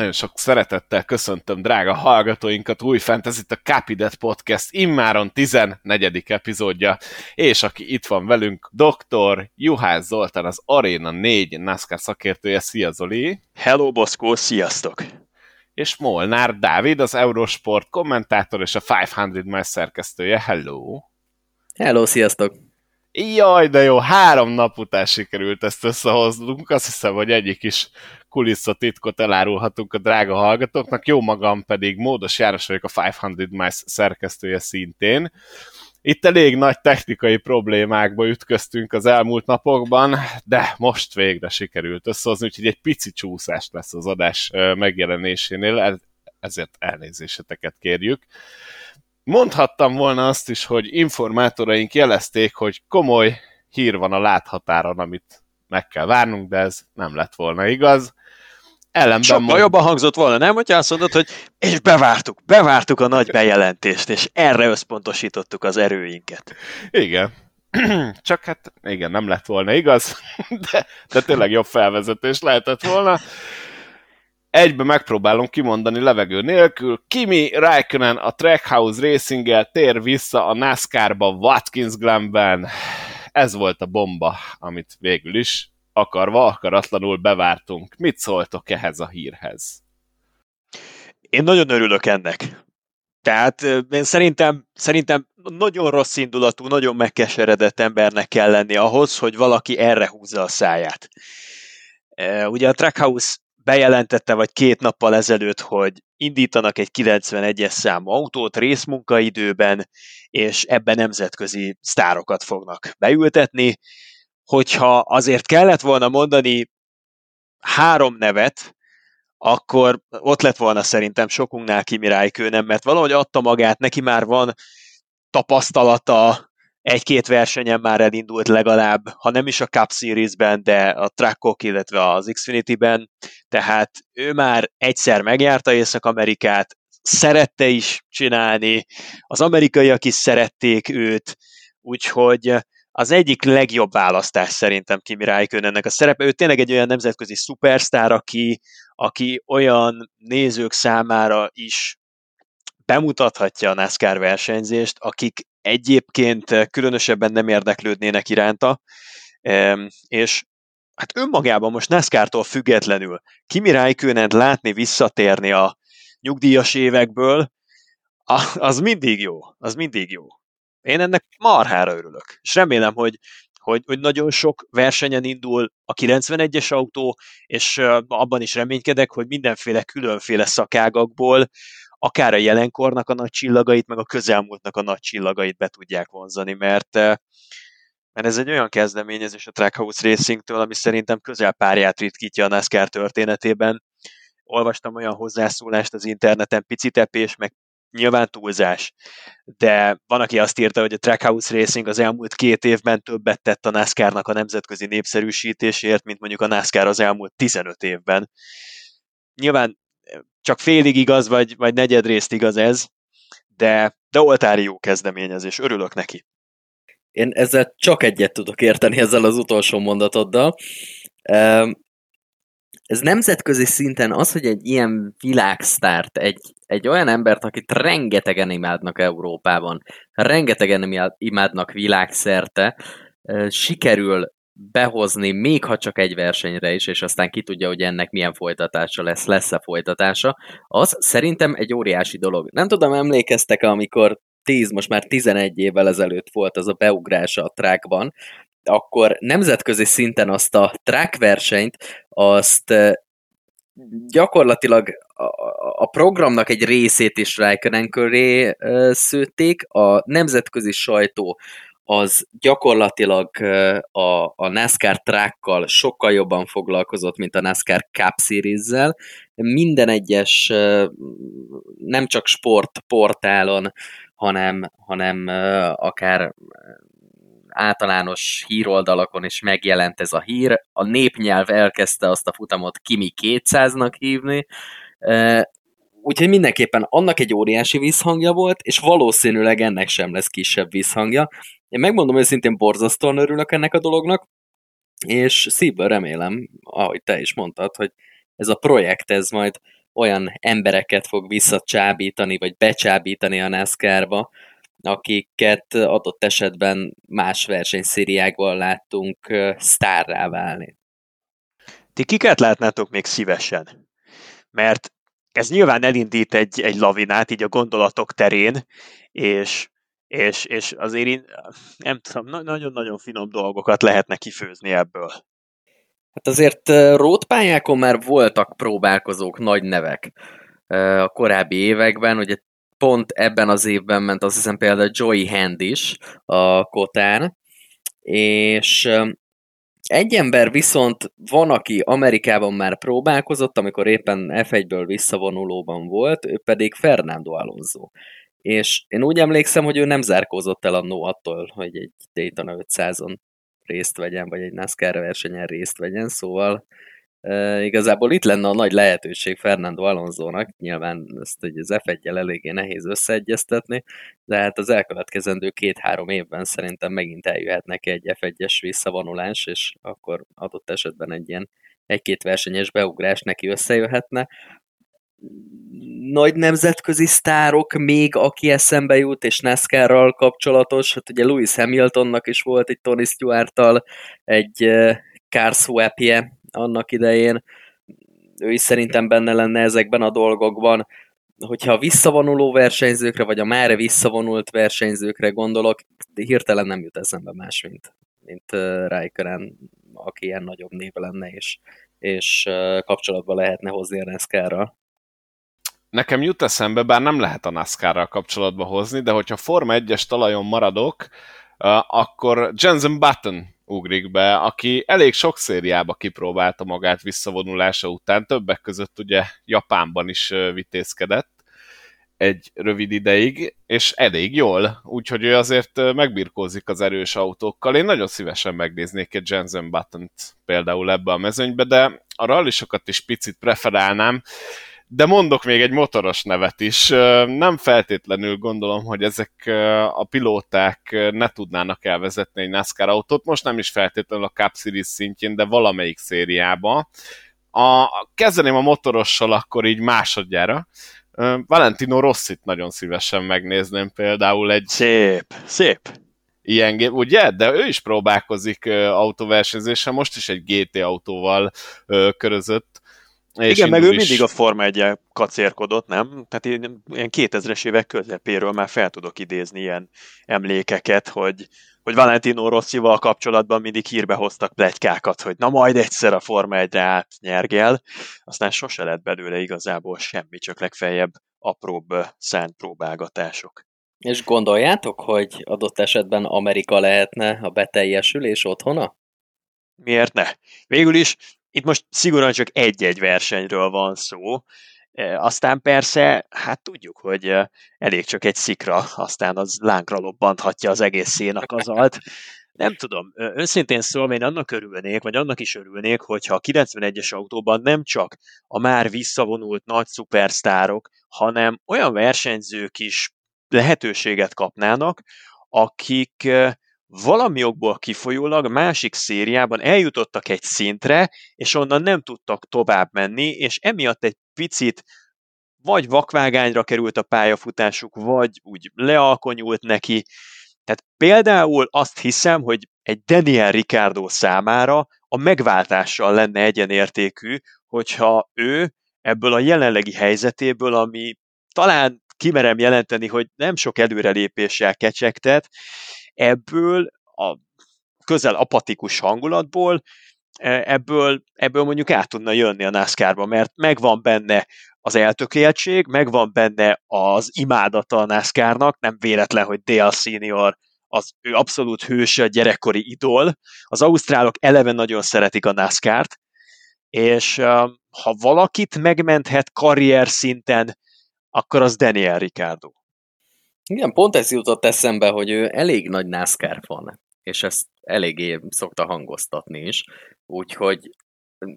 Nagyon sok szeretettel köszöntöm drága hallgatóinkat új fent, ez itt a Capidet Podcast immáron 14. epizódja, és aki itt van velünk, dr. Juhász Zoltán, az Arena 4 NASCAR szakértője. Szia Zoli! Hello Boszkó, sziasztok! És Molnár Dávid, az Eurosport kommentátor és a 500 Miles szerkesztője. Hello! Hello, sziasztok! Jaj, de jó, három nap után sikerült ezt összehoznunk, azt hiszem, hogy egyik is kulisszatitkot elárulhatunk a drága hallgatóknak, jó magam pedig Módos János vagyok a 500 Miles szerkesztője szintén. Itt elég nagy technikai problémákba ütköztünk az elmúlt napokban, de most végre sikerült összehozni, úgyhogy egy pici csúszás lesz az adás megjelenésénél, ezért elnézéseteket kérjük. Mondhattam volna azt is, hogy informátoraink jelezték, hogy komoly hír van a láthatáron, amit meg kell várnunk, de ez nem lett volna igaz. Ellenben Sokkal mond... jobban hangzott volna, nem? Hogyha azt mondod, hogy és bevártuk, bevártuk a nagy bejelentést, és erre összpontosítottuk az erőinket. Igen. Csak hát igen, nem lett volna igaz, de, de tényleg jobb felvezetés lehetett volna egybe megpróbálom kimondani levegő nélkül. Kimi Raikkonen a Trackhouse racing tér vissza a NASCAR-ba Watkins Glenben. Ez volt a bomba, amit végül is akarva, akaratlanul bevártunk. Mit szóltok ehhez a hírhez? Én nagyon örülök ennek. Tehát én szerintem, szerintem nagyon rossz indulatú, nagyon megkeseredett embernek kell lenni ahhoz, hogy valaki erre húzza a száját. Ugye a Trackhouse bejelentette vagy két nappal ezelőtt, hogy indítanak egy 91-es számú autót részmunkaidőben, és ebben nemzetközi sztárokat fognak beültetni. Hogyha azért kellett volna mondani három nevet, akkor ott lett volna szerintem sokunknál Kimi Räikkönen, mert valahogy adta magát, neki már van tapasztalata, egy-két versenyen már elindult legalább, ha nem is a Cup Series-ben, de a Trackok, illetve az Xfinity-ben, tehát ő már egyszer megjárta Észak-Amerikát, szerette is csinálni, az amerikaiak is szerették őt, úgyhogy az egyik legjobb választás szerintem Kimi ennek a szerepe. Ő tényleg egy olyan nemzetközi szupersztár, aki, aki olyan nézők számára is bemutathatja a NASCAR versenyzést, akik egyébként eh, különösebben nem érdeklődnének iránta, és hát önmagában most NASCAR-tól függetlenül Kimi räikkönen látni visszatérni a nyugdíjas évekből, az mindig jó, az mindig jó. Én ennek marhára örülök, és remélem, hogy, hogy, hogy nagyon sok versenyen indul a 91-es autó, és eh, abban is reménykedek, hogy mindenféle különféle szakágakból akár a jelenkornak a nagy csillagait, meg a közelmúltnak a nagy csillagait be tudják vonzani, mert eh, mert ez egy olyan kezdeményezés a Trackhouse Racing-től, ami szerintem közel párját ritkítja a NASCAR történetében. Olvastam olyan hozzászólást az interneten, picitepés, meg nyilván túlzás, de van, aki azt írta, hogy a Trackhouse Racing az elmúlt két évben többet tett a NASCAR-nak a nemzetközi népszerűsítésért, mint mondjuk a NASCAR az elmúlt 15 évben. Nyilván csak félig igaz, vagy, vagy negyedrészt igaz ez, de, de oltári jó kezdeményezés, örülök neki. Én ezzel csak egyet tudok érteni ezzel az utolsó mondatoddal. Ez nemzetközi szinten az, hogy egy ilyen világsztárt, egy, egy olyan embert, akit rengetegen imádnak Európában, rengetegen imádnak világszerte, sikerül behozni, még ha csak egy versenyre is, és aztán ki tudja, hogy ennek milyen folytatása lesz, lesz-e folytatása, az szerintem egy óriási dolog. Nem tudom, emlékeztek amikor 10, most már 11 évvel ezelőtt volt az a beugrása a trackban, akkor nemzetközi szinten azt a track versenyt, azt gyakorlatilag a programnak egy részét is Raikkonen köré szőtték, a nemzetközi sajtó az gyakorlatilag a, a NASCAR trackkal sokkal jobban foglalkozott, mint a NASCAR Cup Series-zel. Minden egyes nem csak sportportálon, hanem, hanem akár általános híroldalakon is megjelent ez a hír. A népnyelv elkezdte azt a futamot Kimi 200-nak hívni, Úgyhogy mindenképpen annak egy óriási visszhangja volt, és valószínűleg ennek sem lesz kisebb visszhangja. Én megmondom őszintén, borzasztóan örülök ennek a dolognak, és szívből remélem, ahogy te is mondtad, hogy ez a projekt, ez majd olyan embereket fog visszacsábítani, vagy becsábítani a NASCAR-ba, akiket adott esetben más versenyszériákban láttunk sztárrá válni. Ti kiket látnátok még szívesen? Mert ez nyilván elindít egy, egy lavinát így a gondolatok terén, és, és, és azért én nem tudom, nagyon-nagyon finom dolgokat lehetne kifőzni ebből. Hát azért rótpályákon már voltak próbálkozók, nagy nevek a korábbi években, ugye pont ebben az évben ment azt hiszem például Joey Hand is a Kotán, és egy ember viszont van, aki Amerikában már próbálkozott, amikor éppen F1-ből visszavonulóban volt, ő pedig Fernando Alonso. És én úgy emlékszem, hogy ő nem zárkózott el annó attól, hogy egy Daytona 500-on részt vegyen, vagy egy NASCAR versenyen részt vegyen, szóval e, igazából itt lenne a nagy lehetőség Fernando Alonso-nak, nyilván ezt hogy az F1-jel eléggé nehéz összeegyeztetni, de hát az elkövetkezendő két-három évben szerintem megint eljöhet neki egy F1-es visszavonulás, és akkor adott esetben egy ilyen egy-két versenyes beugrás neki összejöhetne, nagy nemzetközi sztárok még, aki eszembe jut, és NASCAR-ral kapcsolatos, hát ugye Lewis Hamiltonnak is volt egy Tony Stewart-tal egy car swapje annak idején, ő is szerintem benne lenne ezekben a dolgokban. Hogyha a visszavonuló versenyzőkre, vagy a már visszavonult versenyzőkre gondolok, hirtelen nem jut eszembe más, mint, mint Raikkonen, aki ilyen nagyobb név lenne, és, és kapcsolatba lehetne hozni a NASCAR-ral nekem jut eszembe, bár nem lehet a NASCAR-ral kapcsolatba hozni, de hogyha Forma 1-es talajon maradok, akkor Jensen Button ugrik be, aki elég sok szériába kipróbálta magát visszavonulása után, többek között ugye Japánban is vitézkedett egy rövid ideig, és elég jól, úgyhogy ő azért megbirkózik az erős autókkal. Én nagyon szívesen megnéznék egy Jensen Button-t például ebbe a mezőnybe, de a rallisokat is picit preferálnám, de mondok még egy motoros nevet is. Nem feltétlenül gondolom, hogy ezek a pilóták ne tudnának elvezetni egy NASCAR autót, most nem is feltétlenül a Cup Series szintjén, de valamelyik szériába. A, kezdeném a motorossal akkor így másodjára. Valentino Rossit nagyon szívesen megnézném például egy... Szép, szép. Ilyen gép, ugye? De ő is próbálkozik autóversenyzéssel, most is egy GT autóval körözött és Igen, meg ő is... mindig a Forma 1 kacérkodott, nem? Tehát én ilyen 2000-es évek közepéről már fel tudok idézni ilyen emlékeket, hogy, hogy Valentino Rossival kapcsolatban mindig hírbe hoztak plegykákat, hogy na majd egyszer a Forma 1-re átnyergel, aztán sose lett belőle igazából semmi, csak legfeljebb apróbb szánt próbálgatások. És gondoljátok, hogy adott esetben Amerika lehetne a beteljesülés otthona? Miért ne? Végül is itt most szigorúan csak egy-egy versenyről van szó, e, aztán persze, hát tudjuk, hogy e, elég csak egy szikra, aztán az lángra lobbanthatja az egész szénakazalt. Nem tudom, őszintén szólva én annak örülnék, vagy annak is örülnék, hogyha a 91-es autóban nem csak a már visszavonult nagy szupersztárok, hanem olyan versenyzők is lehetőséget kapnának, akik valami okból kifolyólag másik szériában eljutottak egy szintre, és onnan nem tudtak tovább menni, és emiatt egy picit vagy vakvágányra került a pályafutásuk, vagy úgy lealkonyult neki. Tehát például azt hiszem, hogy egy Daniel Ricardo számára a megváltással lenne egyenértékű, hogyha ő ebből a jelenlegi helyzetéből, ami talán kimerem jelenteni, hogy nem sok előrelépéssel kecsegtet, ebből a közel apatikus hangulatból, e, ebből, ebből mondjuk át tudna jönni a NASCAR-ba, mert megvan benne az eltökéltség, megvan benne az imádata a NASCAR-nak, nem véletlen, hogy Dale Senior az ő abszolút hőse, gyerekkori idol. Az ausztrálok eleve nagyon szeretik a NASCAR-t, és ha valakit megmenthet karrier szinten, akkor az Daniel Ricciardo. Igen, pont ez jutott eszembe, hogy ő elég nagy NASCAR van, és ezt eléggé szokta hangoztatni is, úgyhogy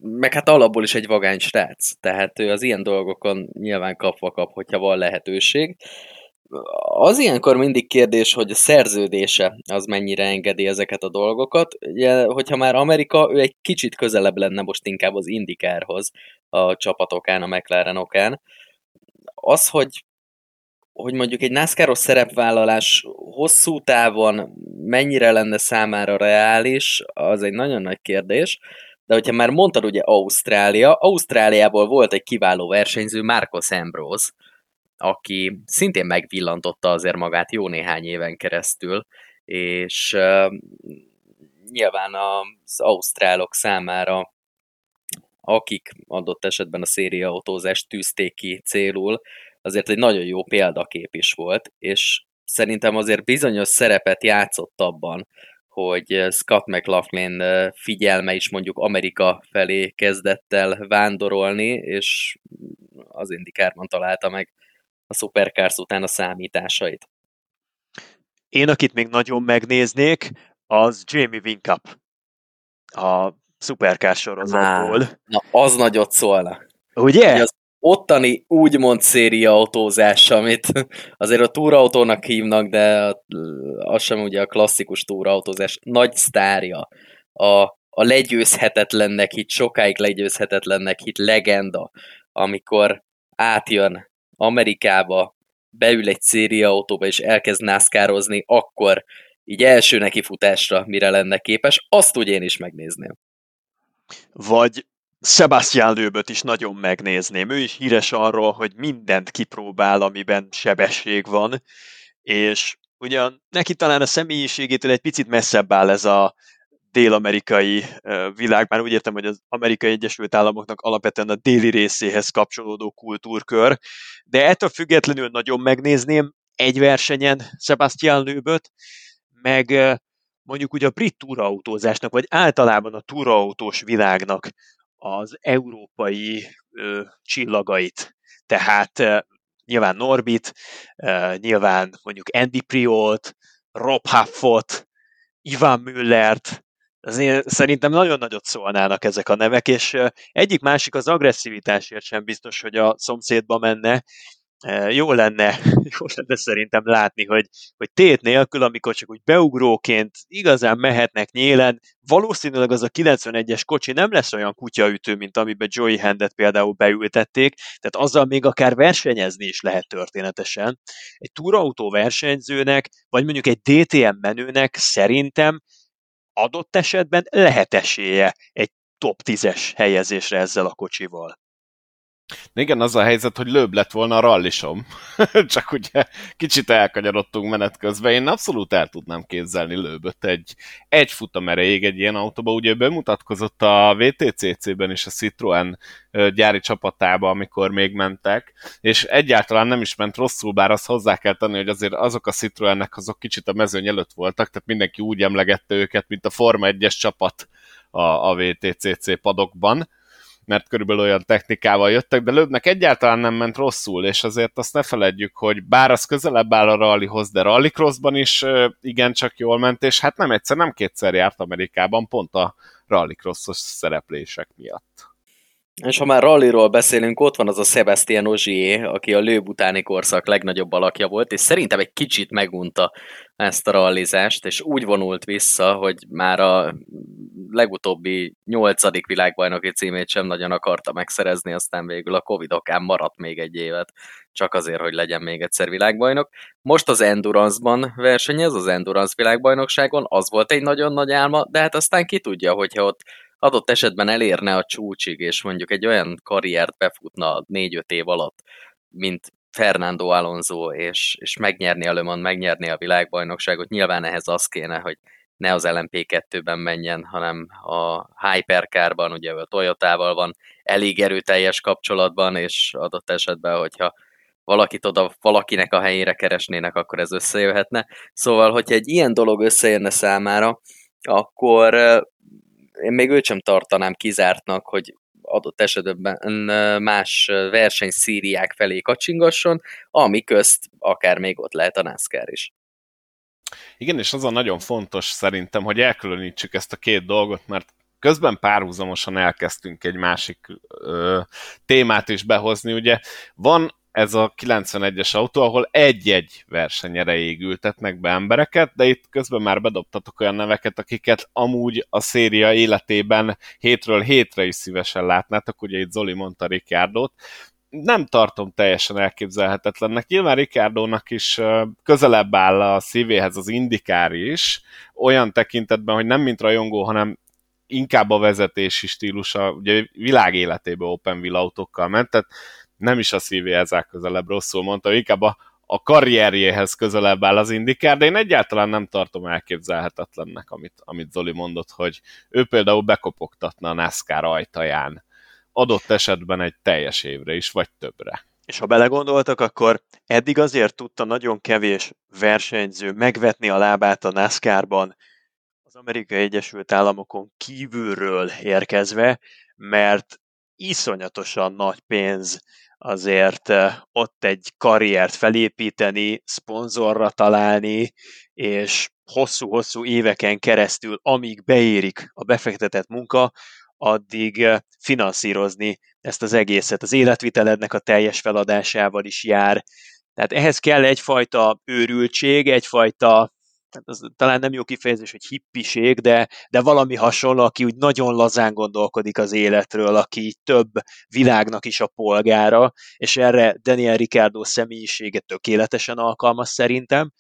meg hát alapból is egy vagány srác, tehát ő az ilyen dolgokon nyilván kapva kap, hogyha van lehetőség. Az ilyenkor mindig kérdés, hogy a szerződése az mennyire engedi ezeket a dolgokat. Ugye, hogyha már Amerika, ő egy kicsit közelebb lenne most inkább az Indikárhoz a csapatokán, a McLaren okán. Az, hogy hogy mondjuk egy NASCAR-os szerepvállalás hosszú távon mennyire lenne számára reális, az egy nagyon nagy kérdés. De hogyha már mondtad ugye Ausztrália, Ausztráliából volt egy kiváló versenyző, Marcos Ambrose, aki szintén megvillantotta azért magát jó néhány éven keresztül, és nyilván az ausztrálok számára, akik adott esetben a szériaautózást tűzték ki célul, azért egy nagyon jó példakép is volt, és szerintem azért bizonyos szerepet játszott abban, hogy Scott McLaughlin figyelme is mondjuk Amerika felé kezdett el vándorolni, és az Indikárban találta meg a Supercars után a számításait. Én, akit még nagyon megnéznék, az Jamie Winkup a Supercars sorozatból. Na, na, az nagyot szólna. Ugye? Hogy az ottani úgymond széria autózás, amit azért a túrautónak hívnak, de az sem ugye a klasszikus túrautózás nagy sztárja. A, a legyőzhetetlennek hit, sokáig legyőzhetetlennek hit legenda, amikor átjön Amerikába, beül egy széria autóba és elkezd nászkározni, akkor így első nekifutásra mire lenne képes, azt úgy én is megnézném. Vagy Sebastian Lőböt is nagyon megnézném. Ő is híres arról, hogy mindent kipróbál, amiben sebesség van, és ugyan neki talán a személyiségétől egy picit messzebb áll ez a dél-amerikai világ, már úgy értem, hogy az Amerikai Egyesült Államoknak alapvetően a déli részéhez kapcsolódó kultúrkör, de ettől függetlenül nagyon megnézném egy versenyen Sebastian Lőböt, meg mondjuk ugye a brit túrautózásnak, vagy általában a túraautós világnak az európai ö, csillagait. Tehát ö, nyilván Norbit, ö, nyilván mondjuk Andy Priolt, Rob Huffot, Ivan Müllert, azért szerintem nagyon nagyot szólnának ezek a nevek, és egyik-másik az agresszivitásért sem biztos, hogy a szomszédba menne, jó lenne, jó lenne szerintem látni, hogy, hogy tét nélkül, amikor csak úgy beugróként igazán mehetnek nyélen, valószínűleg az a 91-es kocsi nem lesz olyan kutyaütő, mint amiben Joey Hendet például beültették, tehát azzal még akár versenyezni is lehet történetesen. Egy túrautó versenyzőnek, vagy mondjuk egy DTM menőnek szerintem adott esetben lehet esélye egy top 10-es helyezésre ezzel a kocsival. Igen, az a helyzet, hogy lőbb lett volna a rallisom. Csak ugye kicsit elkanyarodtunk menet közben. Én abszolút el tudnám képzelni lőböt egy, egy futam erejéig egy ilyen autóba. Ugye bemutatkozott a VTCC-ben is a Citroen gyári csapatába, amikor még mentek, és egyáltalán nem is ment rosszul, bár azt hozzá kell tenni, hogy azért azok a Citroennek azok kicsit a mezőny előtt voltak, tehát mindenki úgy emlegette őket, mint a Forma 1-es csapat a, a VTCC padokban mert körülbelül olyan technikával jöttek, de Löbnek egyáltalán nem ment rosszul, és azért azt ne feledjük, hogy bár az közelebb áll a rallyhoz, de rallycrossban is igencsak jól ment, és hát nem egyszer, nem kétszer járt Amerikában pont a rallycrossos szereplések miatt. És ha már rallyról beszélünk, ott van az a Sebastian Ogier, aki a lőb utáni korszak legnagyobb alakja volt, és szerintem egy kicsit megunta ezt a rallizást, és úgy vonult vissza, hogy már a legutóbbi nyolcadik világbajnoki címét sem nagyon akarta megszerezni, aztán végül a Covid okán maradt még egy évet, csak azért, hogy legyen még egyszer világbajnok. Most az Endurance-ban versenyez, az Endurance világbajnokságon, az volt egy nagyon nagy álma, de hát aztán ki tudja, hogyha ott adott esetben elérne a csúcsig, és mondjuk egy olyan karriert befutna négy-öt év alatt, mint Fernando Alonso, és, és megnyerni a Le Mans, megnyerni a világbajnokságot, nyilván ehhez az kéne, hogy ne az LMP2-ben menjen, hanem a Hypercarban, ugye a Toyotával van elég erőteljes kapcsolatban, és adott esetben, hogyha valakit oda valakinek a helyére keresnének, akkor ez összejöhetne. Szóval, hogyha egy ilyen dolog összejönne számára, akkor én még őt sem tartanám kizártnak, hogy adott esetben más versenyszíriák felé kacsingasson, ami közt akár még ott lehet a NASCAR is. Igen, és az a nagyon fontos szerintem, hogy elkülönítsük ezt a két dolgot, mert közben párhuzamosan elkezdtünk egy másik ö, témát is behozni. Ugye van ez a 91-es autó, ahol egy-egy versenyre égültetnek be embereket, de itt közben már bedobtatok olyan neveket, akiket amúgy a széria életében hétről hétre is szívesen látnátok, ugye itt Zoli mondta Ricardo-t, nem tartom teljesen elképzelhetetlennek. Nyilván Ricardo-nak is közelebb áll a szívéhez az indikár is, olyan tekintetben, hogy nem mint rajongó, hanem inkább a vezetési stílusa, ugye világ életében Open Wheel autókkal ment, tehát nem is a szívéhez áll közelebb, rosszul mondta, inkább a, a karrierjéhez közelebb áll az indikár, de én egyáltalán nem tartom elképzelhetetlennek, amit, amit Zoli mondott, hogy ő például bekopogtatna a NASCAR ajtaján adott esetben egy teljes évre is, vagy többre. És ha belegondoltak, akkor eddig azért tudta nagyon kevés versenyző megvetni a lábát a NASCAR-ban az Amerikai Egyesült Államokon kívülről érkezve, mert iszonyatosan nagy pénz azért ott egy karriert felépíteni, szponzorra találni, és hosszú-hosszú éveken keresztül, amíg beérik a befektetett munka, addig finanszírozni ezt az egészet. Az életvitelednek a teljes feladásával is jár. Tehát ehhez kell egyfajta őrültség, egyfajta az talán nem jó kifejezés, hogy hippiség, de, de valami hasonló, aki úgy nagyon lazán gondolkodik az életről, aki több világnak is a polgára, és erre Daniel Ricardo személyisége tökéletesen alkalmas szerintem.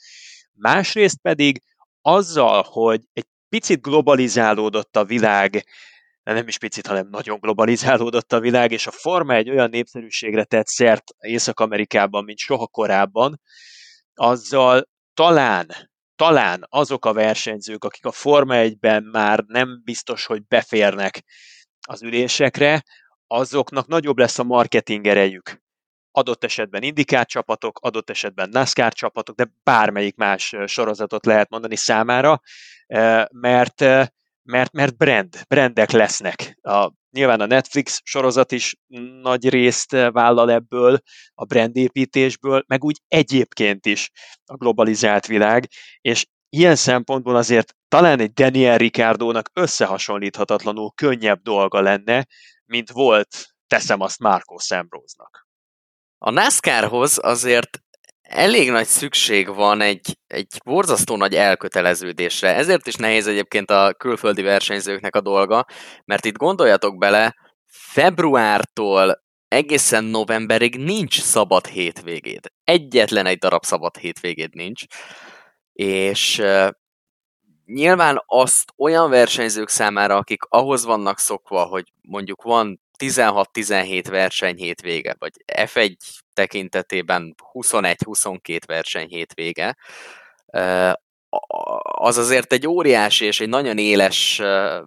Másrészt pedig azzal, hogy egy picit globalizálódott a világ, de nem is picit, hanem nagyon globalizálódott a világ, és a forma egy olyan népszerűségre tett szert Észak-Amerikában, mint soha korábban, azzal talán talán azok a versenyzők, akik a Forma 1-ben már nem biztos, hogy beférnek az ülésekre, azoknak nagyobb lesz a marketing erejük. Adott esetben indikát csapatok, adott esetben NASCAR csapatok, de bármelyik más sorozatot lehet mondani számára, mert, mert, mert brand, brandek lesznek. A, nyilván a Netflix sorozat is nagy részt vállal ebből, a brandépítésből, meg úgy egyébként is a globalizált világ, és ilyen szempontból azért talán egy Daniel Ricardónak összehasonlíthatatlanul könnyebb dolga lenne, mint volt, teszem azt Marco Sambrose-nak. A NASCAR-hoz azért elég nagy szükség van egy, egy borzasztó nagy elköteleződésre. Ezért is nehéz egyébként a külföldi versenyzőknek a dolga, mert itt gondoljatok bele, februártól egészen novemberig nincs szabad hétvégéd. Egyetlen egy darab szabad hétvégéd nincs. És nyilván azt olyan versenyzők számára, akik ahhoz vannak szokva, hogy mondjuk van 16-17 verseny hétvége, vagy F1 tekintetében 21-22 verseny hétvége, az azért egy óriási és egy nagyon éles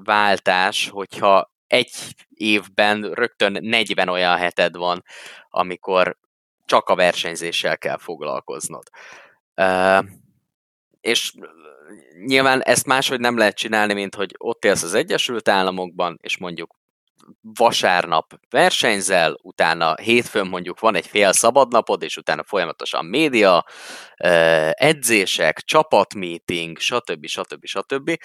váltás, hogyha egy évben rögtön 40 olyan heted van, amikor csak a versenyzéssel kell foglalkoznod. És nyilván ezt máshogy nem lehet csinálni, mint hogy ott élsz az Egyesült Államokban, és mondjuk vasárnap versenyzel, utána hétfőn mondjuk van egy fél szabadnapod, és utána folyamatosan média, edzések, csapatmeeting, stb. stb. stb.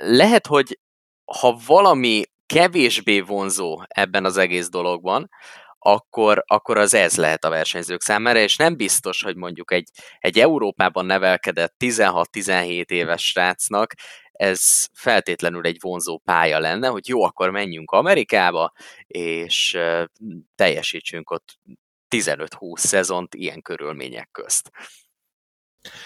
Lehet, hogy ha valami kevésbé vonzó ebben az egész dologban, akkor, akkor az ez lehet a versenyzők számára, és nem biztos, hogy mondjuk egy, egy Európában nevelkedett 16-17 éves srácnak ez feltétlenül egy vonzó pálya lenne, hogy jó, akkor menjünk Amerikába, és teljesítsünk ott 15-20 szezont ilyen körülmények közt.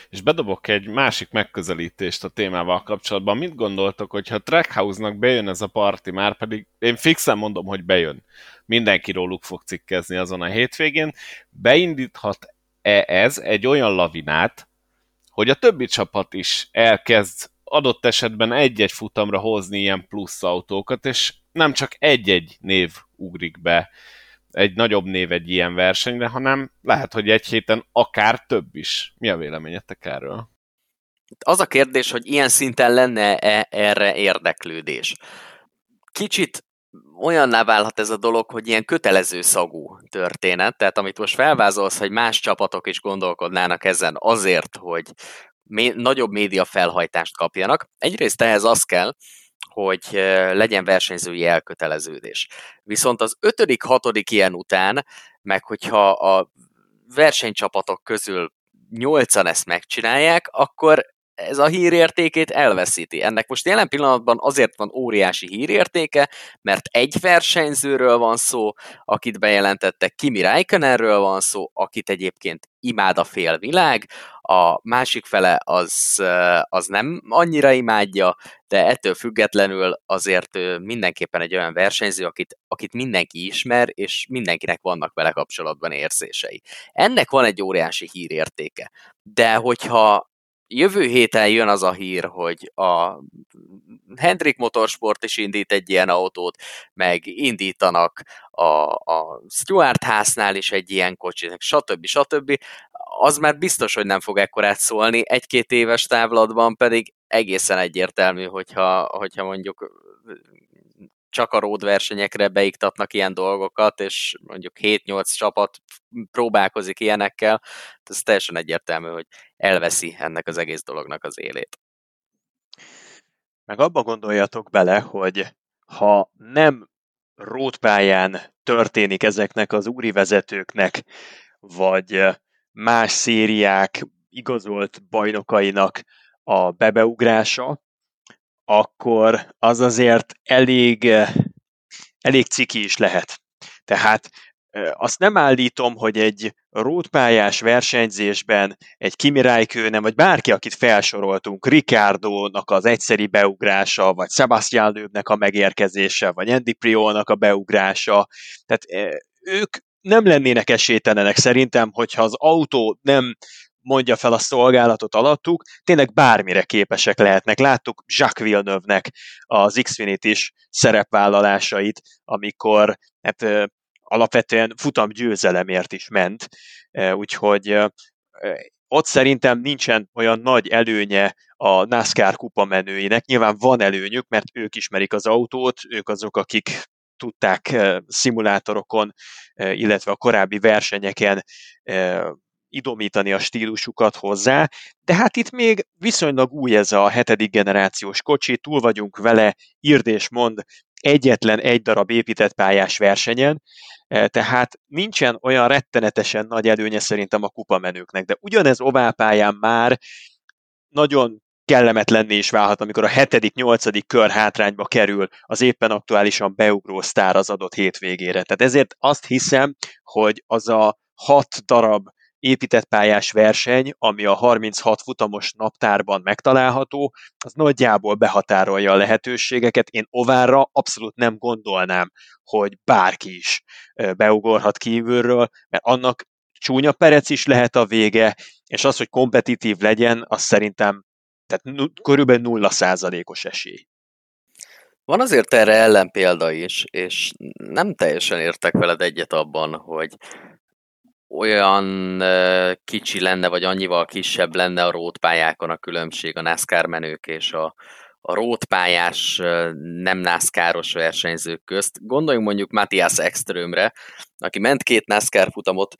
És bedobok egy másik megközelítést a témával kapcsolatban. Mit gondoltok, hogyha Trackhouse-nak bejön ez a parti, már pedig én fixen mondom, hogy bejön. Mindenki róluk fog cikkezni azon a hétvégén. Beindíthat-e ez egy olyan lavinát, hogy a többi csapat is elkezd adott esetben egy-egy futamra hozni ilyen plusz autókat, és nem csak egy-egy név ugrik be egy nagyobb név egy ilyen versenyre, hanem lehet, hogy egy héten akár több is. Mi a véleményetek erről? Az a kérdés, hogy ilyen szinten lenne-e erre érdeklődés. Kicsit olyanná válhat ez a dolog, hogy ilyen kötelező szagú történet, tehát amit most felvázolsz, hogy más csapatok is gondolkodnának ezen azért, hogy nagyobb média felhajtást kapjanak. Egyrészt ehhez az kell, hogy legyen versenyzői elköteleződés. Viszont az ötödik, hatodik ilyen után, meg hogyha a versenycsapatok közül nyolcan ezt megcsinálják, akkor ez a hírértékét elveszíti. Ennek most jelen pillanatban azért van óriási hírértéke, mert egy versenyzőről van szó, akit bejelentettek, Kimi Räikkönenről van szó, akit egyébként imád a fél világ, a másik fele az, az nem annyira imádja, de ettől függetlenül azért mindenképpen egy olyan versenyző, akit, akit mindenki ismer, és mindenkinek vannak vele kapcsolatban érzései. Ennek van egy óriási hírértéke. De hogyha jövő héten jön az a hír, hogy a Hendrik Motorsport is indít egy ilyen autót, meg indítanak a, a Stuart háznál is egy ilyen kocsit, stb. stb. Az már biztos, hogy nem fog ekkorát szólni, egy-két éves távlatban pedig egészen egyértelmű, hogyha, hogyha mondjuk csak a road versenyekre beiktatnak ilyen dolgokat, és mondjuk 7-8 csapat próbálkozik ilyenekkel, ez teljesen egyértelmű, hogy elveszi ennek az egész dolognak az élét. Meg abba gondoljatok bele, hogy ha nem rótpályán történik ezeknek az úri vezetőknek, vagy más szériák igazolt bajnokainak a bebeugrása, akkor az azért elég, elég ciki is lehet. Tehát azt nem állítom, hogy egy rótpályás versenyzésben egy Kimi Räikkönen, vagy bárki, akit felsoroltunk, Ricardo-nak az egyszeri beugrása, vagy Sebastian Löbnek a megérkezése, vagy Andy Priolnak a beugrása, tehát ők nem lennének esélytelenek szerintem, hogyha az autó nem mondja fel a szolgálatot alattuk, tényleg bármire képesek lehetnek. Láttuk Jacques Villeneuve-nek az Xfinity is szerepvállalásait, amikor hát, alapvetően futam győzelemért is ment, úgyhogy ott szerintem nincsen olyan nagy előnye a NASCAR kupa menőinek. Nyilván van előnyük, mert ők ismerik az autót, ők azok, akik tudták szimulátorokon, illetve a korábbi versenyeken idomítani a stílusukat hozzá, de hát itt még viszonylag új ez a hetedik generációs kocsi, túl vagyunk vele, írd és mond, egyetlen egy darab épített pályás versenyen, e, tehát nincsen olyan rettenetesen nagy előnye szerintem a kupamenőknek, de ugyanez oválpályán már nagyon kellemetlenné is válhat, amikor a hetedik, nyolcadik kör hátrányba kerül az éppen aktuálisan beugró sztár az adott hétvégére. Tehát ezért azt hiszem, hogy az a hat darab épített pályás verseny, ami a 36 futamos naptárban megtalálható, az nagyjából behatárolja a lehetőségeket. Én Ovárra abszolút nem gondolnám, hogy bárki is beugorhat kívülről, mert annak csúnya perec is lehet a vége, és az, hogy kompetitív legyen, az szerintem tehát körülbelül nulla százalékos esély. Van azért erre ellenpélda is, és nem teljesen értek veled egyet abban, hogy olyan kicsi lenne, vagy annyival kisebb lenne a rótpályákon a különbség a NASCAR menők és a, a rótpályás, nem NASCAR-os versenyzők közt. Gondoljunk mondjuk Matthias Ekströmre, aki ment két NASCAR futamot,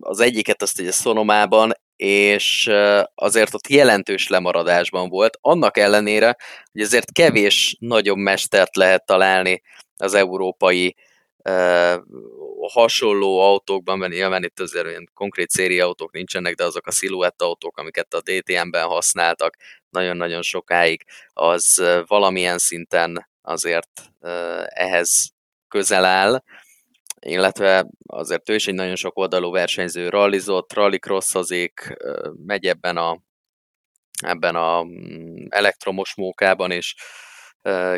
az egyiket azt egy Szonomában, és azért ott jelentős lemaradásban volt, annak ellenére, hogy azért kevés nagyobb mestert lehet találni az európai hasonló autókban, mert nyilván itt azért olyan konkrét széri autók nincsenek, de azok a sziluett autók, amiket a DTM-ben használtak nagyon-nagyon sokáig, az valamilyen szinten azért ehhez közel áll, illetve azért ő is egy nagyon sok oldalú versenyző, rallizott, rallycrossozik, megy ebben a, ebben a mm, elektromos mókában is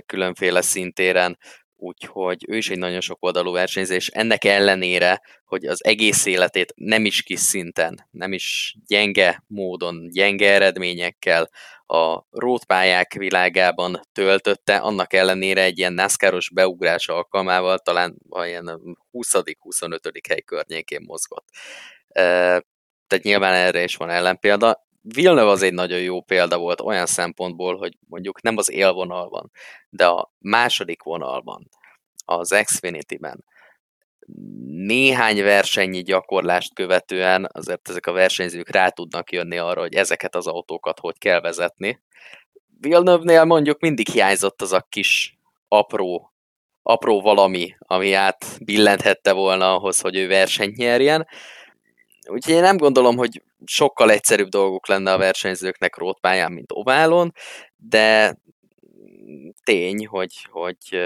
különféle szintéren, úgyhogy ő is egy nagyon sok oldalú versenyző, és ennek ellenére, hogy az egész életét nem is kis szinten, nem is gyenge módon, gyenge eredményekkel a rótpályák világában töltötte, annak ellenére egy ilyen NASCAR-os beugrás alkalmával talán ilyen 20.-25. hely környékén mozgott. Tehát nyilván erre is van ellenpélda. Villeneuve az egy nagyon jó példa volt olyan szempontból, hogy mondjuk nem az élvonalban, de a második vonalban, az Xfinity-ben néhány versenyi gyakorlást követően azért ezek a versenyzők rá tudnak jönni arra, hogy ezeket az autókat hogy kell vezetni. Villeneuve-nél mondjuk mindig hiányzott az a kis apró, apró valami, ami át billenthette volna ahhoz, hogy ő versenyt nyerjen úgyhogy én nem gondolom, hogy sokkal egyszerűbb dolguk lenne a versenyzőknek rótpályán, mint oválon, de tény, hogy, hogy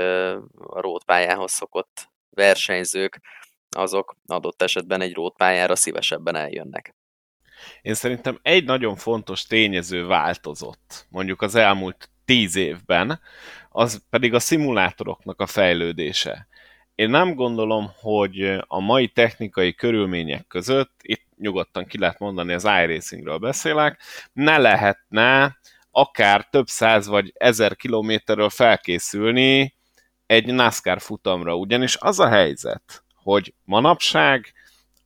a rótpályához szokott versenyzők azok adott esetben egy rótpályára szívesebben eljönnek. Én szerintem egy nagyon fontos tényező változott, mondjuk az elmúlt tíz évben, az pedig a szimulátoroknak a fejlődése. Én nem gondolom, hogy a mai technikai körülmények között, itt nyugodtan ki lehet mondani, az iRacingről beszélek, ne lehetne akár több száz vagy ezer kilométerről felkészülni egy NASCAR futamra. Ugyanis az a helyzet, hogy manapság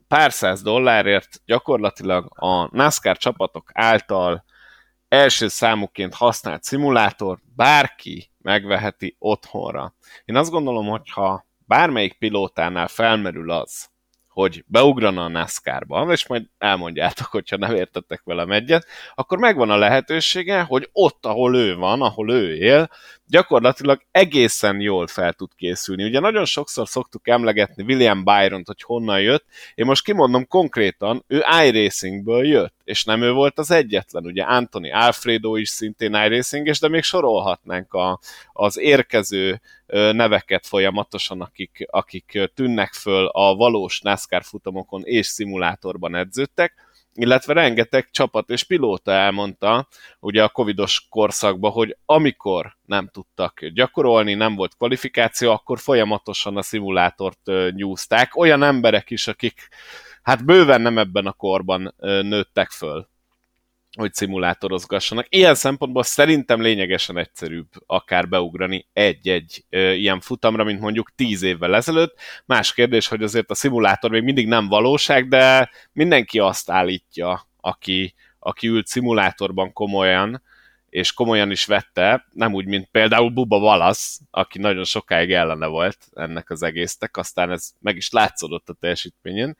pár száz dollárért gyakorlatilag a NASCAR csapatok által első számukként használt szimulátor bárki megveheti otthonra. Én azt gondolom, hogy ha bármelyik pilótánál felmerül az, hogy beugrana a NASCAR-ba, és majd elmondjátok, hogyha nem értettek velem egyet, akkor megvan a lehetősége, hogy ott, ahol ő van, ahol ő él, gyakorlatilag egészen jól fel tud készülni. Ugye nagyon sokszor szoktuk emlegetni William Byron-t, hogy honnan jött. Én most kimondom konkrétan, ő iRacingből jött, és nem ő volt az egyetlen. Ugye Anthony Alfredo is szintén iRacing, de még sorolhatnánk a, az érkező neveket folyamatosan, akik, akik tűnnek föl a valós NASCAR futamokon és szimulátorban edződtek illetve rengeteg csapat és pilóta elmondta ugye a covidos korszakban, hogy amikor nem tudtak gyakorolni, nem volt kvalifikáció, akkor folyamatosan a szimulátort nyúzták. Olyan emberek is, akik hát bőven nem ebben a korban nőttek föl hogy szimulátorozgassanak. Ilyen szempontból szerintem lényegesen egyszerűbb akár beugrani egy-egy ö, ilyen futamra, mint mondjuk tíz évvel ezelőtt. Más kérdés, hogy azért a szimulátor még mindig nem valóság, de mindenki azt állítja, aki, aki ült szimulátorban komolyan, és komolyan is vette, nem úgy, mint például Buba Valasz, aki nagyon sokáig ellene volt ennek az egésznek, aztán ez meg is látszódott a teljesítményen,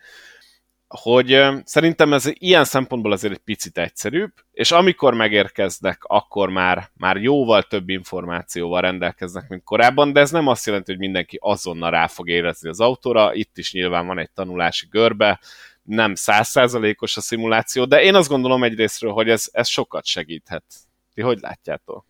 hogy szerintem ez ilyen szempontból azért egy picit egyszerűbb, és amikor megérkeznek, akkor már, már jóval több információval rendelkeznek, mint korábban, de ez nem azt jelenti, hogy mindenki azonnal rá fog érezni az autóra, itt is nyilván van egy tanulási görbe, nem százszázalékos a szimuláció, de én azt gondolom egyrésztről, hogy ez, ez sokat segíthet. Ti hogy látjátok?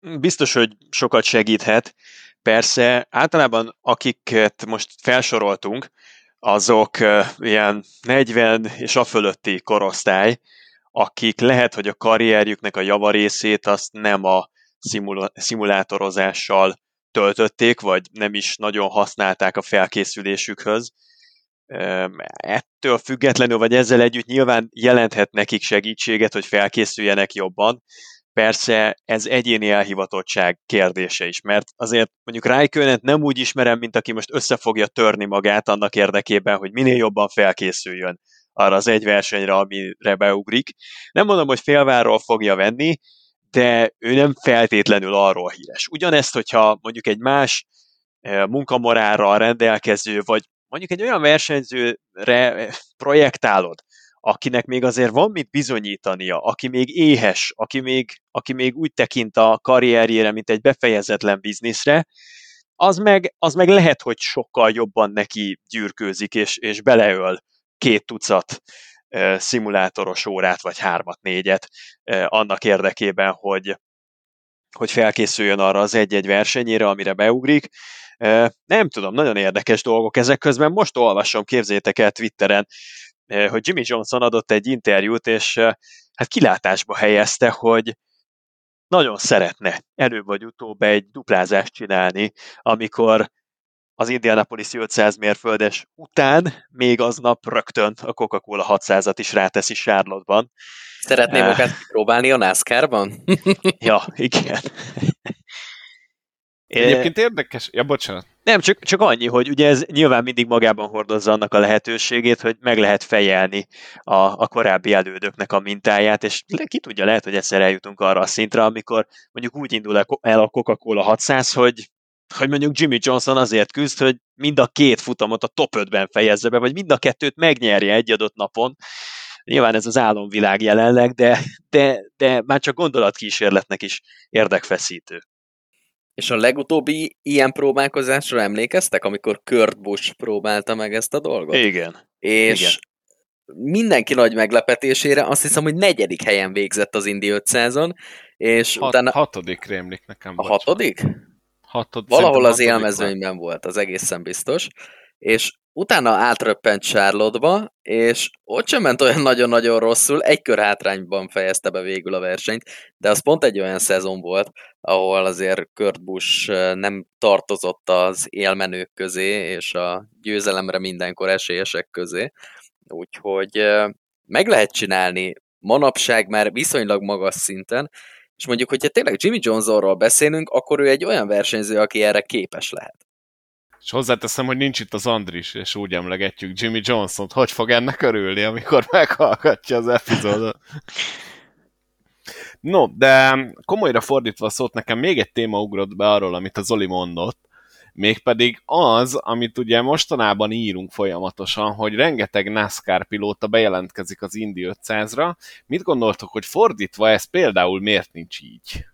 Biztos, hogy sokat segíthet. Persze, általában akiket most felsoroltunk, azok ilyen 40 és a fölötti korosztály, akik lehet, hogy a karrierjüknek a javarészét azt nem a szimula- szimulátorozással töltötték, vagy nem is nagyon használták a felkészülésükhöz. Ettől függetlenül, vagy ezzel együtt nyilván jelenthet nekik segítséget, hogy felkészüljenek jobban, Persze ez egyéni elhivatottság kérdése is, mert azért mondjuk Rijkönet nem úgy ismerem, mint aki most össze fogja törni magát annak érdekében, hogy minél jobban felkészüljön arra az egy versenyre, amire beugrik. Nem mondom, hogy félvárról fogja venni, de ő nem feltétlenül arról híres. Ugyanezt, hogyha mondjuk egy más eh, munkamorálral rendelkező, vagy mondjuk egy olyan versenyzőre eh, projektálod, akinek még azért van mit bizonyítania, aki még éhes, aki még, aki még úgy tekint a karrierjére, mint egy befejezetlen bizniszre, az meg, az meg lehet, hogy sokkal jobban neki gyűrkőzik, és, és beleöl két tucat e, szimulátoros órát, vagy hármat, négyet e, annak érdekében, hogy, hogy felkészüljön arra az egy-egy versenyére, amire beugrik. E, nem tudom, nagyon érdekes dolgok ezek közben. Most olvasom, képzétek el Twitteren, hogy Jimmy Johnson adott egy interjút, és eh, hát kilátásba helyezte, hogy nagyon szeretne előbb vagy utóbb egy duplázást csinálni, amikor az Indianapolis 500 mérföldes után még aznap rögtön a Coca-Cola 600-at is ráteszi Charlotte-ban. Szeretném uh, magát próbálni a NASCAR-ban? ja, igen. Egyébként érdekes, ja bocsánat. Nem, csak, csak annyi, hogy ugye ez nyilván mindig magában hordozza annak a lehetőségét, hogy meg lehet fejelni a, a korábbi elődöknek a mintáját, és ki tudja, lehet, hogy egyszer eljutunk arra a szintre, amikor mondjuk úgy indul el a Coca-Cola 600, hogy hogy mondjuk Jimmy Johnson azért küzd, hogy mind a két futamot a top 5-ben fejezze be, vagy mind a kettőt megnyerje egy adott napon. Nyilván ez az álomvilág jelenleg, de, de, de már csak gondolatkísérletnek is érdekfeszítő. És a legutóbbi ilyen próbálkozásra emlékeztek, amikor Kurt Busch próbálta meg ezt a dolgot? Igen. És Igen. mindenki nagy meglepetésére azt hiszem, hogy negyedik helyen végzett az Indi 500-on, és Hat, utána... Hatodik rémlik nekem. A hatodik? Hatod, Valahol az élmezőnyben volt, az egészen biztos. És utána átröppent Charlotte-ba, és ott sem ment olyan nagyon-nagyon rosszul, egy kör hátrányban fejezte be végül a versenyt, de az pont egy olyan szezon volt, ahol azért Kurt Busch nem tartozott az élmenők közé, és a győzelemre mindenkor esélyesek közé. Úgyhogy meg lehet csinálni manapság már viszonylag magas szinten, és mondjuk, hogyha tényleg Jimmy Johnsonról beszélünk, akkor ő egy olyan versenyző, aki erre képes lehet. És hozzáteszem, hogy nincs itt az Andris, és úgy emlegetjük Jimmy Johnson-t. Hogy fog ennek örülni, amikor meghallgatja az epizódot? No, de komolyra fordítva a szót, nekem még egy téma ugrott be arról, amit az Zoli mondott, mégpedig az, amit ugye mostanában írunk folyamatosan, hogy rengeteg NASCAR pilóta bejelentkezik az Indy 500-ra. Mit gondoltok, hogy fordítva ez például miért nincs így?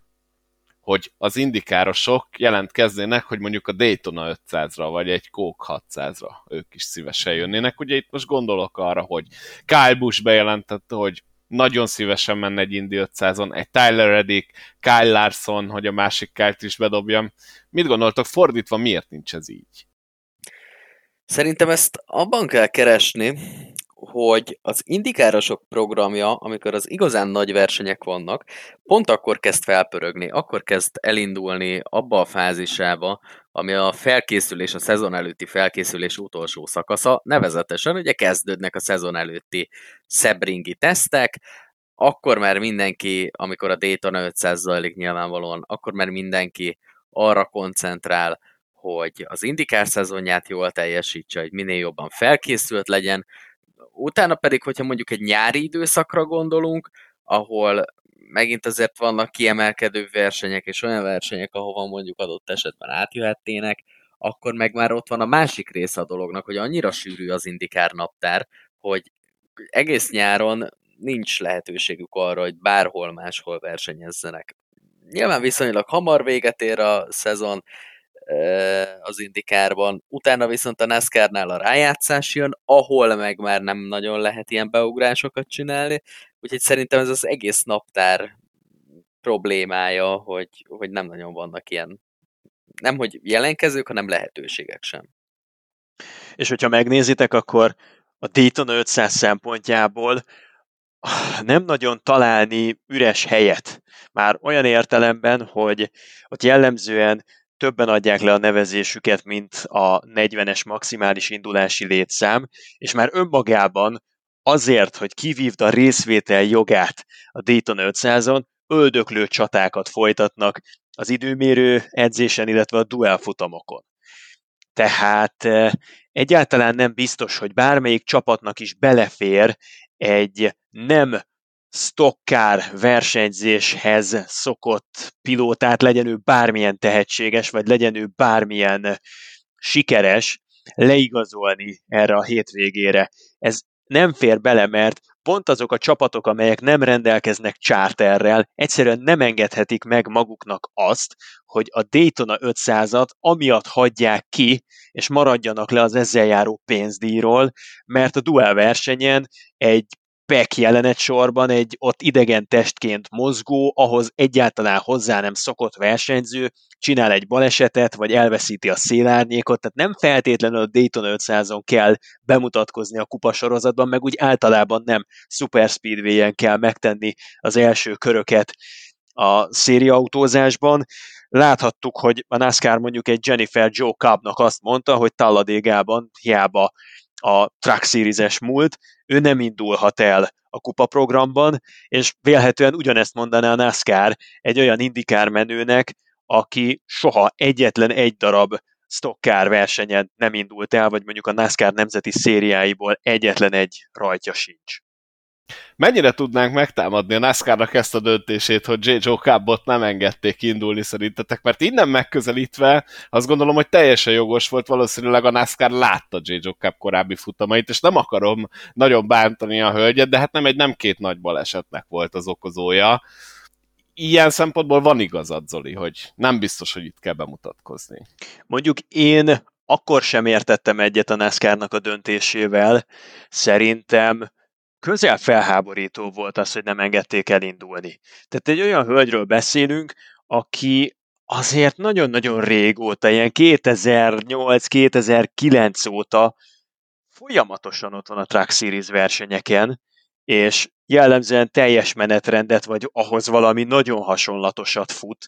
Hogy az indikárosok jelentkeznének, hogy mondjuk a Daytona 500-ra, vagy egy Coke 600-ra ők is szívesen jönnének. Ugye itt most gondolok arra, hogy Kyle Busch bejelentette, hogy nagyon szívesen menne egy Indy 500-on, egy Tyler Reddick, Kyle Larson, hogy a másik Kyle-t is bedobjam. Mit gondoltok, fordítva miért nincs ez így? Szerintem ezt abban kell keresni, hogy az indikárosok programja, amikor az igazán nagy versenyek vannak, pont akkor kezd felpörögni, akkor kezd elindulni abba a fázisába, ami a felkészülés, a szezon előtti felkészülés utolsó szakasza, nevezetesen ugye kezdődnek a szezon előtti szebringi tesztek, akkor már mindenki, amikor a Daytona 500 zajlik nyilvánvalóan, akkor már mindenki arra koncentrál, hogy az indikár szezonját jól teljesítse, hogy minél jobban felkészült legyen, utána pedig, hogyha mondjuk egy nyári időszakra gondolunk, ahol megint azért vannak kiemelkedő versenyek, és olyan versenyek, ahova mondjuk adott esetben átjöhetnének, akkor meg már ott van a másik része a dolognak, hogy annyira sűrű az indikár naptár, hogy egész nyáron nincs lehetőségük arra, hogy bárhol máshol versenyezzenek. Nyilván viszonylag hamar véget ér a szezon, az indikárban. Utána viszont a NASCAR-nál a rájátszás jön, ahol meg már nem nagyon lehet ilyen beugrásokat csinálni, úgyhogy szerintem ez az egész naptár problémája, hogy, hogy nem nagyon vannak ilyen, nem hogy jelenkezők, hanem lehetőségek sem. És hogyha megnézitek, akkor a Dayton 500 szempontjából nem nagyon találni üres helyet. Már olyan értelemben, hogy ott jellemzően többen adják le a nevezésüket, mint a 40-es maximális indulási létszám, és már önmagában azért, hogy kivívd a részvétel jogát a Dayton 500-on, öldöklő csatákat folytatnak az időmérő edzésen, illetve a duel futamokon. Tehát eh, egyáltalán nem biztos, hogy bármelyik csapatnak is belefér egy nem stockcar versenyzéshez szokott pilótát, legyen ő bármilyen tehetséges, vagy legyen ő bármilyen sikeres, leigazolni erre a hétvégére. Ez nem fér bele, mert pont azok a csapatok, amelyek nem rendelkeznek charterrel, egyszerűen nem engedhetik meg maguknak azt, hogy a Daytona 500-at amiatt hagyják ki, és maradjanak le az ezzel járó pénzdíjról, mert a duel versenyen egy Peck jelenet sorban egy ott idegen testként mozgó, ahhoz egyáltalán hozzá nem szokott versenyző, csinál egy balesetet, vagy elveszíti a szélárnyékot, tehát nem feltétlenül a Dayton 500-on kell bemutatkozni a kupasorozatban, meg úgy általában nem Super Speedway-en kell megtenni az első köröket a szériaautózásban. Láthattuk, hogy a NASCAR mondjuk egy Jennifer Joe Cobbnak azt mondta, hogy Talladégában hiába a Truck Series-es múlt, ő nem indulhat el a kupa programban, és vélhetően ugyanezt mondaná a NASCAR egy olyan indikár menőnek, aki soha egyetlen egy darab stockcar versenyen nem indult el, vagy mondjuk a NASCAR nemzeti szériáiból egyetlen egy rajtja sincs. Mennyire tudnánk megtámadni a NASCAR-nak ezt a döntését, hogy J. Joe Cabot nem engedték indulni szerintetek? Mert innen megközelítve azt gondolom, hogy teljesen jogos volt, valószínűleg a NASCAR látta J. Joe Cab korábbi futamait, és nem akarom nagyon bántani a hölgyet, de hát nem egy nem két nagy balesetnek volt az okozója. Ilyen szempontból van igazad, Zoli, hogy nem biztos, hogy itt kell bemutatkozni. Mondjuk én akkor sem értettem egyet a NASCAR-nak a döntésével. Szerintem közel felháborító volt az, hogy nem engedték elindulni. Tehát egy olyan hölgyről beszélünk, aki azért nagyon-nagyon régóta, ilyen 2008-2009 óta folyamatosan ott van a Truck Series versenyeken, és jellemzően teljes menetrendet, vagy ahhoz valami nagyon hasonlatosat fut.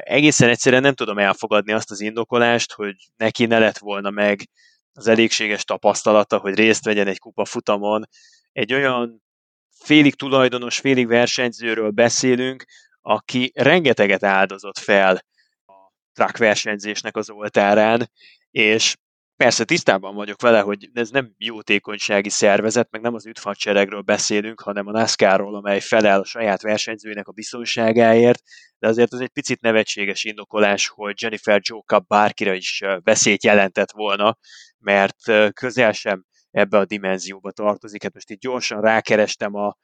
Egészen egyszerűen nem tudom elfogadni azt az indokolást, hogy neki ne lett volna meg az elégséges tapasztalata, hogy részt vegyen egy kupa futamon. Egy olyan félig tulajdonos, félig versenyzőről beszélünk, aki rengeteget áldozott fel a track versenyzésnek az oltárán, és Persze tisztában vagyok vele, hogy ez nem jótékonysági szervezet, meg nem az üdvhadseregről beszélünk, hanem a NASCAR-ról, amely felel a saját versenyzőinek a biztonságáért, de azért az egy picit nevetséges indokolás, hogy Jennifer Cup bárkire is veszélyt jelentett volna, mert közel sem ebbe a dimenzióba tartozik. Hát most itt gyorsan rákerestem a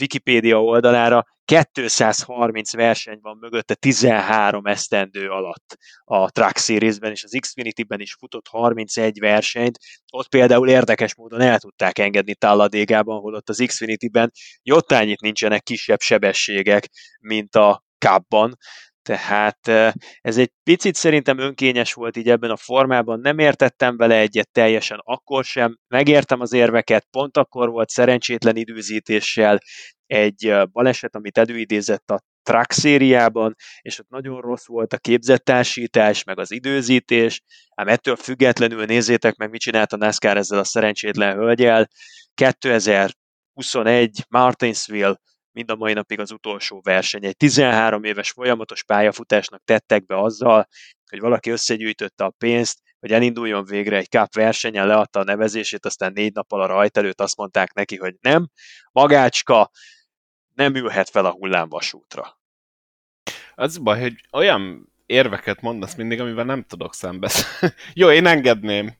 Wikipédia oldalára, 230 verseny van mögötte 13 esztendő alatt a Truck Series-ben, és az Xfinity-ben is futott 31 versenyt. Ott például érdekes módon el tudták engedni Talladégában, hol ott az Xfinity-ben jottányit nincsenek kisebb sebességek, mint a Cup-ban, tehát ez egy picit szerintem önkényes volt így ebben a formában, nem értettem vele egyet teljesen akkor sem, megértem az érveket, pont akkor volt szerencsétlen időzítéssel egy baleset, amit előidézett a track szériában, és ott nagyon rossz volt a képzettársítás, meg az időzítés, ám ettől függetlenül nézzétek meg, mit csinált a NASCAR ezzel a szerencsétlen hölgyel. 2021 Martinsville mind a mai napig az utolsó verseny. Egy 13 éves folyamatos pályafutásnak tettek be azzal, hogy valaki összegyűjtötte a pénzt, hogy elinduljon végre egy káp versenyen, leadta a nevezését, aztán négy nappal a rajt előtt azt mondták neki, hogy nem, magácska nem ülhet fel a hullámvasútra. Az baj, hogy olyan érveket mondasz mindig, amivel nem tudok szembeszni. Jó, én engedném.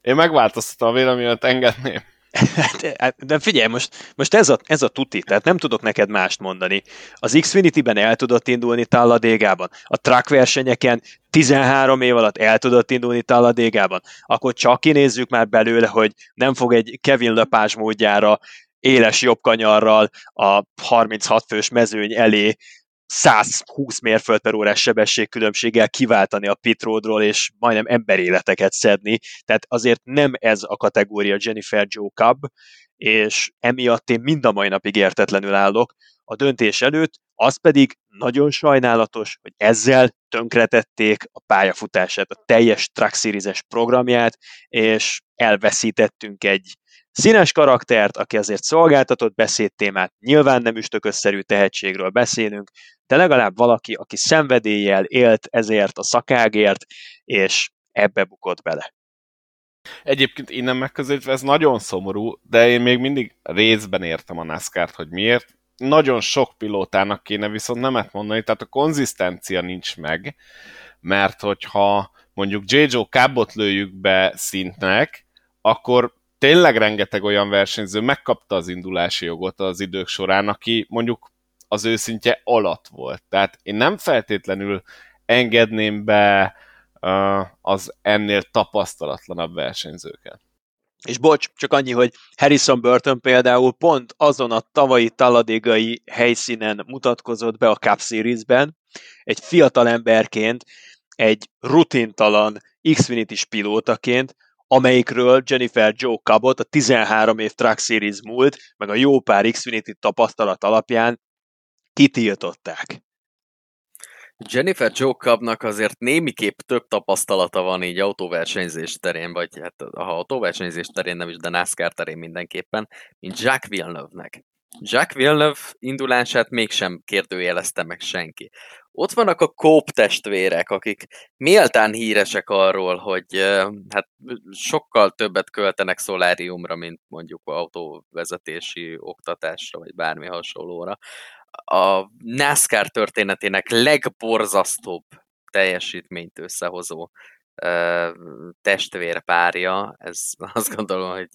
Én megváltoztatom a véleményet, engedném. Hát, hát, de figyelj, most, most ez, a, ez a tuti, tehát nem tudok neked mást mondani. Az Xfinity-ben el tudott indulni Talladégában, a track versenyeken 13 év alatt el tudott indulni Talladégában, akkor csak kinézzük már belőle, hogy nem fog egy Kevin Lepage módjára éles jobb kanyarral a 36 fős mezőny elé 120 mérföld per órás sebességkülönbséggel kiváltani a pitródról, és majdnem emberéleteket szedni. Tehát azért nem ez a kategória Jennifer Joe Cobb, és emiatt én mind a mai napig értetlenül állok a döntés előtt, az pedig nagyon sajnálatos, hogy ezzel tönkretették a pályafutását, a teljes Truck Series-es programját, és elveszítettünk egy Színes karaktert, aki azért szolgáltatott beszédtémát, nyilván nem üstökösszerű tehetségről beszélünk, de legalább valaki, aki szenvedéllyel élt ezért a szakágért, és ebbe bukott bele. Egyébként innen megközelítve ez nagyon szomorú, de én még mindig részben értem a nascar hogy miért. Nagyon sok pilótának kéne viszont nemet mondani, tehát a konzisztencia nincs meg, mert hogyha mondjuk J.J. Cabot lőjük be szintnek, akkor tényleg rengeteg olyan versenyző megkapta az indulási jogot az idők során, aki mondjuk az őszintje alatt volt. Tehát én nem feltétlenül engedném be az ennél tapasztalatlanabb versenyzőket. És bocs, csak annyi, hogy Harrison Burton például pont azon a tavalyi taladégai helyszínen mutatkozott be a Cup Series-ben, egy fiatal emberként, egy rutintalan Xfinity-s pilótaként, amelyikről Jennifer Joe Cabot a 13 év Truck Series múlt, meg a jó pár Xfinity tapasztalat alapján kitiltották. Jennifer Joe Cobbnak azért némiképp több tapasztalata van így autóversenyzés terén, vagy hát ha autóversenyzés terén nem is, de NASCAR terén mindenképpen, mint Jack Villeneuve-nek. Jack Villeneuve indulását mégsem kérdőjelezte meg senki. Ott vannak a Kóp testvérek, akik méltán híresek arról, hogy hát sokkal többet költenek szoláriumra, mint mondjuk autóvezetési oktatásra, vagy bármi hasonlóra. A NASCAR történetének legborzasztóbb teljesítményt összehozó testvérpárja, ez azt gondolom, hogy,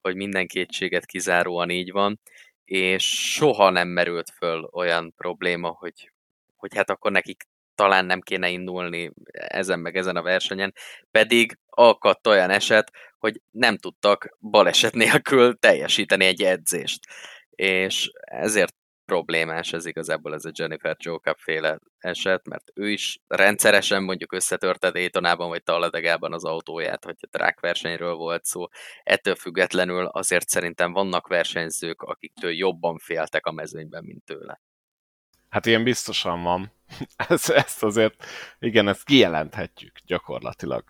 hogy minden kétséget kizáróan így van, és soha nem merült föl olyan probléma, hogy hogy hát akkor nekik talán nem kéne indulni ezen meg ezen a versenyen, pedig akadt olyan eset, hogy nem tudtak baleset nélkül teljesíteni egy edzést. És ezért problémás ez igazából ez a Jennifer Joe féle eset, mert ő is rendszeresen mondjuk összetörte Daytonában vagy Talladegában az autóját, hogy a drag versenyről volt szó. Ettől függetlenül azért szerintem vannak versenyzők, akiktől jobban féltek a mezőnyben, mint tőle. Hát ilyen biztosan van. ezt, ezt azért, igen, ezt kijelenthetjük gyakorlatilag.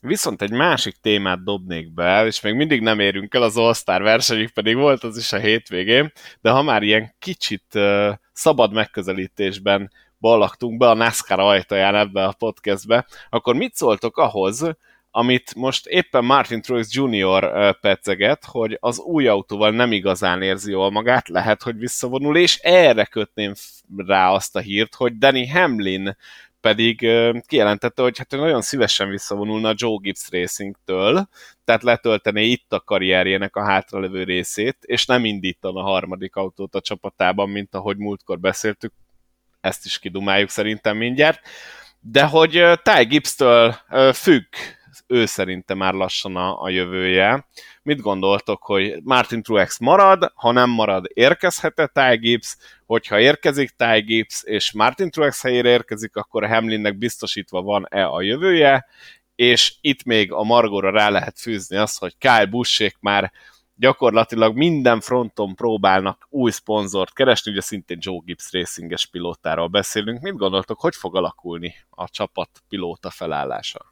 Viszont egy másik témát dobnék be, és még mindig nem érünk el az All-Star versenyig, pedig volt az is a hétvégén, de ha már ilyen kicsit uh, szabad megközelítésben ballaktunk be a NASCAR ajtaján ebbe a podcastbe, akkor mit szóltok ahhoz, amit most éppen Martin Truex Jr. peceget, hogy az új autóval nem igazán érzi jól magát, lehet, hogy visszavonul, és erre kötném rá azt a hírt, hogy Danny Hamlin pedig kijelentette, hogy hát ő nagyon szívesen visszavonulna a Joe Gibbs Racing-től, tehát letöltené itt a karrierjének a hátralevő részét, és nem indítana a harmadik autót a csapatában, mint ahogy múltkor beszéltük, ezt is kidumáljuk szerintem mindjárt, de hogy Ty Gibbs-től függ ő szerinte már lassan a, a jövője. Mit gondoltok, hogy Martin Truex marad, ha nem marad, érkezhet-e Ty Gibbs, hogyha érkezik Ty Gibbs, és Martin Truex helyére érkezik, akkor Hamlinnek biztosítva van-e a jövője, és itt még a Margóra rá lehet fűzni azt, hogy Kyle Bussék már gyakorlatilag minden fronton próbálnak új szponzort keresni, ugye szintén Joe Gibbs racinges pilótáról beszélünk. Mit gondoltok, hogy fog alakulni a csapat pilóta felállása?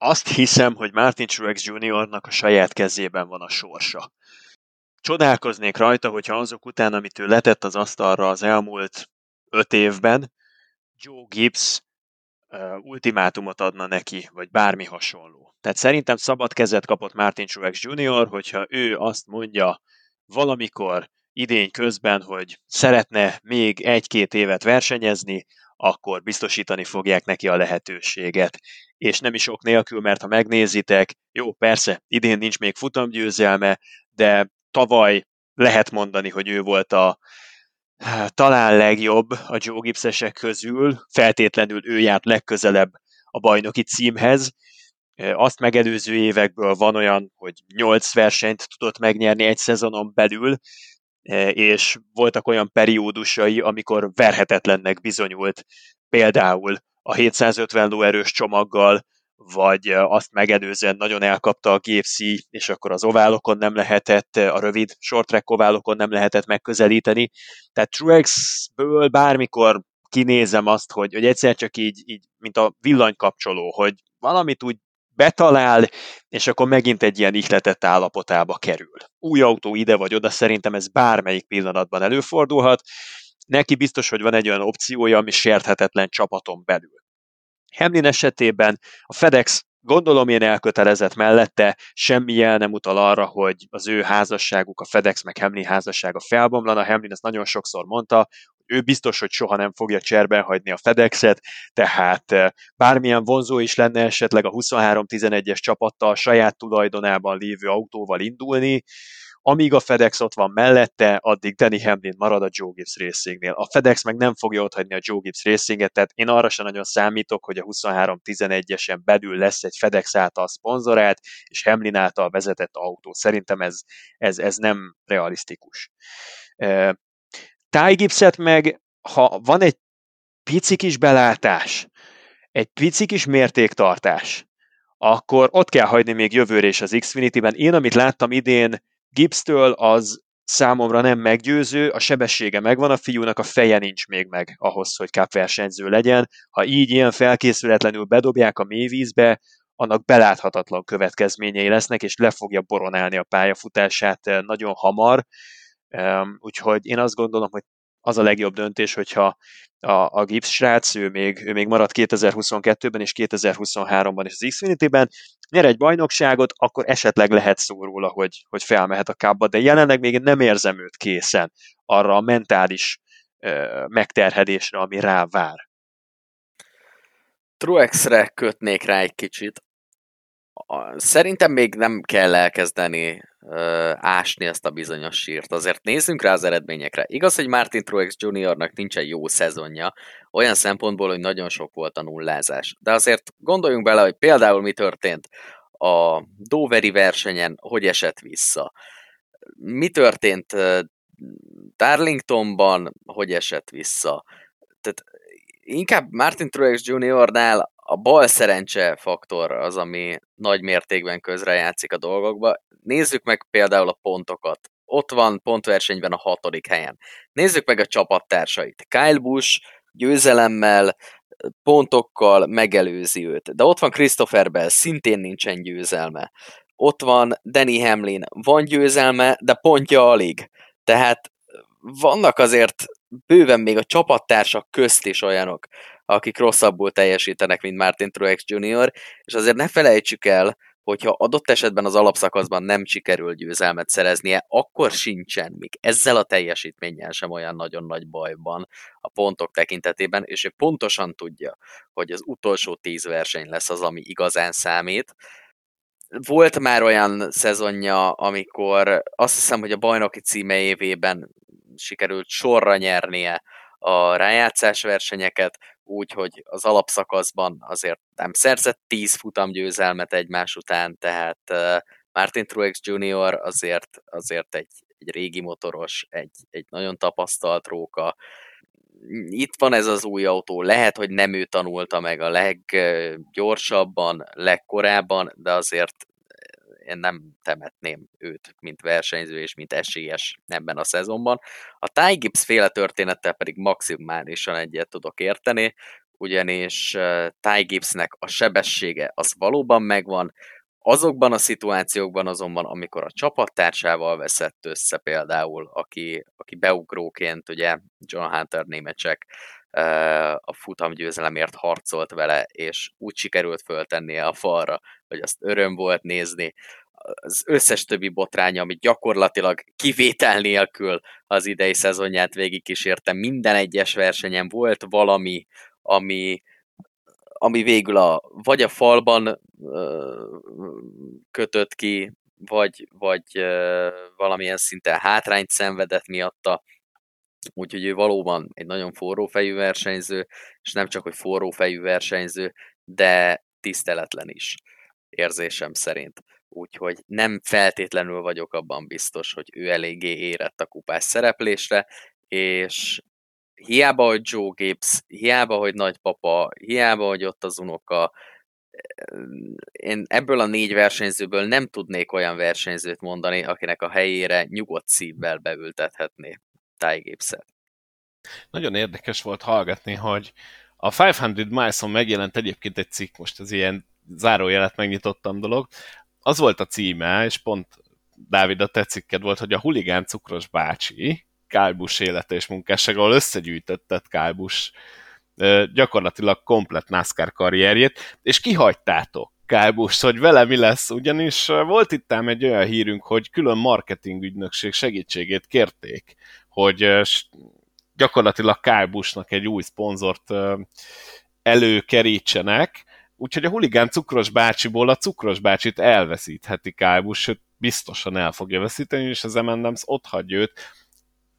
Azt hiszem, hogy Martin Truex Jr.-nak a saját kezében van a sorsa. Csodálkoznék rajta, hogyha azok után, amit ő letett az asztalra az elmúlt öt évben, Joe Gibbs uh, ultimátumot adna neki, vagy bármi hasonló. Tehát szerintem szabad kezet kapott Martin Truex Jr., hogyha ő azt mondja valamikor idény közben, hogy szeretne még egy-két évet versenyezni, akkor biztosítani fogják neki a lehetőséget. És nem is ok nélkül, mert ha megnézitek, jó, persze, idén nincs még futamgyőzelme, de tavaly lehet mondani, hogy ő volt a hát, talán legjobb a Joe Gibbsesek közül, feltétlenül ő járt legközelebb a bajnoki címhez. Azt megelőző évekből van olyan, hogy 8 versenyt tudott megnyerni egy szezonon belül, és voltak olyan periódusai, amikor verhetetlennek bizonyult, például a 750 lóerős csomaggal, vagy azt megelőzően nagyon elkapta a GFC, és akkor az oválokon nem lehetett, a rövid short track oválokon nem lehetett megközelíteni. Tehát Truex-ből bármikor kinézem azt, hogy, hogy egyszer csak így, így, mint a villanykapcsoló, hogy valamit úgy betalál, és akkor megint egy ilyen ihletett állapotába kerül. Új autó ide vagy oda, szerintem ez bármelyik pillanatban előfordulhat. Neki biztos, hogy van egy olyan opciója, ami sérthetetlen csapaton belül. Hamlin esetében a FedEx gondolom én elkötelezett mellette, semmi jel nem utal arra, hogy az ő házasságuk, a FedEx meg Hamlin házassága felbomlana. Hamlin ezt nagyon sokszor mondta, ő biztos, hogy soha nem fogja cserben hagyni a FedExet, tehát eh, bármilyen vonzó is lenne esetleg a 23-11-es csapattal saját tulajdonában lévő autóval indulni, amíg a FedEx ott van mellette, addig Danny Hamlin marad a Joe Gibbs Racingnél. A FedEx meg nem fogja otthagyni a Joe Gibbs Racinget, tehát én arra sem nagyon számítok, hogy a 23-11-esen belül lesz egy FedEx által szponzorált és Hamlin által vezetett autó. Szerintem ez, ez, ez nem realisztikus. Ty Gibbset meg, ha van egy pici kis belátás, egy pici kis mértéktartás, akkor ott kell hagyni még jövőre is az Xfinity-ben. Én, amit láttam idén Gibbs-től, az számomra nem meggyőző, a sebessége megvan, a fiúnak a feje nincs még meg ahhoz, hogy cup versenyző legyen. Ha így ilyen felkészületlenül bedobják a mélyvízbe, annak beláthatatlan következményei lesznek, és le fogja boronálni a pályafutását eh, nagyon hamar. Úgyhogy én azt gondolom, hogy az a legjobb döntés, hogyha a, a Gibbs srác, ő még, ő még marad 2022-ben és 2023-ban is az Xfinity-ben, nyer egy bajnokságot, akkor esetleg lehet szó róla, hogy, hogy felmehet a kábba, de jelenleg még nem érzem őt készen arra a mentális ö, megterhelésre, ami rá vár. Truexre kötnék rá egy kicsit. Szerintem még nem kell elkezdeni ö, ásni ezt a bizonyos sírt. Azért nézzünk rá az eredményekre. Igaz, hogy Martin Truex Jr.-nak nincsen jó szezonja, olyan szempontból, hogy nagyon sok volt a nullázás. De azért gondoljunk bele, hogy például mi történt a Doveri versenyen, hogy esett vissza. Mi történt Darlingtonban, hogy esett vissza. Tehát inkább Martin Truex Jr.-nál a bal szerencse faktor az, ami nagy mértékben közrejátszik a dolgokba. Nézzük meg például a pontokat. Ott van pontversenyben a hatodik helyen. Nézzük meg a csapattársait. Kyle Busch győzelemmel, pontokkal megelőzi őt. De ott van Christopher Bell, szintén nincsen győzelme. Ott van Danny Hamlin, van győzelme, de pontja alig. Tehát vannak azért bőven még a csapattársak közt is olyanok, akik rosszabbul teljesítenek, mint Martin Truex Jr., és azért ne felejtsük el, hogyha adott esetben az alapszakaszban nem sikerül győzelmet szereznie, akkor sincsen még ezzel a teljesítménnyel sem olyan nagyon nagy bajban a pontok tekintetében, és ő pontosan tudja, hogy az utolsó tíz verseny lesz az, ami igazán számít. Volt már olyan szezonja, amikor azt hiszem, hogy a bajnoki címe évében sikerült sorra nyernie a rájátszás versenyeket, úgyhogy az alapszakaszban azért nem szerzett 10 futam győzelmet egymás után, tehát Martin Truex Jr. azért, azért egy, egy régi motoros, egy, egy nagyon tapasztalt róka, itt van ez az új autó, lehet, hogy nem ő tanulta meg a leggyorsabban, legkorábban, de azért én nem temetném őt, mint versenyző és mint esélyes ebben a szezonban. A Ty Gibbs féle történettel pedig maximálisan egyet tudok érteni, ugyanis Ty Gibbsnek a sebessége az valóban megvan, azokban a szituációkban azonban, amikor a csapattársával veszett össze például, aki, aki beugróként, ugye John Hunter némecsek a futamgyőzelemért harcolt vele, és úgy sikerült föltennie a falra, hogy azt öröm volt nézni. Az összes többi botránya, amit gyakorlatilag kivétel nélkül az idei szezonját végigkísérte, minden egyes versenyen volt valami, ami, ami végül a, vagy a falban kötött ki, vagy, vagy ö, valamilyen szinten hátrányt szenvedett miatta, Úgyhogy ő valóban egy nagyon forró fejű versenyző, és nem csak, hogy forró fejű versenyző, de tiszteletlen is, érzésem szerint. Úgyhogy nem feltétlenül vagyok abban biztos, hogy ő eléggé érett a kupás szereplésre, és hiába, hogy Joe Gibbs, hiába, hogy nagypapa, hiába, hogy ott az unoka, én ebből a négy versenyzőből nem tudnék olyan versenyzőt mondani, akinek a helyére nyugodt szívvel beültethetné Gibbs-et. Nagyon érdekes volt hallgatni, hogy a 500 Miles-on megjelent egyébként egy cikk, most az ilyen zárójelet megnyitottam dolog, az volt a címe, és pont Dávid, a te cikked volt, hogy a huligán cukros bácsi, Kálbus élete és munkássága, ahol összegyűjtötted Kálbus gyakorlatilag komplet NASCAR karrierjét, és kihagytátok Kálbust, hogy vele mi lesz, ugyanis volt itt ám egy olyan hírünk, hogy külön marketing segítségét kérték hogy gyakorlatilag Kálbusnak egy új szponzort előkerítsenek, úgyhogy a huligán cukros bácsiból a cukros bácsit elveszítheti Kálbus, sőt biztosan el fogja veszíteni, és az M&M's ott hagyja őt.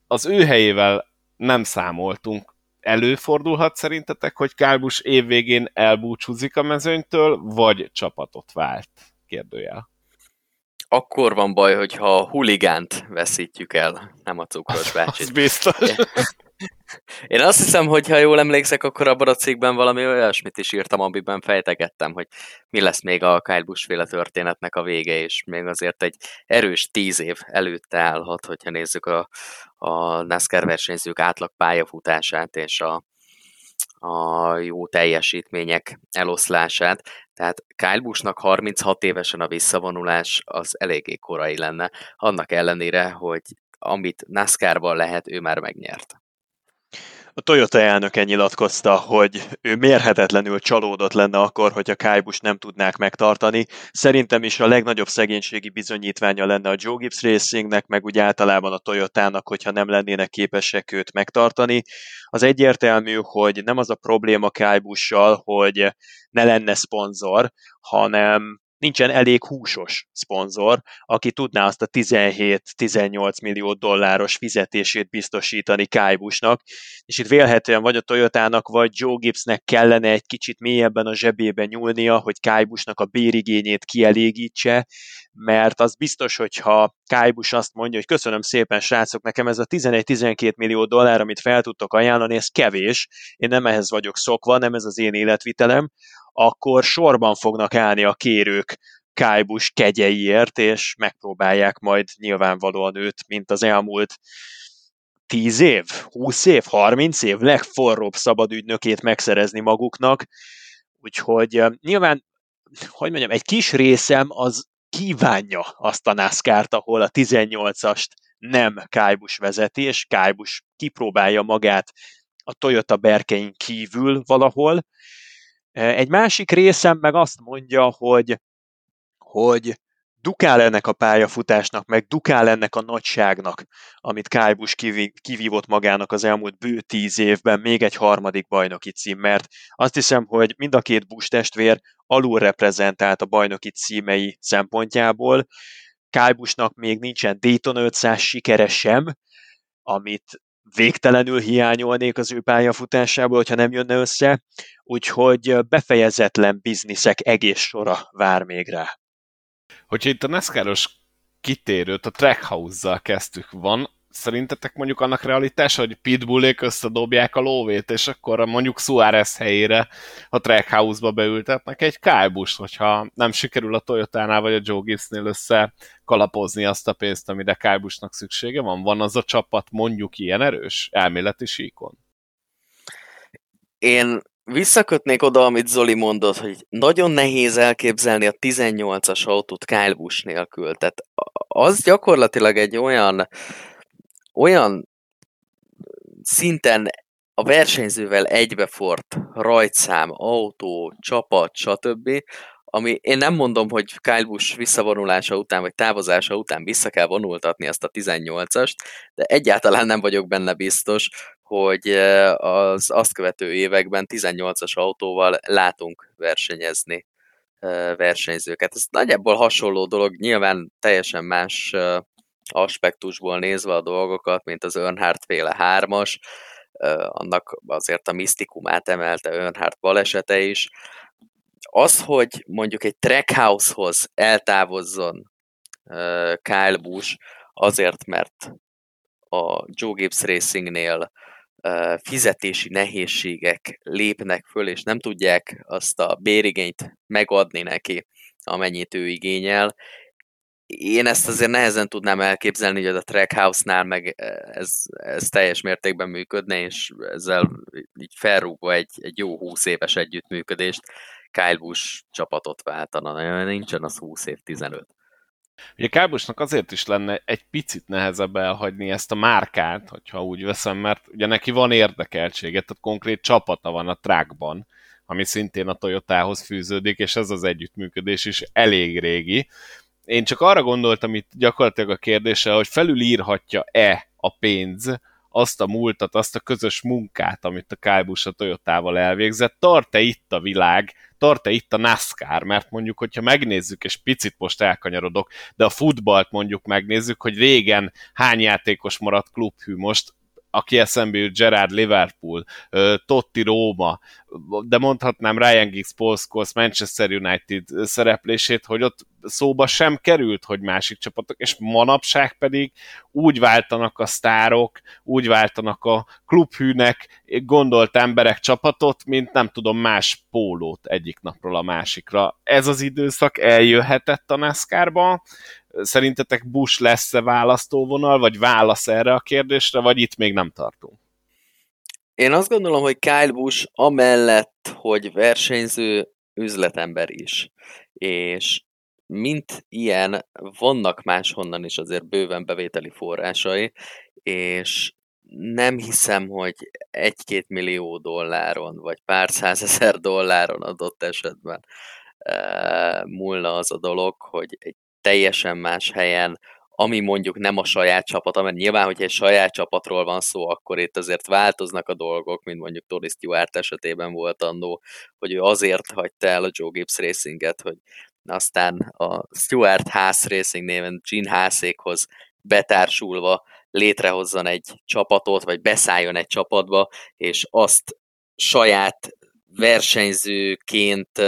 Az ő helyével nem számoltunk. Előfordulhat szerintetek, hogy Kálbus évvégén elbúcsúzik a mezőnytől, vagy csapatot vált? Kérdőjel akkor van baj, hogyha a huligánt veszítjük el, nem a cukros bácsit. Az biztos. Én azt hiszem, hogy ha jól emlékszek, akkor abban a cikkben valami olyasmit is írtam, amiben fejtegettem, hogy mi lesz még a Kyle Busch féle történetnek a vége, és még azért egy erős tíz év előtte állhat, hogyha nézzük a, a NASCAR versenyzők átlag pályafutását és a, a jó teljesítmények eloszlását. Tehát Kyle Busch-nak 36 évesen a visszavonulás az eléggé korai lenne, annak ellenére, hogy amit NASCAR-ban lehet, ő már megnyert. A Toyota elnöke nyilatkozta, hogy ő mérhetetlenül csalódott lenne akkor, hogy a Kájbus nem tudnák megtartani. Szerintem is a legnagyobb szegénységi bizonyítványa lenne a Joe Gibbs Racingnek, meg úgy általában a Toyotának, hogyha nem lennének képesek őt megtartani. Az egyértelmű, hogy nem az a probléma Kájbussal, hogy ne lenne szponzor, hanem nincsen elég húsos szponzor, aki tudná azt a 17-18 millió dolláros fizetését biztosítani Kájbusnak, és itt vélhetően vagy a Toyotának, vagy Joe Gibbsnek kellene egy kicsit mélyebben a zsebébe nyúlnia, hogy Kájbusnak a bérigényét kielégítse, mert az biztos, hogyha Kájbus azt mondja, hogy köszönöm szépen srácok, nekem ez a 11-12 millió dollár, amit fel tudtok ajánlani, ez kevés, én nem ehhez vagyok szokva, nem ez az én életvitelem, akkor sorban fognak állni a kérők Kájbus kegyeiért, és megpróbálják majd nyilvánvalóan őt, mint az elmúlt 10 év, 20 év, 30 év legforróbb szabadügynökét megszerezni maguknak. Úgyhogy nyilván, hogy mondjam, egy kis részem az kívánja azt a NASCAR-t, ahol a 18-ast nem Kájbus vezeti, és Kájbus kipróbálja magát a Toyota berkein kívül valahol. Egy másik részem meg azt mondja, hogy, hogy dukál ennek a pályafutásnak, meg dukál ennek a nagyságnak, amit Kájbus kivívott magának az elmúlt bő tíz évben, még egy harmadik bajnoki cím, mert azt hiszem, hogy mind a két Bush testvér alul reprezentált a bajnoki címei szempontjából. Kájbusnak még nincsen Dayton 500 sikere sem, amit végtelenül hiányolnék az ő pályafutásából, hogyha nem jönne össze, úgyhogy befejezetlen bizniszek egész sora vár még rá. Hogyha itt a NASCAR-os kitérőt a Trackhouse-zal kezdtük, van szerintetek mondjuk annak realitása, hogy Pitbullék összedobják a lóvét, és akkor mondjuk Suárez helyére a Trackhouse-ba beültetnek egy kájbust, hogyha nem sikerül a Toyota-nál vagy a Joe Gibbsnél össze kalapozni azt a pénzt, amire kájbusnak szüksége van? Van az a csapat mondjuk ilyen erős elméleti síkon? Én visszakötnék oda, amit Zoli mondott, hogy nagyon nehéz elképzelni a 18-as autót Kyle Busch nélkül. Tehát az gyakorlatilag egy olyan olyan szinten a versenyzővel egybefort rajtszám, autó, csapat, stb., ami én nem mondom, hogy Kyle Busch visszavonulása után, vagy távozása után vissza kell vonultatni azt a 18-ast, de egyáltalán nem vagyok benne biztos, hogy az azt követő években 18-as autóval látunk versenyezni versenyzőket. Ez nagyjából hasonló dolog, nyilván teljesen más aspektusból nézve a dolgokat, mint az Earnhardt féle hármas, annak azért a misztikumát emelte Earnhardt balesete is. Az, hogy mondjuk egy trackhouse-hoz eltávozzon Kyle Busch, azért, mert a Joe Gibbs Racingnél fizetési nehézségek lépnek föl, és nem tudják azt a bérigényt megadni neki, amennyit ő igényel, én ezt azért nehezen tudnám elképzelni, hogy a Trackhouse-nál meg ez, ez teljes mértékben működne, és ezzel így felrúgva egy, egy jó 20 éves együttműködést Kyle Busch csapatot váltana. Nincsen az 20 év, 15. Ugye Kábusnak azért is lenne egy picit nehezebb elhagyni ezt a márkát, hogyha úgy veszem, mert ugye neki van érdekeltsége, tehát konkrét csapata van a trackban, ami szintén a Toyotához fűződik, és ez az együttműködés is elég régi. Én csak arra gondoltam itt gyakorlatilag a kérdése, hogy felülírhatja-e a pénz azt a múltat, azt a közös munkát, amit a Kájbus a Toyotával elvégzett, tart-e itt a világ, tart-e itt a NASCAR, mert mondjuk, hogyha megnézzük, és picit most elkanyarodok, de a futballt mondjuk megnézzük, hogy régen hány játékos maradt klubhű, most aki eszembe jut, Gerard Liverpool, Totti Róma, de mondhatnám Ryan Giggs, Paul Scholes, Manchester United szereplését, hogy ott szóba sem került, hogy másik csapatok, és manapság pedig úgy váltanak a sztárok, úgy váltanak a klubhűnek gondolt emberek csapatot, mint nem tudom más pólót egyik napról a másikra. Ez az időszak eljöhetett a NASCAR-ba, Szerintetek Bush lesz-e választóvonal, vagy válasz erre a kérdésre, vagy itt még nem tartunk? Én azt gondolom, hogy Kyle Bush amellett, hogy versenyző, üzletember is. És mint ilyen, vannak máshonnan is azért bőven bevételi forrásai, és nem hiszem, hogy egy-két millió dolláron, vagy pár százezer dolláron adott esetben e, múlna az a dolog, hogy egy teljesen más helyen, ami mondjuk nem a saját csapat, mert nyilván, hogyha egy saját csapatról van szó, akkor itt azért változnak a dolgok, mint mondjuk Tony Stewart esetében volt annó, hogy ő azért hagyta el a Joe Gibbs Racinget, hogy aztán a Stuart Haas Racing néven Gene Haasékhoz betársulva létrehozzon egy csapatot, vagy beszálljon egy csapatba, és azt saját versenyzőként,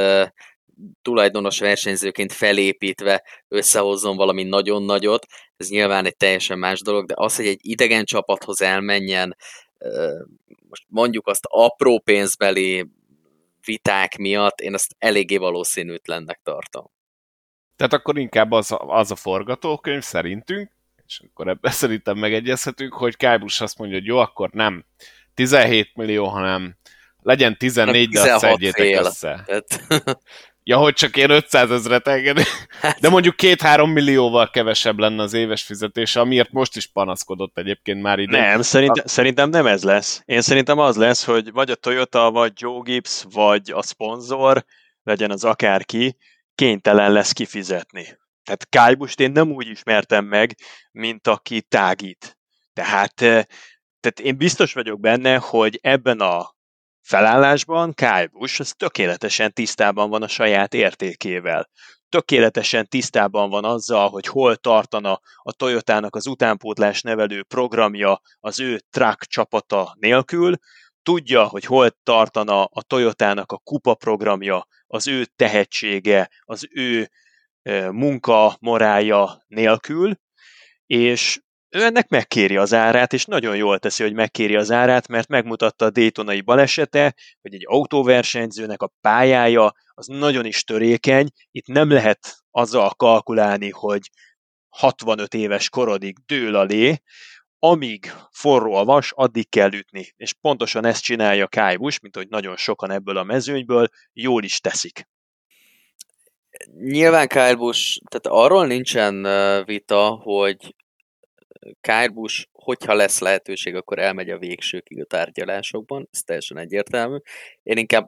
tulajdonos versenyzőként felépítve összehozzon valami nagyon nagyot, ez nyilván egy teljesen más dolog, de az, hogy egy idegen csapathoz elmenjen, most mondjuk azt apró pénzbeli viták miatt, én azt eléggé valószínűtlennek tartom. Tehát akkor inkább az a, az a forgatókönyv szerintünk, és akkor ebben szerintem megegyezhetünk, hogy Kábus azt mondja, hogy jó, akkor nem 17 millió, hanem legyen 14, de azt szedjétek össze. Tehát... Ja, hogy csak én 500 ezeret engedni. Hát- de mondjuk 2-3 millióval kevesebb lenne az éves fizetése, amiért most is panaszkodott egyébként már ide. Nem, szerint, a... szerintem nem ez lesz. Én szerintem az lesz, hogy vagy a Toyota, vagy Joe Gibbs, vagy a szponzor, legyen az akárki, kénytelen lesz kifizetni. Tehát Kájbust én nem úgy ismertem meg, mint aki tágít. Tehát, eh, tehát én biztos vagyok benne, hogy ebben a felállásban Kyle Busch az tökéletesen tisztában van a saját értékével. Tökéletesen tisztában van azzal, hogy hol tartana a Toyotának az utánpótlás nevelő programja az ő truck csapata nélkül, tudja, hogy hol tartana a Toyotának a kupa programja, az ő tehetsége, az ő munka morálja nélkül, és ő ennek megkéri az árát, és nagyon jól teszi, hogy megkéri az árát, mert megmutatta a Daytonai balesete, hogy egy autóversenyzőnek a pályája az nagyon is törékeny, itt nem lehet azzal kalkulálni, hogy 65 éves korodig dől alé, amíg forró a vas, addig kell ütni. És pontosan ezt csinálja Kai Busch, mint hogy nagyon sokan ebből a mezőnyből jól is teszik. Nyilván Kyle Busch, tehát arról nincsen vita, hogy Busch, hogyha lesz lehetőség, akkor elmegy a végsőkig a tárgyalásokban, ez teljesen egyértelmű. Én inkább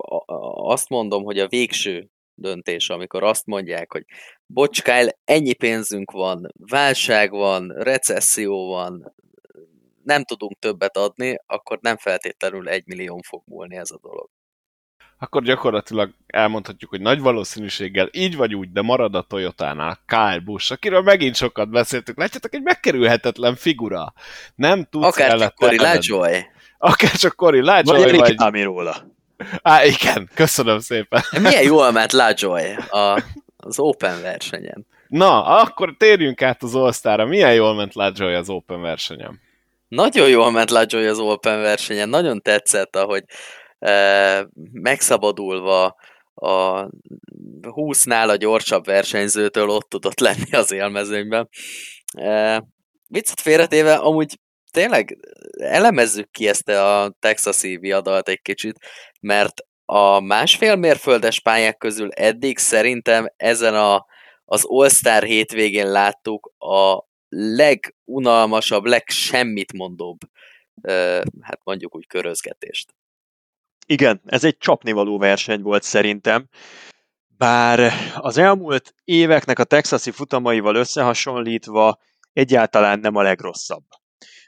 azt mondom, hogy a végső döntés, amikor azt mondják, hogy bocs, Kyle, ennyi pénzünk van, válság van, recesszió van, nem tudunk többet adni, akkor nem feltétlenül egy millió fog múlni ez a dolog akkor gyakorlatilag elmondhatjuk, hogy nagy valószínűséggel így vagy úgy, de marad a Toyota-nál Kyle Busch, akiről megint sokat beszéltük. Látjátok, egy megkerülhetetlen figura. Nem tudsz Akár csak Cory Lajoy. Akár csak Cory Lajoy. Vagy, vagy... róla. Á, igen, köszönöm szépen. Milyen jól ment Lajoy a, az Open versenyen. Na, akkor térjünk át az all Milyen jól ment Lajoy az Open versenyen? Nagyon jól ment Lajoy az Open versenyen. Nagyon tetszett, ahogy megszabadulva a 20-nál a gyorsabb versenyzőtől ott tudott lenni az élmezőnyben. Viccet félretéve, amúgy tényleg elemezzük ki ezt a texasi viadalt egy kicsit, mert a másfél mérföldes pályák közül eddig szerintem ezen a, az All-Star hétvégén láttuk a legunalmasabb, legsemmit mondóbb, hát mondjuk úgy körözgetést. Igen, ez egy csapnivaló verseny volt szerintem. Bár az elmúlt éveknek a texasi futamaival összehasonlítva egyáltalán nem a legrosszabb.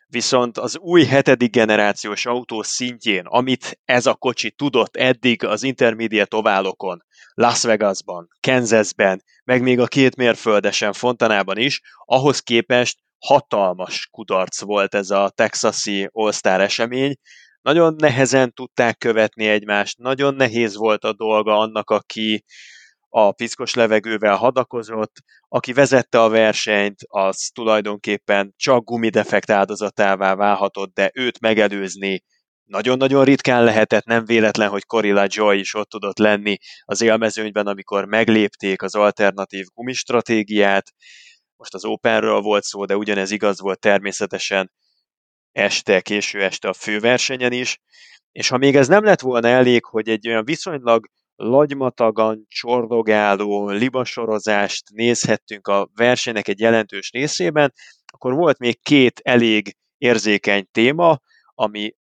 Viszont az új hetedik generációs autó szintjén, amit ez a kocsi tudott eddig az intermediate oválokon, Las Vegasban, Kansasben, meg még a két mérföldesen Fontanában is, ahhoz képest hatalmas kudarc volt ez a texasi All-Star esemény, nagyon nehezen tudták követni egymást, nagyon nehéz volt a dolga annak, aki a piszkos levegővel hadakozott, aki vezette a versenyt, az tulajdonképpen csak gumidefekt áldozatává válhatott, de őt megelőzni nagyon-nagyon ritkán lehetett, nem véletlen, hogy Corilla Joy is ott tudott lenni az élmezőnyben, amikor meglépték az alternatív gumistratégiát. Most az Openről volt szó, de ugyanez igaz volt természetesen este, késő este a főversenyen is, és ha még ez nem lett volna elég, hogy egy olyan viszonylag lagymatagan csordogáló libasorozást nézhettünk a versenynek egy jelentős részében, akkor volt még két elég érzékeny téma, ami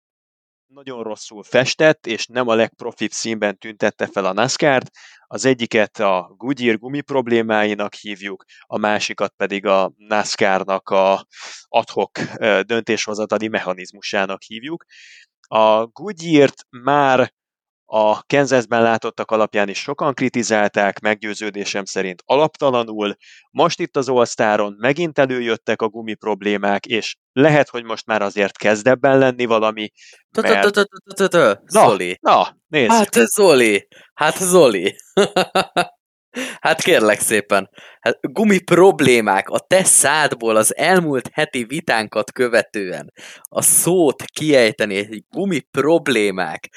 nagyon rosszul festett, és nem a legprofibb színben tüntette fel a NASCAR-t. Az egyiket a Goodyear gumi problémáinak hívjuk, a másikat pedig a NASCAR-nak a adhok döntéshozatali mechanizmusának hívjuk. A Goodyear-t már a Kansasben látottak alapján is sokan kritizálták, meggyőződésem szerint alaptalanul. Most itt az All megint előjöttek a gumi problémák, és lehet, hogy most már azért kezd ebben lenni valami, mert... Zoli. Na, nézd. Hát Zoli, hát Zoli. Hát kérlek szépen, hát gumi problémák a te szádból az elmúlt heti vitánkat követően a szót kiejteni, egy gumi problémák,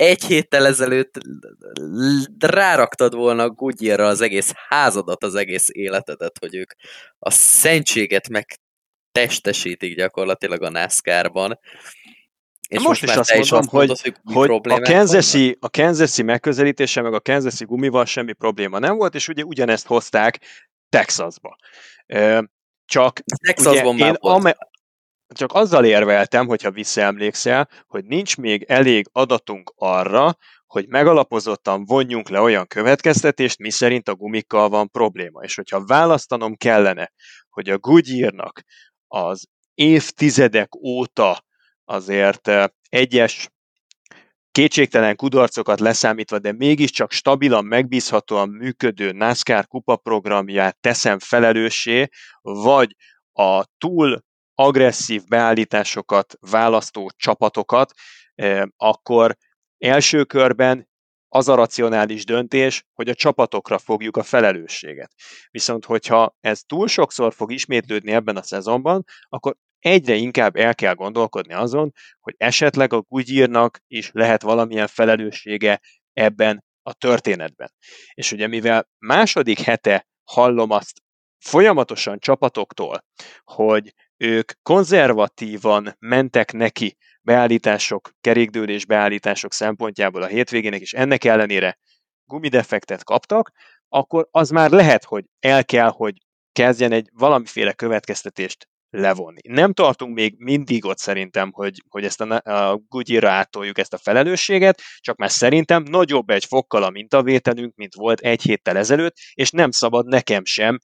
egy héttel ezelőtt ráraktad volna Goodyearra az egész házadat, az egész életedet, hogy ők a szentséget meg testesítik gyakorlatilag a NASCAR-ban. És most, most is azt mondom, is azt mondod, hogy, hogy, hogy a, Kansas-i, a Kansas-i megközelítése, meg a Kansas-i gumival semmi probléma nem volt, és ugye ugyanezt hozták Texasba. Csak Texasban ugye, én, volt. Csak azzal érveltem, hogyha visszaemlékszel, hogy nincs még elég adatunk arra, hogy megalapozottan vonjunk le olyan következtetést, mi szerint a gumikkal van probléma. És hogyha választanom kellene, hogy a Goodyearnak az évtizedek óta azért eh, egyes kétségtelen kudarcokat leszámítva, de mégiscsak stabilan, megbízhatóan működő NASCAR kupa programját teszem felelőssé, vagy a túl agresszív beállításokat választó csapatokat, akkor első körben az a racionális döntés, hogy a csapatokra fogjuk a felelősséget. Viszont, hogyha ez túl sokszor fog ismétlődni ebben a szezonban, akkor egyre inkább el kell gondolkodni azon, hogy esetleg a Goodyearnak is lehet valamilyen felelőssége ebben a történetben. És ugye mivel második hete hallom azt folyamatosan csapatoktól, hogy ők konzervatívan mentek neki beállítások, kerékdőlés beállítások szempontjából a hétvégének, és ennek ellenére gumidefektet kaptak, akkor az már lehet, hogy el kell, hogy kezdjen egy valamiféle következtetést levonni. Nem tartunk még mindig ott szerintem, hogy, hogy ezt a, a Goodyear-ra átoljuk ezt a felelősséget, csak már szerintem nagyobb egy fokkal a mintavételünk, mint volt egy héttel ezelőtt, és nem szabad nekem sem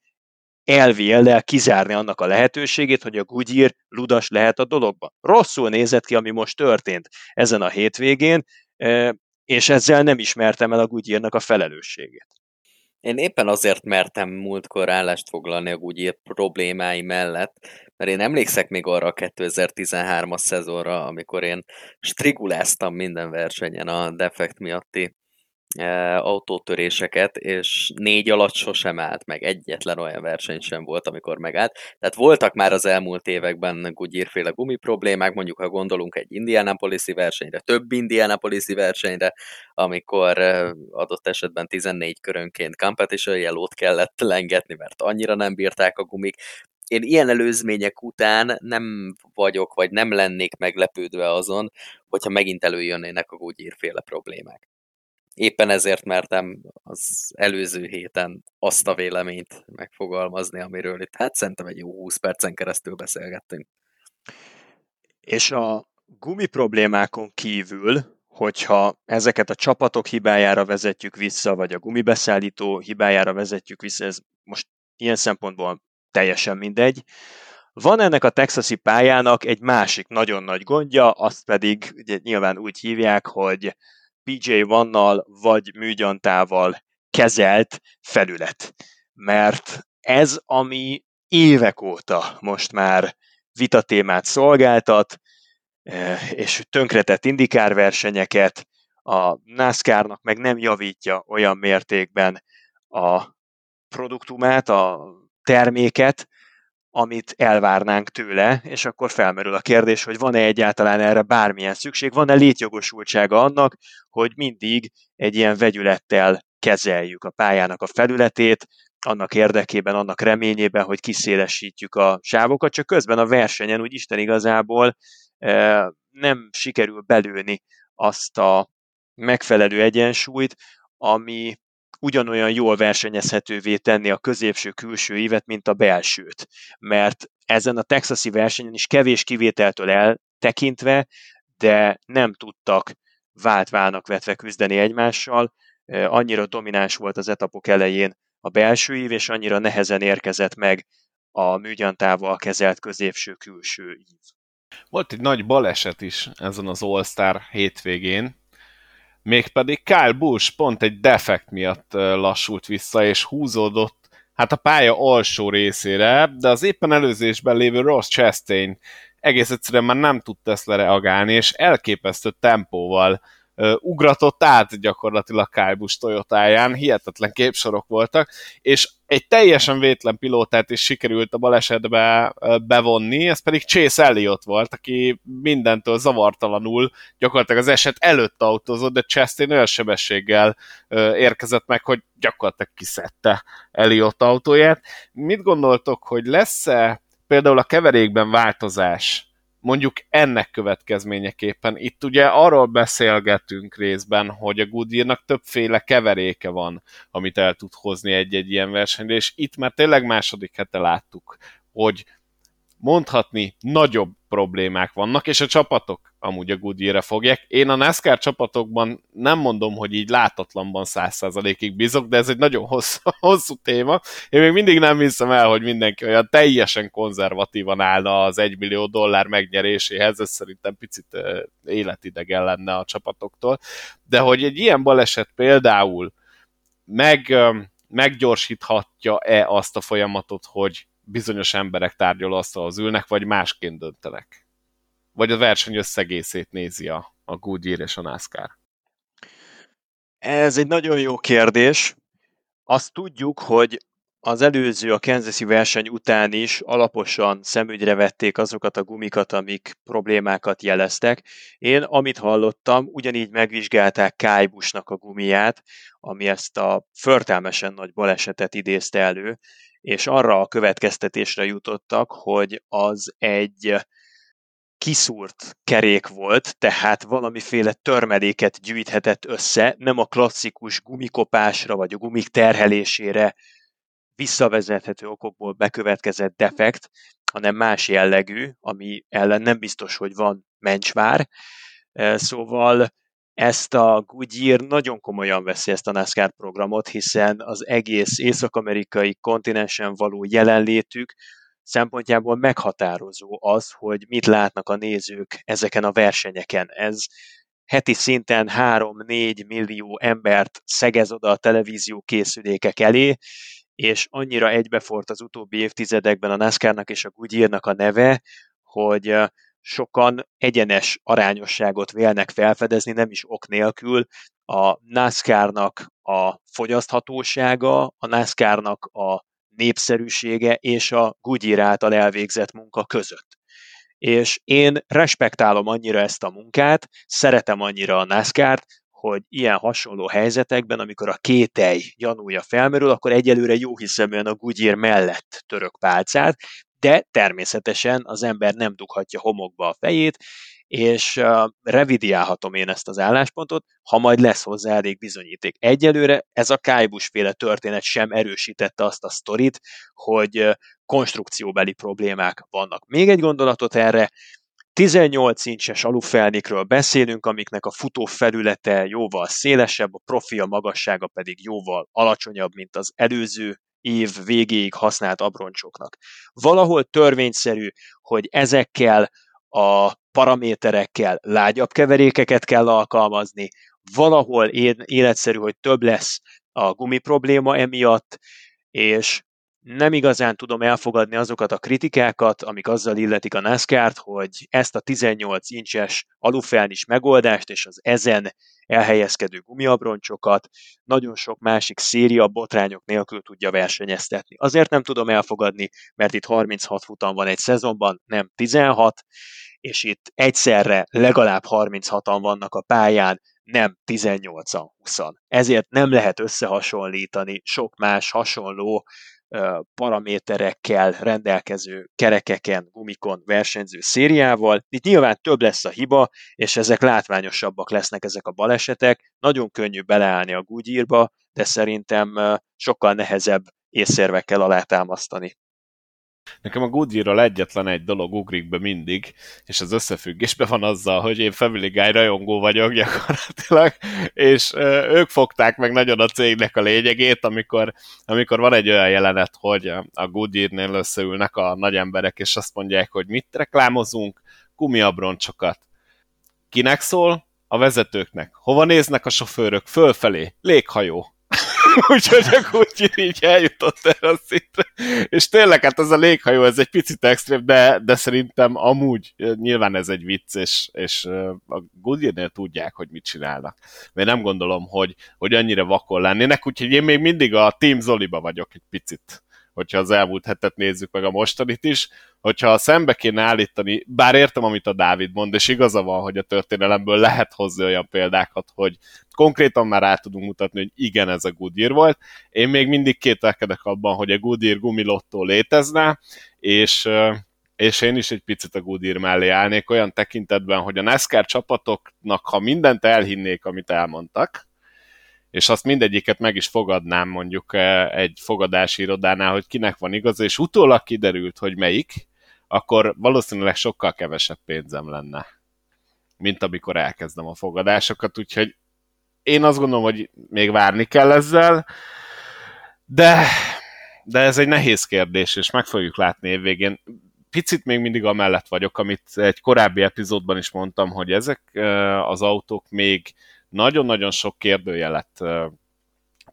elvéllel kizárni annak a lehetőségét, hogy a Goodyear ludas lehet a dologban. Rosszul nézett ki, ami most történt ezen a hétvégén, és ezzel nem ismertem el a Goodyearnak a felelősségét. Én éppen azért mertem múltkor állást foglalni a Goodyear problémái mellett, mert én emlékszek még arra a 2013-as szezonra, amikor én striguláztam minden versenyen a defekt miatti autótöréseket, és négy alatt sosem állt meg, egyetlen olyan verseny sem volt, amikor megállt. Tehát voltak már az elmúlt években Goodyear-féle gumi problémák, mondjuk ha gondolunk egy Indianapolis-i versenyre, több Indianapolis-i versenyre, amikor e, adott esetben 14 körönként competition yellow kellett lengetni, mert annyira nem bírták a gumik. Én ilyen előzmények után nem vagyok, vagy nem lennék meglepődve azon, hogyha megint előjönnének a Goodyear-féle problémák éppen ezért mertem az előző héten azt a véleményt megfogalmazni, amiről itt hát szerintem egy jó 20 percen keresztül beszélgettünk. És a gumi problémákon kívül, hogyha ezeket a csapatok hibájára vezetjük vissza, vagy a gumibeszállító hibájára vezetjük vissza, ez most ilyen szempontból teljesen mindegy. Van ennek a texasi pályának egy másik nagyon nagy gondja, azt pedig ugye nyilván úgy hívják, hogy PJ Vannal vagy műgyantával kezelt felület. Mert ez, ami évek óta most már vitatémát szolgáltat, eh, és tönkretett indikárversenyeket, a NASCAR-nak meg nem javítja olyan mértékben a produktumát, a terméket, amit elvárnánk tőle, és akkor felmerül a kérdés, hogy van-e egyáltalán erre bármilyen szükség, van-e létjogosultsága annak, hogy mindig egy ilyen vegyülettel kezeljük a pályának a felületét, annak érdekében, annak reményében, hogy kiszélesítjük a sávokat, csak közben a versenyen úgy Isten igazából e, nem sikerül belőni azt a megfelelő egyensúlyt, ami ugyanolyan jól versenyezhetővé tenni a középső-külső évet, mint a belsőt. Mert ezen a texasi versenyen is kevés kivételtől eltekintve, de nem tudtak vált válnak vetve küzdeni egymással, annyira domináns volt az etapok elején a belső év, és annyira nehezen érkezett meg a műgyantával kezelt középső-külső ív. Volt egy nagy baleset is ezen az All-Star hétvégén, Mégpedig Kyle Busch pont egy defekt miatt lassult vissza, és húzódott hát a pálya alsó részére, de az éppen előzésben lévő Ross Chastain egész egyszerűen már nem tudta ezt lereagálni, és elképesztő tempóval ugratott át gyakorlatilag Kálbus Toyotáján, hihetetlen képsorok voltak, és egy teljesen vétlen pilótát is sikerült a balesetbe bevonni, ez pedig Chase Elliott volt, aki mindentől zavartalanul gyakorlatilag az eset előtt autózott, de Chastain olyan sebességgel érkezett meg, hogy gyakorlatilag kiszedte Elliott autóját. Mit gondoltok, hogy lesz-e például a keverékben változás mondjuk ennek következményeképpen. Itt ugye arról beszélgetünk részben, hogy a Goodyearnak többféle keveréke van, amit el tud hozni egy-egy ilyen versenyre, és itt már tényleg második hete láttuk, hogy mondhatni nagyobb problémák vannak, és a csapatok amúgy a Goodyear-re fogják. Én a NASCAR csapatokban nem mondom, hogy így látatlanban száz százalékig bízok, de ez egy nagyon hosszú, hosszú téma. Én még mindig nem hiszem el, hogy mindenki olyan teljesen konzervatívan állna az egy millió dollár megnyeréséhez, ez szerintem picit életidegen lenne a csapatoktól. De hogy egy ilyen baleset például meg, meggyorsíthatja-e azt a folyamatot, hogy bizonyos emberek tárgyalóasztalhoz ülnek, vagy másként döntenek? Vagy a verseny összegészét nézi a, a Goodyear és a NASCAR? Ez egy nagyon jó kérdés. Azt tudjuk, hogy az előző, a Kansas verseny után is alaposan szemügyre vették azokat a gumikat, amik problémákat jeleztek. Én, amit hallottam, ugyanígy megvizsgálták Kájbusnak a gumiját, ami ezt a förtelmesen nagy balesetet idézte elő, és arra a következtetésre jutottak, hogy az egy kiszúrt kerék volt, tehát valamiféle törmeléket gyűjthetett össze, nem a klasszikus gumikopásra vagy a gumik terhelésére visszavezethető okokból bekövetkezett defekt, hanem más jellegű, ami ellen nem biztos, hogy van mencsvár. Szóval ezt a Goodyear nagyon komolyan veszi ezt a NASCAR programot, hiszen az egész észak-amerikai kontinensen való jelenlétük szempontjából meghatározó az, hogy mit látnak a nézők ezeken a versenyeken. Ez heti szinten 3-4 millió embert szegez oda a televízió készülékek elé, és annyira egybefort az utóbbi évtizedekben a NASCAR-nak és a Goodyear-nak a neve, hogy sokan egyenes arányosságot vélnek felfedezni, nem is ok nélkül. A NASCAR-nak a fogyaszthatósága, a NASCAR-nak a népszerűsége és a Goodyear által elvégzett munka között. És én respektálom annyira ezt a munkát, szeretem annyira a NASCAR-t, hogy ilyen hasonló helyzetekben, amikor a kételj gyanúja felmerül, akkor egyelőre jó hiszeműen a Goodyear mellett török pálcát, de természetesen az ember nem dughatja homokba a fejét, és uh, revidiálhatom én ezt az álláspontot, ha majd lesz hozzá elég bizonyíték. Egyelőre ez a Kájbus féle történet sem erősítette azt a sztorit, hogy uh, konstrukcióbeli problémák vannak. Még egy gondolatot erre, 18 incses alufelnikről beszélünk, amiknek a futó felülete jóval szélesebb, a profia magassága pedig jóval alacsonyabb, mint az előző év végéig használt abroncsoknak. Valahol törvényszerű, hogy ezekkel a paraméterekkel lágyabb keverékeket kell alkalmazni, valahol életszerű, hogy több lesz a gumi probléma emiatt, és nem igazán tudom elfogadni azokat a kritikákat, amik azzal illetik a NASCAR-t, hogy ezt a 18 incses alufelnis megoldást és az ezen elhelyezkedő gumiabroncsokat nagyon sok másik széria botrányok nélkül tudja versenyeztetni. Azért nem tudom elfogadni, mert itt 36 futam van egy szezonban, nem 16, és itt egyszerre legalább 36-an vannak a pályán, nem 18-an, 20 Ezért nem lehet összehasonlítani sok más hasonló paraméterekkel rendelkező kerekeken, gumikon versenyző szériával. Itt nyilván több lesz a hiba, és ezek látványosabbak lesznek ezek a balesetek. Nagyon könnyű beleállni a Goodyearba, de szerintem sokkal nehezebb észérvekkel alátámasztani. Nekem a Goodyear-ral egyetlen egy dolog ugrik be mindig, és az összefüggésben van azzal, hogy én Family Guy rajongó vagyok gyakorlatilag, és ők fogták meg nagyon a cégnek a lényegét, amikor, amikor van egy olyan jelenet, hogy a Goodyear-nél összeülnek a nagy emberek, és azt mondják, hogy mit reklámozunk, gumiabroncsokat. Kinek szól? a vezetőknek? Hova néznek a sofőrök? Fölfelé. Léghajó. Úgyhogy a úgy így eljutott erre a szintre. És tényleg, hát ez a léghajó, ez egy picit extrém, de, de szerintem amúgy nyilván ez egy vicc, és, és a Goodyear-nél tudják, hogy mit csinálnak. Mert nem gondolom, hogy, hogy annyira vakon lennének, úgyhogy én még mindig a Team Zoliba vagyok egy picit hogyha az elmúlt hetet nézzük meg a mostanit is, hogyha szembe kéne állítani, bár értem, amit a Dávid mond, és igaza van, hogy a történelemből lehet hozni olyan példákat, hogy konkrétan már át tudunk mutatni, hogy igen, ez a Goodyear volt. Én még mindig kételkedek abban, hogy a Goodyear gumilottó létezne, és és én is egy picit a Goodyear mellé állnék olyan tekintetben, hogy a NASCAR csapatoknak, ha mindent elhinnék, amit elmondtak, és azt mindegyiket meg is fogadnám mondjuk egy fogadási irodánál, hogy kinek van igaza, és utólag kiderült, hogy melyik, akkor valószínűleg sokkal kevesebb pénzem lenne, mint amikor elkezdem a fogadásokat, úgyhogy én azt gondolom, hogy még várni kell ezzel, de, de ez egy nehéz kérdés, és meg fogjuk látni évvégén. Picit még mindig amellett vagyok, amit egy korábbi epizódban is mondtam, hogy ezek az autók még nagyon-nagyon sok kérdőjelet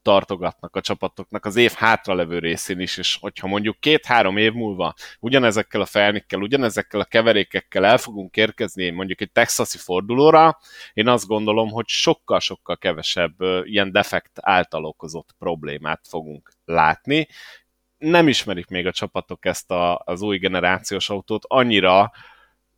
tartogatnak a csapatoknak az év hátralevő részén is, és hogyha mondjuk két-három év múlva ugyanezekkel a felnikkel, ugyanezekkel a keverékekkel el fogunk érkezni mondjuk egy texasi fordulóra, én azt gondolom, hogy sokkal-sokkal kevesebb ilyen defekt által okozott problémát fogunk látni. Nem ismerik még a csapatok ezt a, az új generációs autót annyira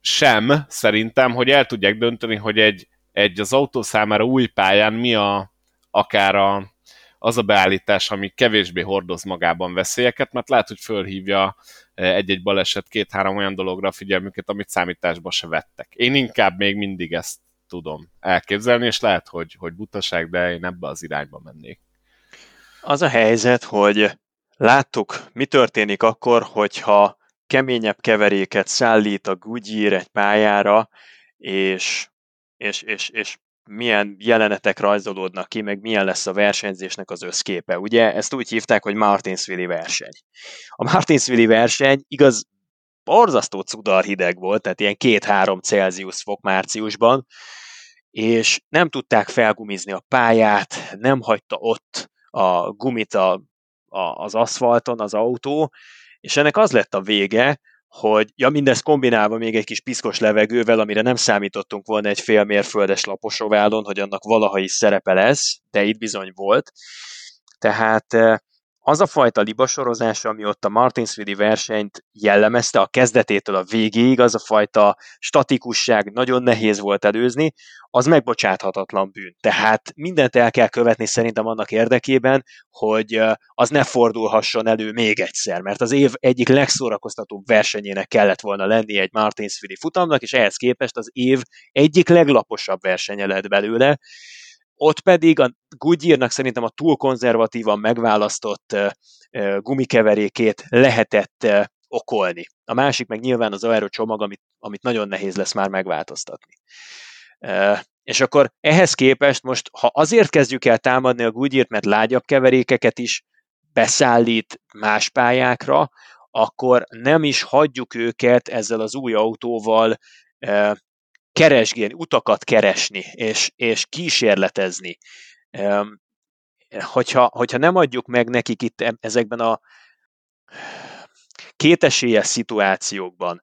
sem szerintem, hogy el tudják dönteni, hogy egy, egy az autó számára új pályán mi a, akár a, az a beállítás, ami kevésbé hordoz magában veszélyeket, mert lehet, hogy fölhívja e, egy-egy baleset két-három olyan dologra a figyelmüket, amit számításba se vettek. Én inkább még mindig ezt tudom elképzelni, és lehet, hogy, hogy butaság, de én ebbe az irányba mennék. Az a helyzet, hogy láttuk, mi történik akkor, hogyha keményebb keveréket szállít a Goodyear egy pályára, és, és, és, és milyen jelenetek rajzolódnak ki, meg milyen lesz a versenyzésnek az összképe. Ugye ezt úgy hívták, hogy Martinsville verseny. A Martinsville verseny igaz, borzasztó cudar hideg volt, tehát ilyen 2-3 Celsius fok márciusban, és nem tudták felgumizni a pályát, nem hagyta ott a gumit a, a, az aszfalton az autó, és ennek az lett a vége, hogy ja, mindez kombinálva még egy kis piszkos levegővel, amire nem számítottunk volna egy fél mérföldes laposoválon, hogy annak valaha is szerepe lesz, de itt bizony volt. Tehát eh, az a fajta libasorozás, ami ott a Martinsville versenyt jellemezte a kezdetétől a végéig, az a fajta statikusság nagyon nehéz volt előzni, az megbocsáthatatlan bűn. Tehát mindent el kell követni szerintem annak érdekében, hogy az ne fordulhasson elő még egyszer, mert az év egyik legszórakoztatóbb versenyének kellett volna lenni egy Martinsville futamnak, és ehhez képest az év egyik leglaposabb versenye lett belőle, ott pedig a Goodyearnak szerintem a túl konzervatívan megválasztott gumikeverékét lehetett okolni. A másik meg nyilván az aero csomag, amit, amit nagyon nehéz lesz már megváltoztatni. És akkor ehhez képest most, ha azért kezdjük el támadni a Goodyear-t, mert lágyabb keverékeket is beszállít más pályákra, akkor nem is hagyjuk őket ezzel az új autóval keresgélni, utakat keresni, és, és kísérletezni. Hogyha, hogyha nem adjuk meg nekik itt ezekben a kétesélyes szituációkban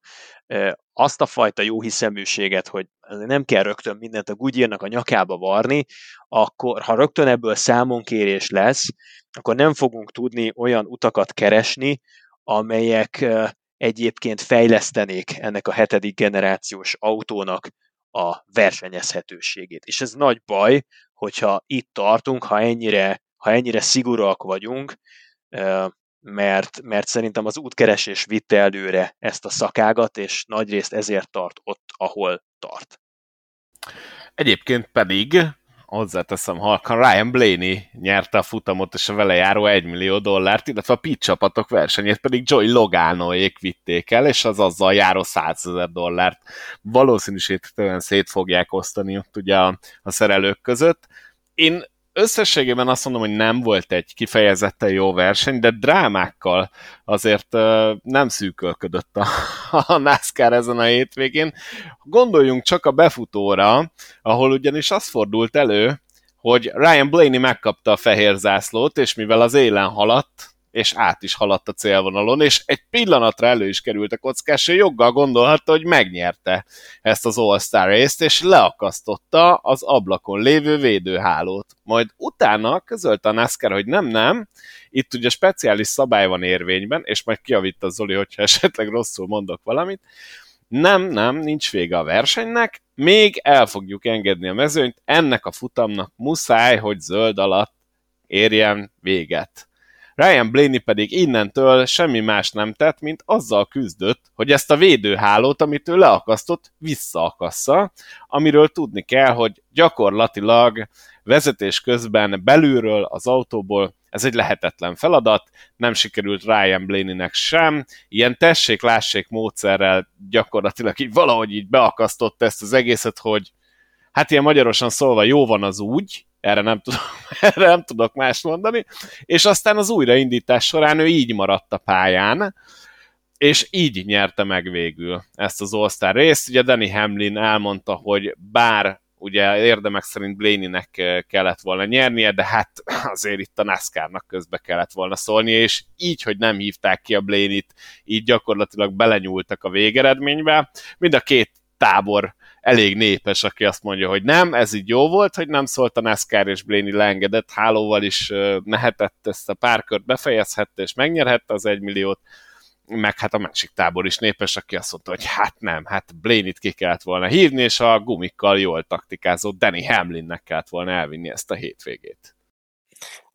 azt a fajta jó hiszeműséget, hogy nem kell rögtön mindent a Goodyearnak a nyakába varni, akkor ha rögtön ebből számonkérés lesz, akkor nem fogunk tudni olyan utakat keresni, amelyek egyébként fejlesztenék ennek a hetedik generációs autónak a versenyezhetőségét. És ez nagy baj, hogyha itt tartunk, ha ennyire, ha ennyire szigorúak vagyunk, mert, mert szerintem az útkeresés vitte előre ezt a szakágat, és nagyrészt ezért tart ott, ahol tart. Egyébként pedig hozzáteszem halkan, Ryan Blaney nyerte a futamot és a vele járó 1 millió dollárt, illetve a pit csapatok versenyét pedig Joy Loganoék vitték el, és az azzal járó 100 ezer dollárt valószínűsítően szét fogják osztani ott ugye a, a szerelők között. Én összességében azt mondom, hogy nem volt egy kifejezetten jó verseny, de drámákkal azért nem szűkölködött a, a NASCAR ezen a hétvégén. Gondoljunk csak a befutóra, ahol ugyanis az fordult elő, hogy Ryan Blaney megkapta a fehér zászlót, és mivel az élen haladt, és át is haladt a célvonalon, és egy pillanatra elő is került a kockás, és joggal gondolhatta, hogy megnyerte ezt az All-Star részt, és leakasztotta az ablakon lévő védőhálót. Majd utána közölte a NASCAR, hogy nem, nem, itt ugye speciális szabály van érvényben, és majd kiavít a Zoli, hogyha esetleg rosszul mondok valamit, nem, nem, nincs vége a versenynek, még el fogjuk engedni a mezőnyt, ennek a futamnak muszáj, hogy zöld alatt érjen véget. Ryan Blaney pedig innentől semmi más nem tett, mint azzal küzdött, hogy ezt a védőhálót, amit ő leakasztott, visszaakassza, amiről tudni kell, hogy gyakorlatilag vezetés közben belülről az autóból ez egy lehetetlen feladat, nem sikerült Ryan Blaney-nek sem, ilyen tessék-lássék módszerrel gyakorlatilag így valahogy így beakasztott ezt az egészet, hogy hát ilyen magyarosan szólva jó van az úgy, erre nem, tudom, erre nem tudok más mondani, és aztán az újraindítás során ő így maradt a pályán, és így nyerte meg végül ezt az All-Star részt. Ugye Danny Hamlin elmondta, hogy bár ugye érdemek szerint Blaney-nek eh, kellett volna nyernie, de hát azért itt a NASCAR-nak közbe kellett volna szólni, és így, hogy nem hívták ki a Blaney-t, így gyakorlatilag belenyúltak a végeredménybe. Mind a két tábor elég népes, aki azt mondja, hogy nem, ez így jó volt, hogy nem szólt a NASCAR, és Blaney leengedett, hálóval is mehetett ezt a párkört, befejezhette, és megnyerhette az egymilliót, meg hát a másik tábor is népes, aki azt mondta, hogy hát nem, hát Blaney-t ki kellett volna hívni, és a gumikkal jól taktikázó Danny Hamlinnek kellett volna elvinni ezt a hétvégét.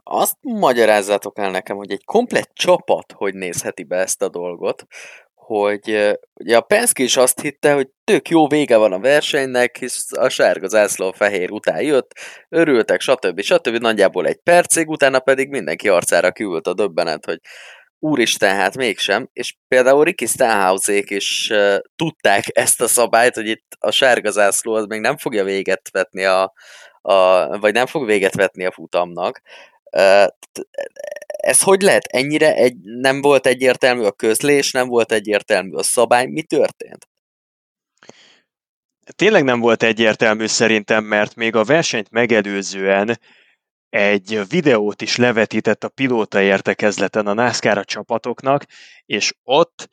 Azt magyarázzátok el nekem, hogy egy komplett csapat hogy nézheti be ezt a dolgot, hogy ugye a Penske is azt hitte, hogy tök jó vége van a versenynek, hisz a sárga zászló a fehér után jött, örültek, stb. stb. Nagyjából egy percig, utána pedig mindenki arcára küldött a döbbenet, hogy úristen, hát mégsem. És például Ricky Stenhouse-ék is uh, tudták ezt a szabályt, hogy itt a sárga zászló az még nem fogja véget vetni a, a vagy nem fog véget vetni a futamnak. Uh, ez hogy lehet? Ennyire egy, nem volt egyértelmű a közlés, nem volt egyértelmű a szabály, mi történt? Tényleg nem volt egyértelmű szerintem, mert még a versenyt megelőzően egy videót is levetített a pilóta értekezleten a NASCAR csapatoknak, és ott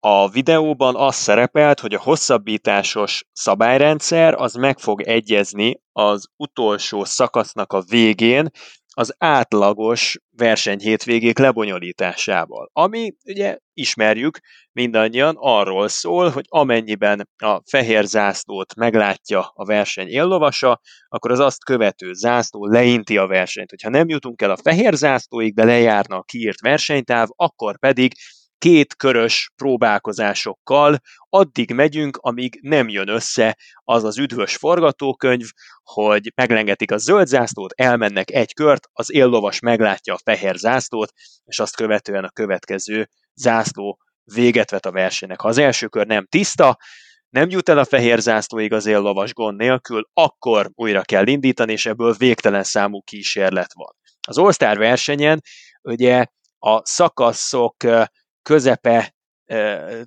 a videóban az szerepelt, hogy a hosszabbításos szabályrendszer az meg fog egyezni az utolsó szakasznak a végén, az átlagos versenyhétvégék lebonyolításával. Ami ugye ismerjük mindannyian arról szól, hogy amennyiben a fehér zászlót meglátja a verseny éllovasa, akkor az azt követő zászló leinti a versenyt. Hogyha nem jutunk el a fehér zászlóig, de lejárna a kiírt versenytáv, akkor pedig két körös próbálkozásokkal addig megyünk, amíg nem jön össze az az üdvös forgatókönyv, hogy meglengetik a zöld zászlót, elmennek egy kört, az éllovas meglátja a fehér zászlót, és azt követően a következő zászló véget vet a versenynek. Ha az első kör nem tiszta, nem jut el a fehér zászlóig az éllovas gond nélkül, akkor újra kell indítani, és ebből végtelen számú kísérlet van. Az All-Star versenyen ugye a szakaszok közepe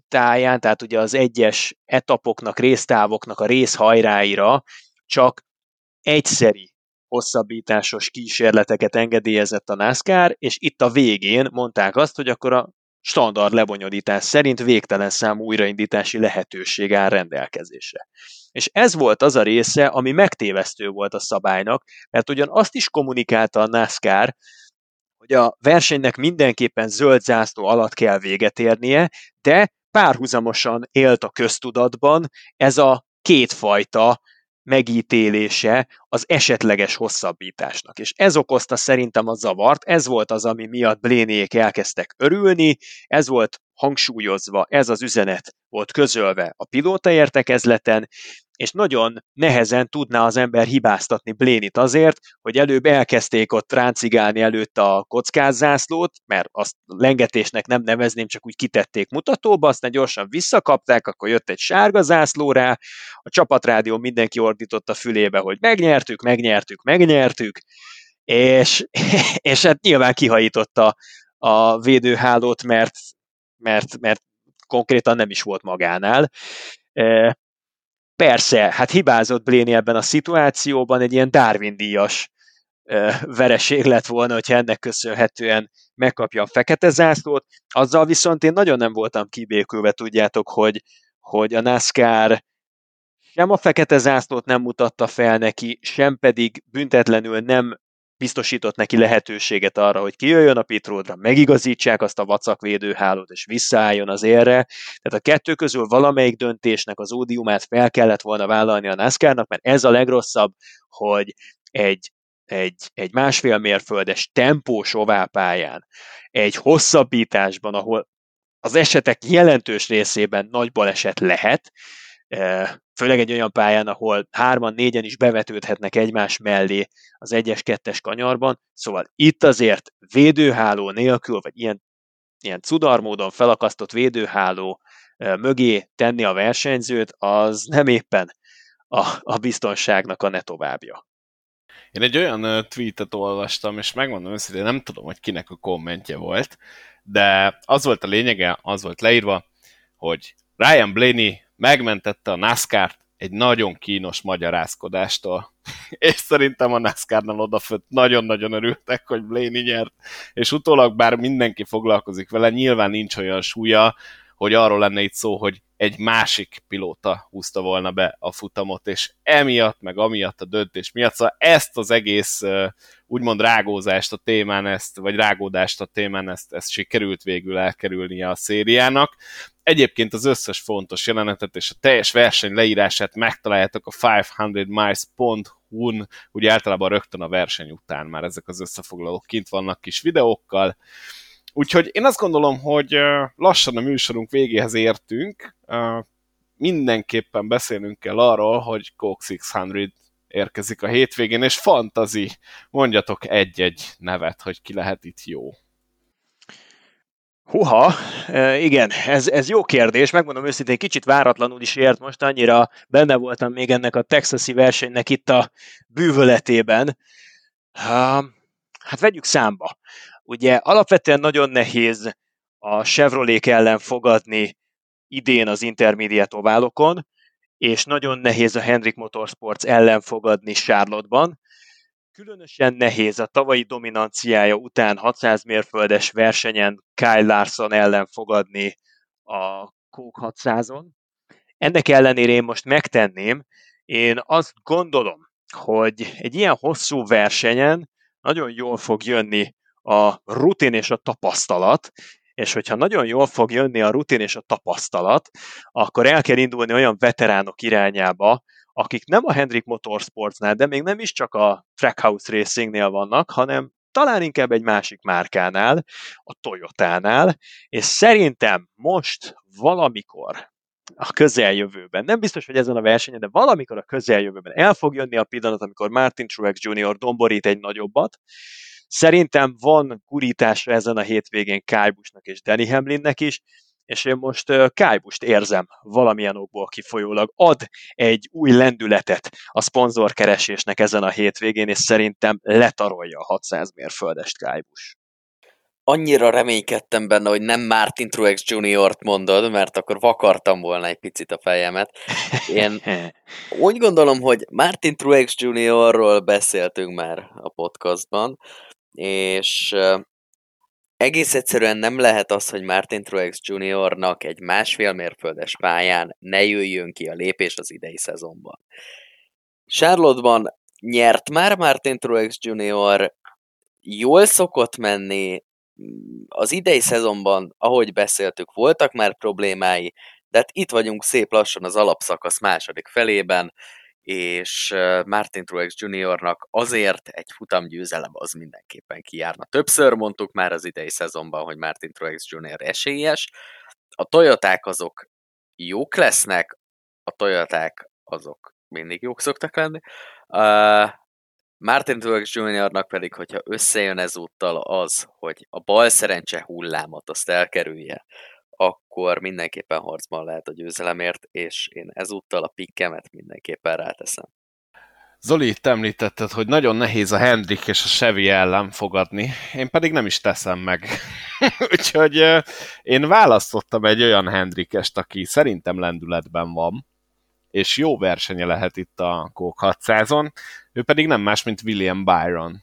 táján, tehát ugye az egyes etapoknak, résztávoknak a részhajráira csak egyszeri hosszabbításos kísérleteket engedélyezett a NASCAR, és itt a végén mondták azt, hogy akkor a standard lebonyolítás szerint végtelen számú újraindítási lehetőség áll rendelkezésre. És ez volt az a része, ami megtévesztő volt a szabálynak, mert ugyan azt is kommunikálta a NASCAR, hogy a versenynek mindenképpen zöld zászló alatt kell véget érnie, de párhuzamosan élt a köztudatban ez a kétfajta megítélése az esetleges hosszabbításnak. És ez okozta szerintem a zavart, ez volt az, ami miatt Bléniék elkezdtek örülni, ez volt hangsúlyozva, ez az üzenet volt közölve a pilóta értekezleten, és nagyon nehezen tudná az ember hibáztatni Blénit azért, hogy előbb elkezdték ott ráncigálni előtt a kockázzászlót, mert azt lengetésnek nem nevezném, csak úgy kitették mutatóba, aztán gyorsan visszakapták, akkor jött egy sárga zászló rá, a csapatrádió mindenki ordított a fülébe, hogy megnyertük, megnyertük, megnyertük, és, és hát nyilván kihajította a védőhálót, mert, mert, mert konkrétan nem is volt magánál. Persze, hát hibázott Bléni ebben a szituációban, egy ilyen Darwin-díjas vereség lett volna, hogyha ennek köszönhetően megkapja a fekete zászlót. Azzal viszont én nagyon nem voltam kibékülve, tudjátok, hogy, hogy a NASCAR sem a fekete zászlót nem mutatta fel neki, sem pedig büntetlenül nem biztosított neki lehetőséget arra, hogy kijöjjön a pitródra, megigazítsák azt a vacakvédőhálót, és visszaálljon az érre. Tehát a kettő közül valamelyik döntésnek az ódiumát fel kellett volna vállalni a NASCAR-nak, mert ez a legrosszabb, hogy egy, egy, egy másfél mérföldes tempós oválpályán, egy hosszabbításban, ahol az esetek jelentős részében nagy baleset lehet, főleg egy olyan pályán, ahol hárman, négyen is bevetődhetnek egymás mellé az egyes-kettes kanyarban, szóval itt azért védőháló nélkül, vagy ilyen, ilyen cudarmódon felakasztott védőháló mögé tenni a versenyzőt, az nem éppen a, a biztonságnak a ne továbbja. Én egy olyan tweetet olvastam, és megmondom őszintén, nem tudom, hogy kinek a kommentje volt, de az volt a lényege, az volt leírva, hogy Ryan Blaney megmentette a NASCAR-t egy nagyon kínos magyarázkodástól. És szerintem a NASCAR-nál odafött nagyon-nagyon örültek, hogy Blaney nyert, és utólag bár mindenki foglalkozik vele, nyilván nincs olyan súlya, hogy arról lenne itt szó, hogy egy másik pilóta húzta volna be a futamot, és emiatt, meg amiatt a döntés miatt, szóval ezt az egész úgymond rágózást a témán, ezt, vagy rágódást a témán, ezt, ezt sikerült végül elkerülnie a szériának. Egyébként az összes fontos jelenetet és a teljes verseny leírását megtaláljátok a 500miles.hu-n, ugye általában rögtön a verseny után már ezek az összefoglalók kint vannak kis videókkal, Úgyhogy én azt gondolom, hogy lassan a műsorunk végéhez értünk. Mindenképpen beszélnünk kell arról, hogy Coke 600 érkezik a hétvégén, és fantazi, mondjatok egy-egy nevet, hogy ki lehet itt jó. Huha, igen, ez, ez jó kérdés, megmondom őszintén, kicsit váratlanul is ért most, annyira benne voltam még ennek a texasi versenynek itt a bűvöletében. Hát vegyük számba. Ugye alapvetően nagyon nehéz a Chevrolet ellen fogadni idén az intermediate oválokon, és nagyon nehéz a Hendrik Motorsports ellen fogadni Charlotte-ban. Különösen nehéz a tavalyi dominanciája után 600 mérföldes versenyen Kyle Larson ellen fogadni a Coke 600-on. Ennek ellenére én most megtenném, én azt gondolom, hogy egy ilyen hosszú versenyen nagyon jól fog jönni a rutin és a tapasztalat, és hogyha nagyon jól fog jönni a rutin és a tapasztalat, akkor el kell indulni olyan veteránok irányába, akik nem a Hendrik Motorsportsnál, de még nem is csak a Trackhouse Racingnél vannak, hanem talán inkább egy másik márkánál, a Toyotánál, és szerintem most valamikor a közeljövőben, nem biztos, hogy ezen a versenyen, de valamikor a közeljövőben el fog jönni a pillanat, amikor Martin Truex Jr. domborít egy nagyobbat, Szerintem van gurítása ezen a hétvégén Kájbusnak és Danny Hamlinnek is, és én most Kájbust érzem valamilyen okból kifolyólag. Ad egy új lendületet a szponzorkeresésnek ezen a hétvégén, és szerintem letarolja a 600 mérföldest Kájbus. Annyira reménykedtem benne, hogy nem Martin Truex Jr.-t mondod, mert akkor vakartam volna egy picit a fejemet. Én úgy gondolom, hogy Martin Truex Jr.-ról beszéltünk már a podcastban, és egész egyszerűen nem lehet az, hogy Martin Truex Jr.-nak egy másfél mérföldes pályán ne jöjjön ki a lépés az idei szezonban. Charlotte-ban nyert már Martin Truex Jr., jól szokott menni, az idei szezonban, ahogy beszéltük, voltak már problémái, de hát itt vagyunk szép lassan az alapszakasz második felében, és Martin Truex Jr.-nak azért egy futamgyőzelem az mindenképpen kijárna. Többször mondtuk már az idei szezonban, hogy Martin Truex Jr. esélyes. A Toyoták azok jók lesznek, a Toyoták azok mindig jók szoktak lenni. Uh, Martin Truex Jr.-nak pedig, hogyha összejön ezúttal az, hogy a bal szerencse hullámot azt elkerülje, akkor mindenképpen harcban lehet a győzelemért, és én ezúttal a pikkemet mindenképpen ráteszem. Zoli, itt említetted, hogy nagyon nehéz a Hendrik és a Chevy ellen fogadni, én pedig nem is teszem meg. Úgyhogy én választottam egy olyan Hendrikest, aki szerintem lendületben van, és jó versenye lehet itt a Coke 600-on, ő pedig nem más, mint William Byron.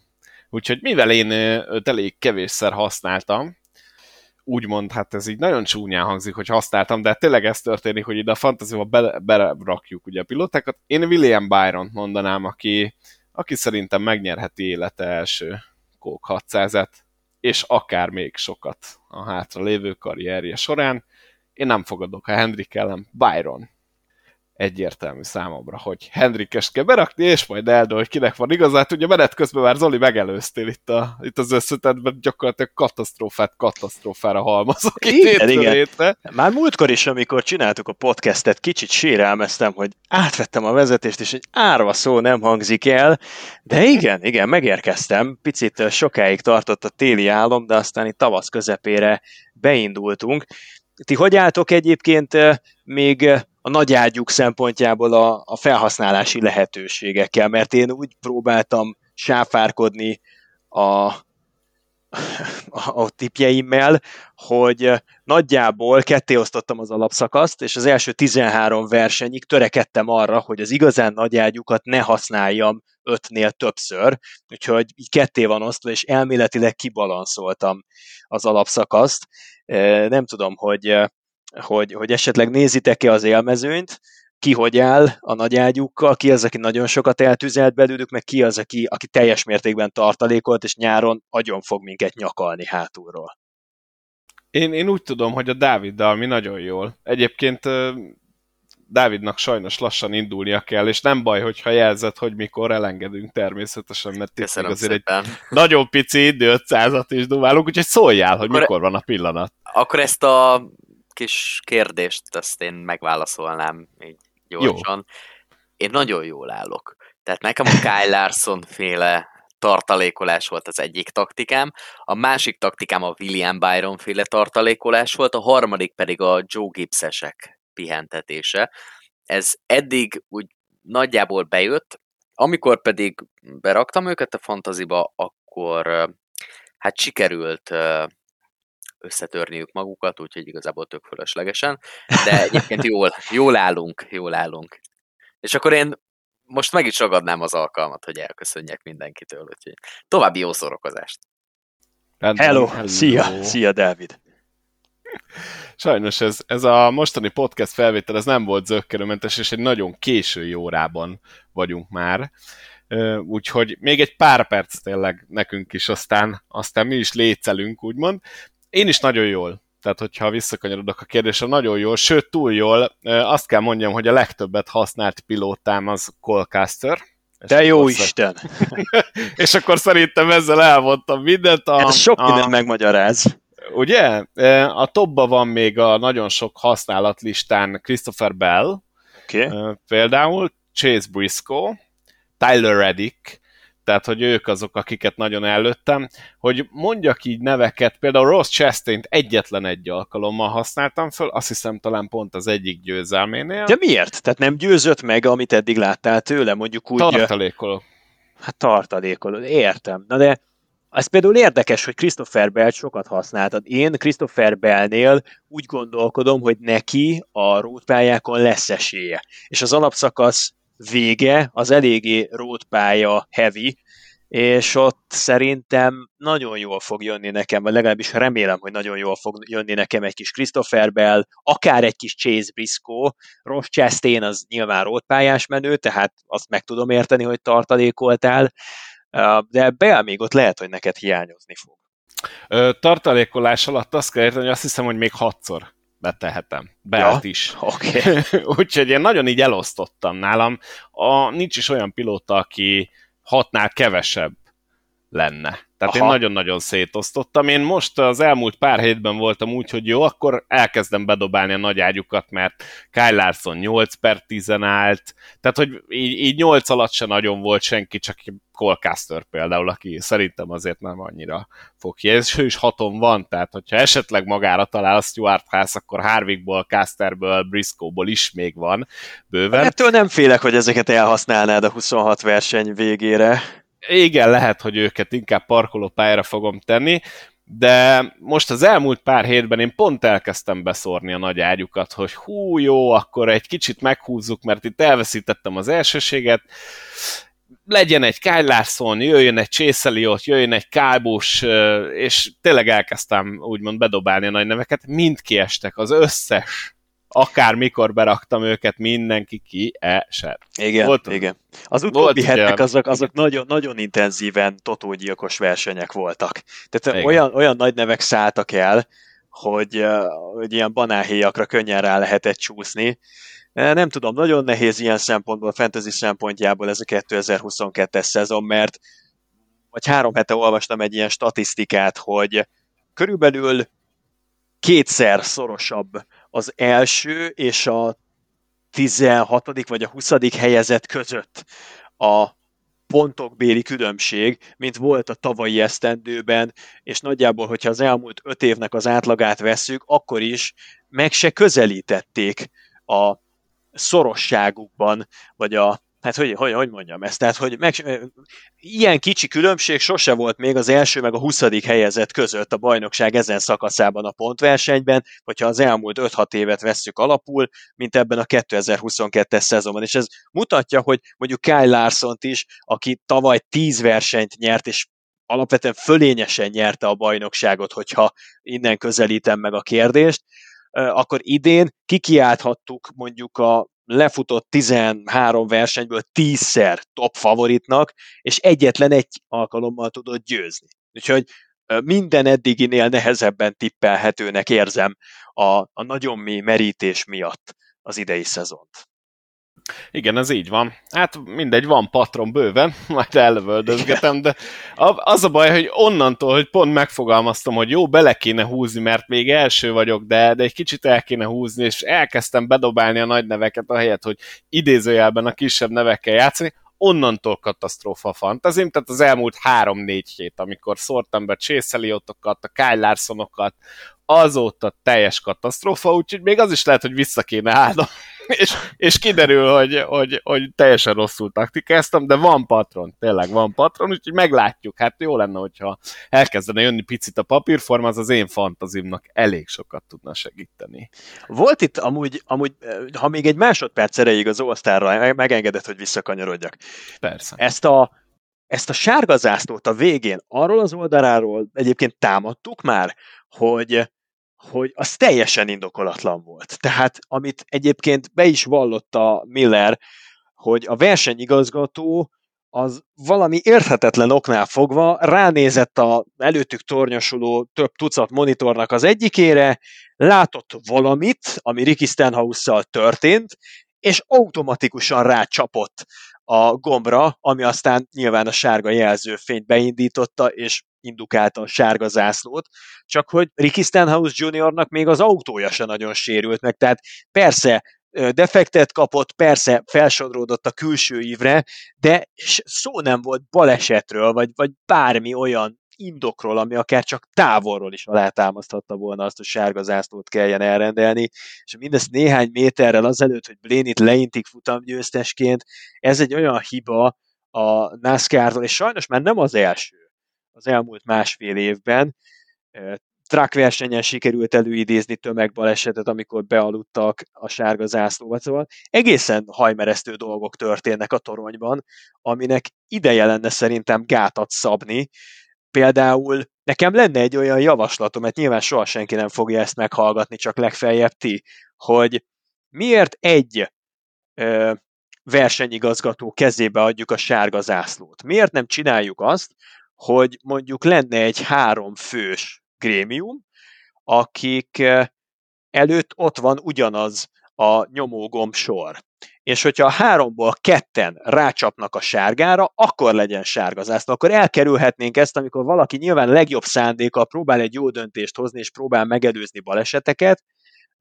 Úgyhogy mivel én őt elég kevésszer használtam, úgymond, hát ez így nagyon csúnyán hangzik, hogy használtam, de tényleg ez történik, hogy ide a fantasyba berakjuk ugye a pilótákat. Én William Byron mondanám, aki, aki szerintem megnyerheti élete első Coke 600-et, és akár még sokat a hátra lévő karrierje során. Én nem fogadok a Hendrik ellen, Byron egyértelmű számomra, hogy Hendrikes kell berakni, és majd eldől, hogy kinek van igazát. Ugye menet közben már Zoli megelőztél itt, a, itt az összetetben, gyakorlatilag katasztrófát katasztrófára halmazok igen, itt igen. Hétre. Már múltkor is, amikor csináltuk a podcastet, kicsit sérelmeztem, hogy átvettem a vezetést, és egy árva szó nem hangzik el, de igen, igen, megérkeztem. Picit sokáig tartott a téli álom, de aztán itt tavasz közepére beindultunk. Ti hogy álltok egyébként még a nagy ágyuk szempontjából a, a felhasználási lehetőségekkel, mert én úgy próbáltam sáfárkodni a, a, a tipjeimmel, hogy nagyjából ketté osztottam az alapszakaszt, és az első 13 versenyig törekedtem arra, hogy az igazán nagy ágyukat ne használjam ötnél többször, úgyhogy így ketté van osztva, és elméletileg kibalanszoltam az alapszakaszt. Nem tudom, hogy hogy, hogy esetleg nézitek-e az élmezőnyt, ki hogy áll a nagy ágyukkal, ki az, aki nagyon sokat eltűzelt belőlük, meg ki az, aki, aki teljes mértékben tartalékolt, és nyáron agyon fog minket nyakalni hátulról. Én, én úgy tudom, hogy a Dáviddal mi nagyon jól. Egyébként Dávidnak sajnos lassan indulnia kell, és nem baj, hogyha jelzett, hogy mikor elengedünk természetesen, mert itt azért szépen. egy nagyon pici idő 500-at is dumálunk, úgyhogy szóljál, hogy akkor, mikor van a pillanat. Akkor ezt a kis kérdést, ezt én megválaszolnám így gyorsan. Jó. Én nagyon jól állok. Tehát nekem a Kyle Larson féle tartalékolás volt az egyik taktikám, a másik taktikám a William Byron féle tartalékolás volt, a harmadik pedig a Joe Gibbsesek pihentetése. Ez eddig úgy nagyjából bejött, amikor pedig beraktam őket a fantaziba, akkor hát sikerült összetörniük magukat, úgyhogy igazából tök fölöslegesen, de egyébként jól, jól állunk, jól állunk. És akkor én most meg is ragadnám az alkalmat, hogy elköszönjek mindenkitől, úgyhogy további jó szórakozást! Hello, hello, szia, szia Dávid! Sajnos ez, ez a mostani podcast felvétel ez nem volt zöggenőmentes, és egy nagyon késői órában vagyunk már. Úgyhogy még egy pár perc tényleg nekünk is, aztán, aztán mi is lécelünk, úgymond. Én is nagyon jól. Tehát, hogyha visszakanyarodok a kérdésre, nagyon jól, sőt, túl jól. Azt kell mondjam, hogy a legtöbbet használt pilótám az Colcaster. De jó hozzá... Isten! és akkor szerintem ezzel elmondtam mindent. A, Ez sok mindent a... megmagyaráz. Ugye? A topba van még a nagyon sok használatlistán Christopher Bell, okay. például Chase Briscoe, Tyler Reddick, tehát hogy ők azok, akiket nagyon előttem, hogy mondjak így neveket, például Ross chastain egyetlen egy alkalommal használtam föl, azt hiszem talán pont az egyik győzelménél. De miért? Tehát nem győzött meg, amit eddig láttál tőle, mondjuk úgy... Tartalékoló. Hát tartalékoló, értem. Na de ez például érdekes, hogy Christopher Bell sokat használtad. Én Christopher Bellnél úgy gondolkodom, hogy neki a rótpályákon lesz esélye. És az alapszakasz vége az eléggé rótpálya heavy, és ott szerintem nagyon jól fog jönni nekem, vagy legalábbis remélem, hogy nagyon jól fog jönni nekem egy kis Christopher Bell, akár egy kis Chase Briscoe, Ross Chastain az nyilván rótpályás menő, tehát azt meg tudom érteni, hogy tartalékoltál, de Bell még ott lehet, hogy neked hiányozni fog. Tartalékolás alatt azt kell érteni, hogy azt hiszem, hogy még hatszor betehetem. Belt ja, is. Okay. Úgyhogy én nagyon így elosztottam nálam. A, nincs is olyan pilóta, aki hatnál kevesebb lenne. Tehát Aha. én nagyon-nagyon szétosztottam. Én most az elmúlt pár hétben voltam úgy, hogy jó, akkor elkezdem bedobálni a nagy ágyukat, mert Kyle Larson 8 per 10 állt, tehát hogy így, így 8 alatt se nagyon volt senki, csak Colcaster például, aki szerintem azért nem annyira fog ki. És ő is haton van, tehát hogyha esetleg magára talál a Stuart House, akkor Harvickból, Casterből, Briscoe-ból is még van bőven. Ettől nem félek, hogy ezeket elhasználnád a 26 verseny végére. Igen, lehet, hogy őket inkább parkolópályára fogom tenni, de most az elmúlt pár hétben én pont elkezdtem beszórni a nagy ágyukat, hogy hú, jó, akkor egy kicsit meghúzzuk, mert itt elveszítettem az elsőséget, legyen egy Kyle Larson, jöjjön egy ott, jöjjön egy Kábus, és tényleg elkezdtem úgymond bedobálni a nagy neveket, mind kiestek, az összes akár mikor beraktam őket, mindenki kiesett. Igen, volt, igen. Az utóbbi hetek azok, azok nagyon, nagyon intenzíven totógyilkos versenyek voltak. Tehát igen. olyan, olyan nagy nevek szálltak el, hogy, hogy ilyen banálhéjakra könnyen rá lehetett csúszni. Nem tudom, nagyon nehéz ilyen szempontból, fantasy szempontjából ez a 2022-es szezon, mert vagy három hete olvastam egy ilyen statisztikát, hogy körülbelül kétszer szorosabb az első és a 16. vagy a 20. helyezett között a pontokbéli különbség, mint volt a tavalyi esztendőben, és nagyjából, hogyha az elmúlt öt évnek az átlagát vesszük, akkor is meg se közelítették a szorosságukban, vagy a hát hogy, hogy, hogy mondjam ezt, tehát hogy meg, ilyen kicsi különbség sose volt még az első meg a 20. helyezett között a bajnokság ezen szakaszában a pontversenyben, hogyha az elmúlt 5-6 évet vesszük alapul, mint ebben a 2022-es szezonban. És ez mutatja, hogy mondjuk Kyle larson is, aki tavaly 10 versenyt nyert, és alapvetően fölényesen nyerte a bajnokságot, hogyha innen közelítem meg a kérdést, akkor idén kikiálthattuk mondjuk a lefutott 13 versenyből 10-szer top favoritnak, és egyetlen egy alkalommal tudott győzni. Úgyhogy minden eddiginél nehezebben tippelhetőnek érzem a, a nagyon mély merítés miatt az idei szezont. Igen, ez így van. Hát mindegy, van patron bőven, majd ellövöldözgetem, de az a baj, hogy onnantól, hogy pont megfogalmaztam, hogy jó, bele kéne húzni, mert még első vagyok, de, de egy kicsit el kéne húzni, és elkezdtem bedobálni a nagy neveket a helyet, hogy idézőjelben a kisebb nevekkel játszani, onnantól katasztrófa fantazim, tehát az elmúlt három-négy hét, amikor szórtam be Chase Elliotokat, a Kyle Larsonokat, azóta teljes katasztrófa, úgyhogy még az is lehet, hogy vissza kéne állnom és, és kiderül, hogy, hogy, hogy teljesen rosszul taktikáztam, de van patron, tényleg van patron, úgyhogy meglátjuk. Hát jó lenne, hogyha elkezdene jönni picit a papírforma, az az én fantazimnak elég sokat tudna segíteni. Volt itt amúgy, amúgy ha még egy másodperc erejéig az osztárra megengedett, hogy visszakanyarodjak. Persze. Ezt a, ezt a sárga zászlót a végén arról az oldaláról egyébként támadtuk már, hogy hogy az teljesen indokolatlan volt. Tehát, amit egyébként be is vallotta Miller, hogy a versenyigazgató az valami érthetetlen oknál fogva ránézett a előttük tornyosuló több tucat monitornak az egyikére, látott valamit, ami Ricky Stenhouse-szal történt, és automatikusan rácsapott a gombra, ami aztán nyilván a sárga jelzőfényt beindította, és indukálta a sárga zászlót, csak hogy Ricky Stenhouse Jr.-nak még az autója se nagyon sérült meg, tehát persze defektet kapott, persze felsodródott a külső ívre, de szó nem volt balesetről, vagy, vagy bármi olyan indokról, ami akár csak távolról is alátámaszthatta volna azt, hogy sárga zászlót kelljen elrendelni, és mindezt néhány méterrel azelőtt, hogy Blénit leintik futamgyőztesként, ez egy olyan hiba a NASCAR-tól, és sajnos már nem az első az elmúlt másfél évben. Truck versenyen sikerült előidézni tömegbalesetet, amikor bealudtak a sárga zászlóba. Szóval egészen hajmeresztő dolgok történnek a toronyban, aminek ideje lenne szerintem gátat szabni, Például nekem lenne egy olyan javaslatom, mert nyilván soha senki nem fogja ezt meghallgatni, csak legfeljebb ti, hogy miért egy ö, versenyigazgató kezébe adjuk a sárga zászlót? Miért nem csináljuk azt, hogy mondjuk lenne egy három fős grémium, akik előtt ott van ugyanaz a nyomógomb sor. és hogyha a háromból ketten rácsapnak a sárgára, akkor legyen sárga zászló. Akkor elkerülhetnénk ezt, amikor valaki nyilván legjobb szándékkal próbál egy jó döntést hozni, és próbál megelőzni baleseteket,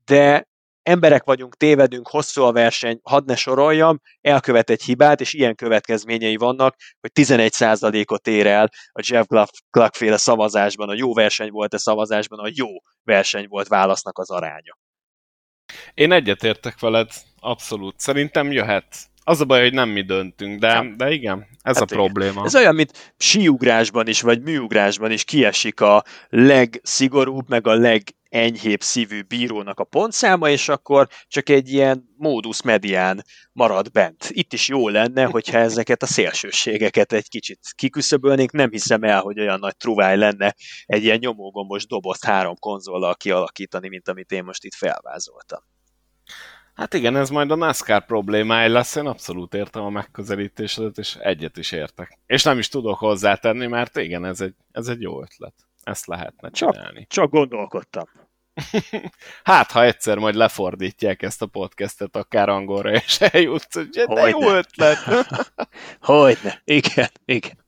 de emberek vagyunk, tévedünk, hosszú a verseny, hadd ne soroljam, elkövet egy hibát, és ilyen következményei vannak, hogy 11%-ot ér el a Jeff Gluck féle szavazásban, a jó verseny volt a szavazásban, a jó verseny volt válasznak az aránya. Én egyetértek veled, abszolút. Szerintem jöhet. Az a baj, hogy nem mi döntünk, de, de igen, ez hát a igen. probléma. Ez olyan, mint síugrásban is, vagy műugrásban is kiesik a legszigorúbb, meg a legenyhébb szívű bírónak a pontszáma, és akkor csak egy ilyen módusz medián marad bent. Itt is jó lenne, hogyha ezeket a szélsőségeket egy kicsit kiküszöbölnénk. Nem hiszem el, hogy olyan nagy truváj lenne egy ilyen nyomógombos dobozt három konzollal kialakítani, mint amit én most itt felvázoltam. Hát igen, ez majd a NASCAR problémája lesz, én abszolút értem a megközelítésedet, és egyet is értek. És nem is tudok hozzátenni, mert igen, ez egy, ez egy jó ötlet. Ezt lehetne csinálni. Csak, csak gondolkodtam. hát, ha egyszer majd lefordítják ezt a podcastet akár angolra, és eljutsz, hogy de jó ötlet. Hogyne, igen, igen.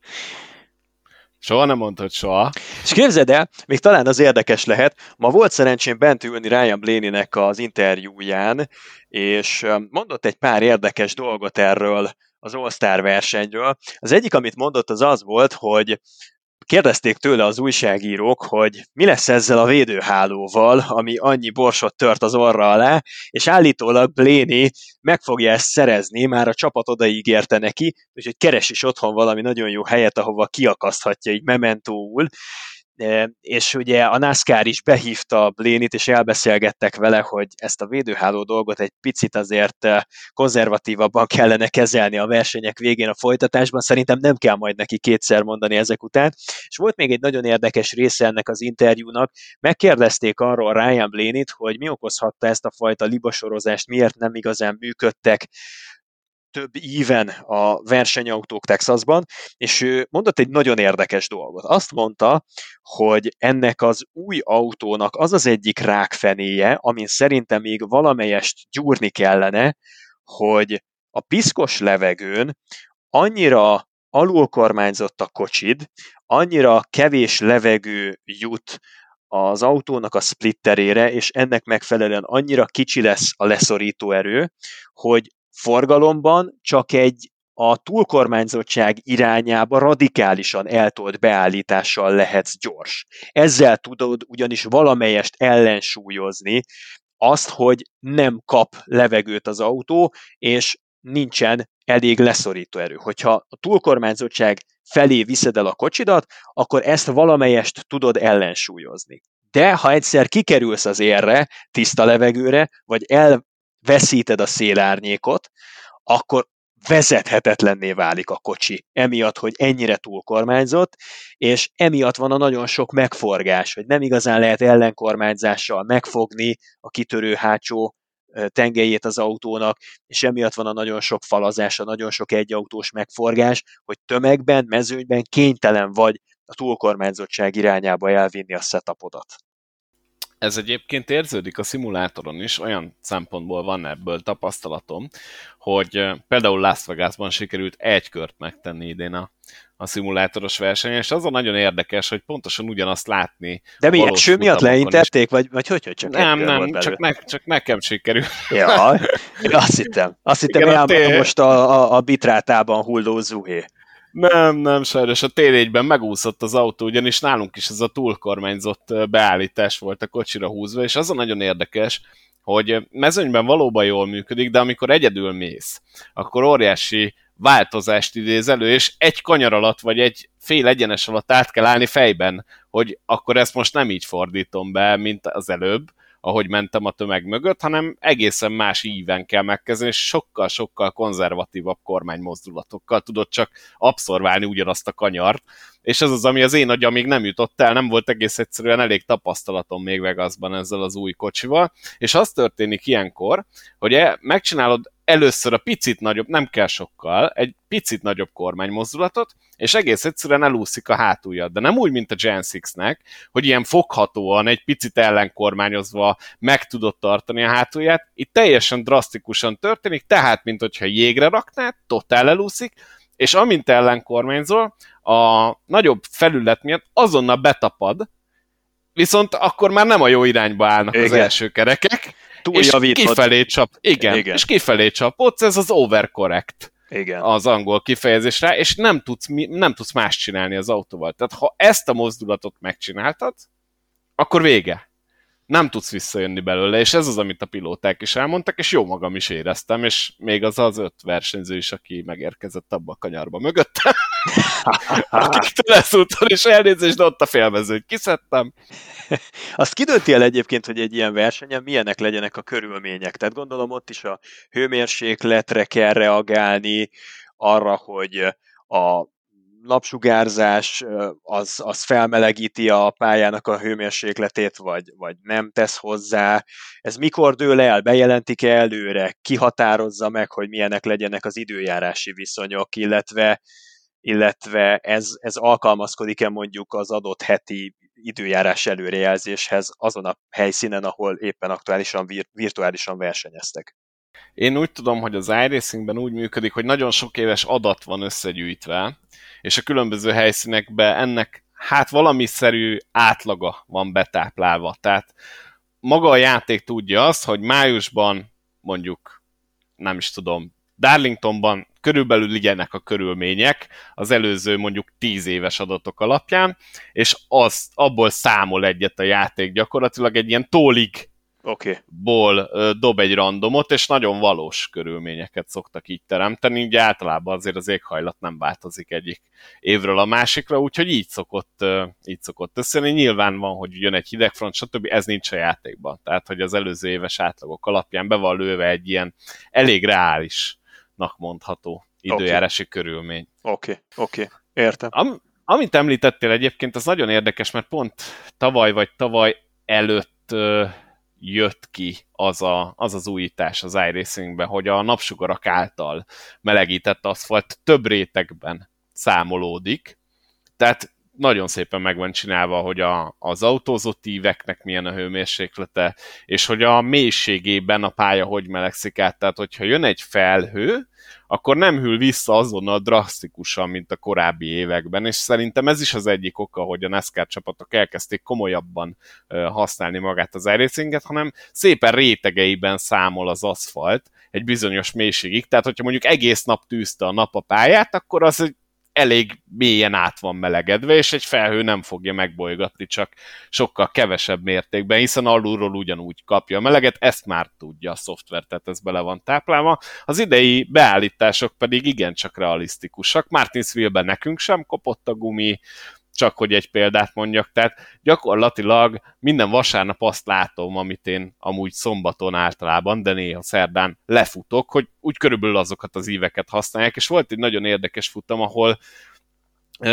Soha nem mondtad soha. És képzeld el, még talán az érdekes lehet, ma volt szerencsém bent ülni Ryan Blaney-nek az interjúján, és mondott egy pár érdekes dolgot erről az All-Star versenyről. Az egyik, amit mondott, az az volt, hogy Kérdezték tőle az újságírók, hogy mi lesz ezzel a védőhálóval, ami annyi borsot tört az orra alá, és állítólag Bléni meg fogja ezt szerezni, már a csapat odaígérte neki, úgyhogy keres is otthon valami nagyon jó helyet, ahova kiakaszthatja így mementóul, és ugye a NASCAR is behívta Blénit, és elbeszélgettek vele, hogy ezt a védőháló dolgot egy picit azért konzervatívabban kellene kezelni a versenyek végén a folytatásban, szerintem nem kell majd neki kétszer mondani ezek után. És volt még egy nagyon érdekes része ennek az interjúnak, megkérdezték arról Ryan Blénit, hogy mi okozhatta ezt a fajta libasorozást, miért nem igazán működtek több íven a versenyautók Texasban, és ő mondott egy nagyon érdekes dolgot. Azt mondta, hogy ennek az új autónak az az egyik rákfenéje, amin szerintem még valamelyest gyúrni kellene, hogy a piszkos levegőn annyira alulkormányzott a kocsid, annyira kevés levegő jut az autónak a splitterére, és ennek megfelelően annyira kicsi lesz a leszorító erő, hogy forgalomban csak egy a túlkormányzottság irányába radikálisan eltolt beállítással lehetsz gyors. Ezzel tudod ugyanis valamelyest ellensúlyozni azt, hogy nem kap levegőt az autó, és nincsen elég leszorító erő. Hogyha a túlkormányzottság felé viszed el a kocsidat, akkor ezt valamelyest tudod ellensúlyozni. De ha egyszer kikerülsz az érre, tiszta levegőre, vagy el veszíted a szélárnyékot, akkor vezethetetlenné válik a kocsi, emiatt, hogy ennyire túlkormányzott, és emiatt van a nagyon sok megforgás, hogy nem igazán lehet ellenkormányzással megfogni a kitörő hátsó tengelyét az autónak, és emiatt van a nagyon sok falazás, a nagyon sok egyautós megforgás, hogy tömegben, mezőnyben kénytelen vagy a túlkormányzottság irányába elvinni a setupodat ez egyébként érződik a szimulátoron is, olyan szempontból van ebből tapasztalatom, hogy például Las Vegasban sikerült egy kört megtenni idén a, a szimulátoros versenyen, és az a nagyon érdekes, hogy pontosan ugyanazt látni. De mi eső miatt leintették, vagy, vagy hogy, hogy csak Nem, nem, csak, ne, csak nekem sikerült. Ja, azt hittem. Azt hittem, té... most a, a, a bitrátában hulló zuhé. Nem, nem, sajnos a T4-ben megúszott az autó, ugyanis nálunk is ez a túlkormányzott beállítás volt a kocsira húzva, és az a nagyon érdekes, hogy mezőnyben valóban jól működik, de amikor egyedül mész, akkor óriási változást idéz elő, és egy kanyar alatt, vagy egy fél egyenes alatt át kell állni fejben, hogy akkor ezt most nem így fordítom be, mint az előbb, ahogy mentem a tömeg mögött, hanem egészen más íven kell megkezdeni, és sokkal-sokkal konzervatívabb kormánymozdulatokkal tudod csak abszorválni ugyanazt a kanyart, és ez az, ami az én agyam még nem jutott el, nem volt egész egyszerűen elég tapasztalatom még Vegasban ezzel az új kocsival, és az történik ilyenkor, hogy e, megcsinálod először a picit nagyobb, nem kell sokkal, egy picit nagyobb kormánymozdulatot, és egész egyszerűen elúszik a hátuljad. De nem úgy, mint a Gen 6-nek, hogy ilyen foghatóan, egy picit ellenkormányozva meg tudod tartani a hátulját. Itt teljesen drasztikusan történik, tehát, mint hogyha jégre raknád, totál elúszik, és amint ellenkormányzol, a nagyobb felület miatt azonnal betapad, viszont akkor már nem a jó irányba állnak Igen. az első kerekek, és kifelé csap, igen, igen, és kifelé csapodsz, ez az overcorrect. Igen. az angol kifejezésre, és nem tudsz, nem tudsz más csinálni az autóval. Tehát ha ezt a mozdulatot megcsináltad, akkor vége. Nem tudsz visszajönni belőle, és ez az, amit a pilóták is elmondtak, és jó magam is éreztem, és még az az öt versenyző is, aki megérkezett abba a kanyarba mögöttem, akiktől ezúttal is elnézést, de ott a félmezőt kiszedtem. Azt kidönti el egyébként, hogy egy ilyen versenyen milyenek legyenek a körülmények. Tehát gondolom ott is a hőmérsékletre kell reagálni, arra, hogy a napsugárzás az, az felmelegíti a pályának a hőmérsékletét, vagy, vagy nem tesz hozzá. Ez mikor dől el? Bejelentik -e előre? Kihatározza meg, hogy milyenek legyenek az időjárási viszonyok, illetve illetve ez, ez alkalmazkodik-e mondjuk az adott heti időjárás előrejelzéshez azon a helyszínen, ahol éppen aktuálisan vir- virtuálisan versenyeztek. Én úgy tudom, hogy az iRacingben úgy működik, hogy nagyon sok éves adat van összegyűjtve, és a különböző helyszínekben ennek hát valamiszerű átlaga van betáplálva. Tehát maga a játék tudja azt, hogy májusban mondjuk, nem is tudom, Darlingtonban körülbelül ilyenek a körülmények az előző mondjuk 10 éves adatok alapján, és az, abból számol egyet a játék gyakorlatilag egy ilyen tólig okay. ból dob egy randomot, és nagyon valós körülményeket szoktak így teremteni, ugye általában azért az éghajlat nem változik egyik évről a másikra, úgyhogy így szokott, így szokott összejönni. Nyilván van, hogy jön egy hidegfront, stb. ez nincs a játékban. Tehát, hogy az előző éves átlagok alapján be van lőve egy ilyen elég reális mondható időjárási okay. körülmény. Oké, okay. oké, okay. értem. Am, amit említettél egyébként, az nagyon érdekes, mert pont tavaly vagy tavaly előtt jött ki az, a, az az újítás az iRacingben, hogy a napsugarak által melegített aszfalt több rétegben számolódik, tehát nagyon szépen meg van csinálva, hogy a, az autózott íveknek milyen a hőmérséklete, és hogy a mélységében a pálya hogy melegszik át. Tehát, hogyha jön egy felhő, akkor nem hűl vissza azonnal drasztikusan, mint a korábbi években, és szerintem ez is az egyik oka, hogy a NASCAR csapatok elkezdték komolyabban használni magát az iRacinget, hanem szépen rétegeiben számol az aszfalt egy bizonyos mélységig, tehát hogyha mondjuk egész nap tűzte a nap a pályát, akkor az egy elég mélyen át van melegedve, és egy felhő nem fogja megbolygatni, csak sokkal kevesebb mértékben, hiszen alulról ugyanúgy kapja a meleget, ezt már tudja a szoftver, tehát ez bele van táplálva. Az idei beállítások pedig igencsak realisztikusak. Martinsville-ben nekünk sem kopott a gumi, csak hogy egy példát mondjak, tehát gyakorlatilag minden vasárnap azt látom, amit én amúgy szombaton általában, de néha szerdán lefutok, hogy úgy körülbelül azokat az íveket használják, és volt egy nagyon érdekes futam, ahol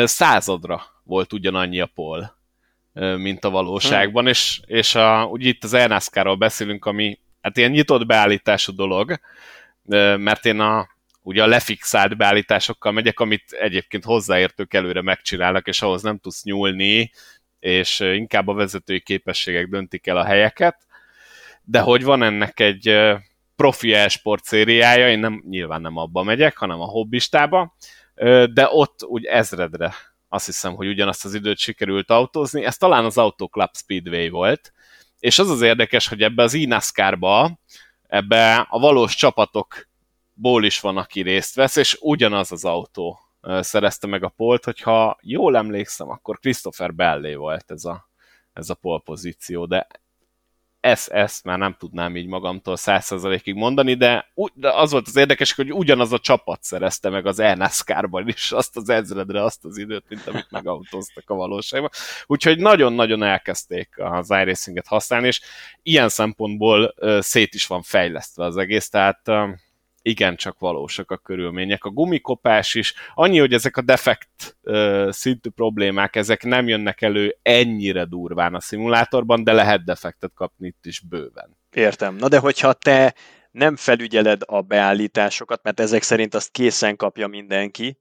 századra volt ugyanannyi a pol, mint a valóságban, hmm. és, és a, ugye itt az NASCAR-ról beszélünk, ami hát ilyen nyitott beállítású dolog, mert én a ugye a lefixált beállításokkal megyek, amit egyébként hozzáértők előre megcsinálnak, és ahhoz nem tudsz nyúlni, és inkább a vezetői képességek döntik el a helyeket, de hogy van ennek egy profi e-sport szériája, én nem, nyilván nem abba megyek, hanem a hobbistába, de ott úgy ezredre azt hiszem, hogy ugyanazt az időt sikerült autózni, ez talán az Auto Club Speedway volt, és az az érdekes, hogy ebbe az INASCAR-ba, ebbe a valós csapatok ból is van, aki részt vesz, és ugyanaz az autó szerezte meg a polt, hogyha jól emlékszem, akkor Christopher Bellé volt ez a, ez a pol pozíció, de ezt, ezt már nem tudnám így magamtól százszerzalékig mondani, de, az volt az érdekes, hogy ugyanaz a csapat szerezte meg az NASCAR-ban is azt az ezredre azt az időt, mint amit megautóztak a valóságban. Úgyhogy nagyon-nagyon elkezdték az iRacing-et használni, és ilyen szempontból szét is van fejlesztve az egész, tehát igencsak valósak a körülmények. A gumikopás is, annyi, hogy ezek a defekt uh, szintű problémák, ezek nem jönnek elő ennyire durván a szimulátorban, de lehet defektet kapni itt is bőven. Értem. Na de hogyha te nem felügyeled a beállításokat, mert ezek szerint azt készen kapja mindenki,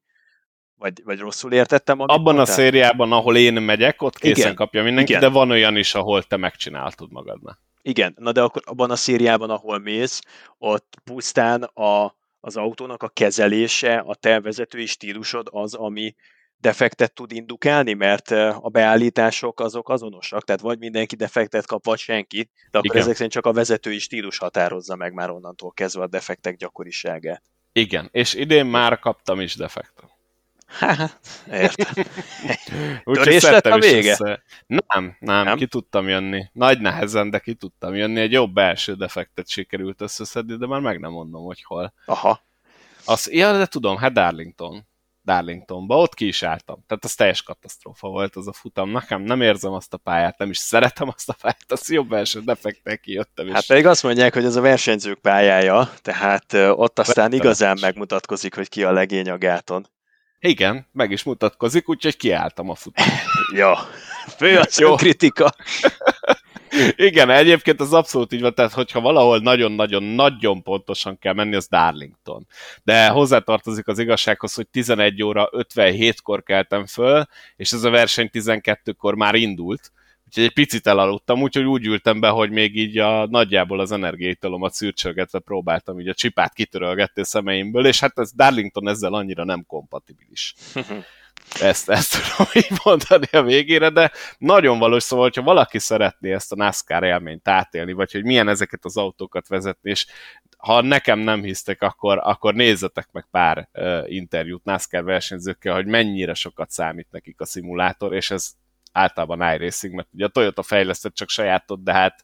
vagy, vagy rosszul értettem? Abban mondtál? a szériában, ahol én megyek, ott készen Igen. kapja mindenki, Igen. de van olyan is, ahol te megcsináltad magadnak. Igen, na de akkor abban a szériában, ahol mész, ott pusztán a, az autónak a kezelése, a te vezetői stílusod az, ami defektet tud indukálni, mert a beállítások azok azonosak, tehát vagy mindenki defektet kap, vagy senki, de akkor Igen. ezek szerint csak a vezetői stílus határozza meg már onnantól kezdve a defektek gyakoriságát. Igen, és idén már kaptam is defektet. Hát, értem. Úgyhogy lett a vége? Össze. Nem, nem, nem, ki tudtam jönni. Nagy nehezen, de ki tudtam jönni. Egy jobb belső defektet sikerült összeszedni, de már meg nem mondom, hogy hol. Aha. Azt, ja, de tudom, hát Darlington. Darlingtonba, ott ki is álltam. Tehát az teljes katasztrófa volt az a futam. Nekem nem érzem azt a pályát, nem is szeretem azt a pályát, az jobb első defektek kijöttem. Hát pedig azt mondják, hogy ez a versenyzők pályája, tehát ott aztán igazán megmutatkozik, hogy ki a legény a gáton. Igen, meg is mutatkozik, úgyhogy kiálltam a futam. ja, fő a kritika. Igen, egyébként az abszolút így van, tehát hogyha valahol nagyon-nagyon-nagyon pontosan kell menni, az Darlington. De hozzátartozik az igazsághoz, hogy 11 óra 57-kor keltem föl, és ez a verseny 12-kor már indult, úgyhogy egy picit elaludtam, úgyhogy úgy ültem be, hogy még így a, nagyjából az energiaitalomat szürcsölgetve próbáltam így a csipát kitörölgetni szemeimből, és hát ez Darlington ezzel annyira nem kompatibilis. ezt, ezt tudom így mondani a végére, de nagyon valós, szóval, hogyha valaki szeretné ezt a NASCAR élményt átélni, vagy hogy milyen ezeket az autókat vezetni, és ha nekem nem hisztek, akkor, akkor nézzetek meg pár uh, interjút NASCAR versenyzőkkel, hogy mennyire sokat számít nekik a szimulátor, és ez általában iRacing, mert ugye a Toyota fejlesztett csak sajátot, de hát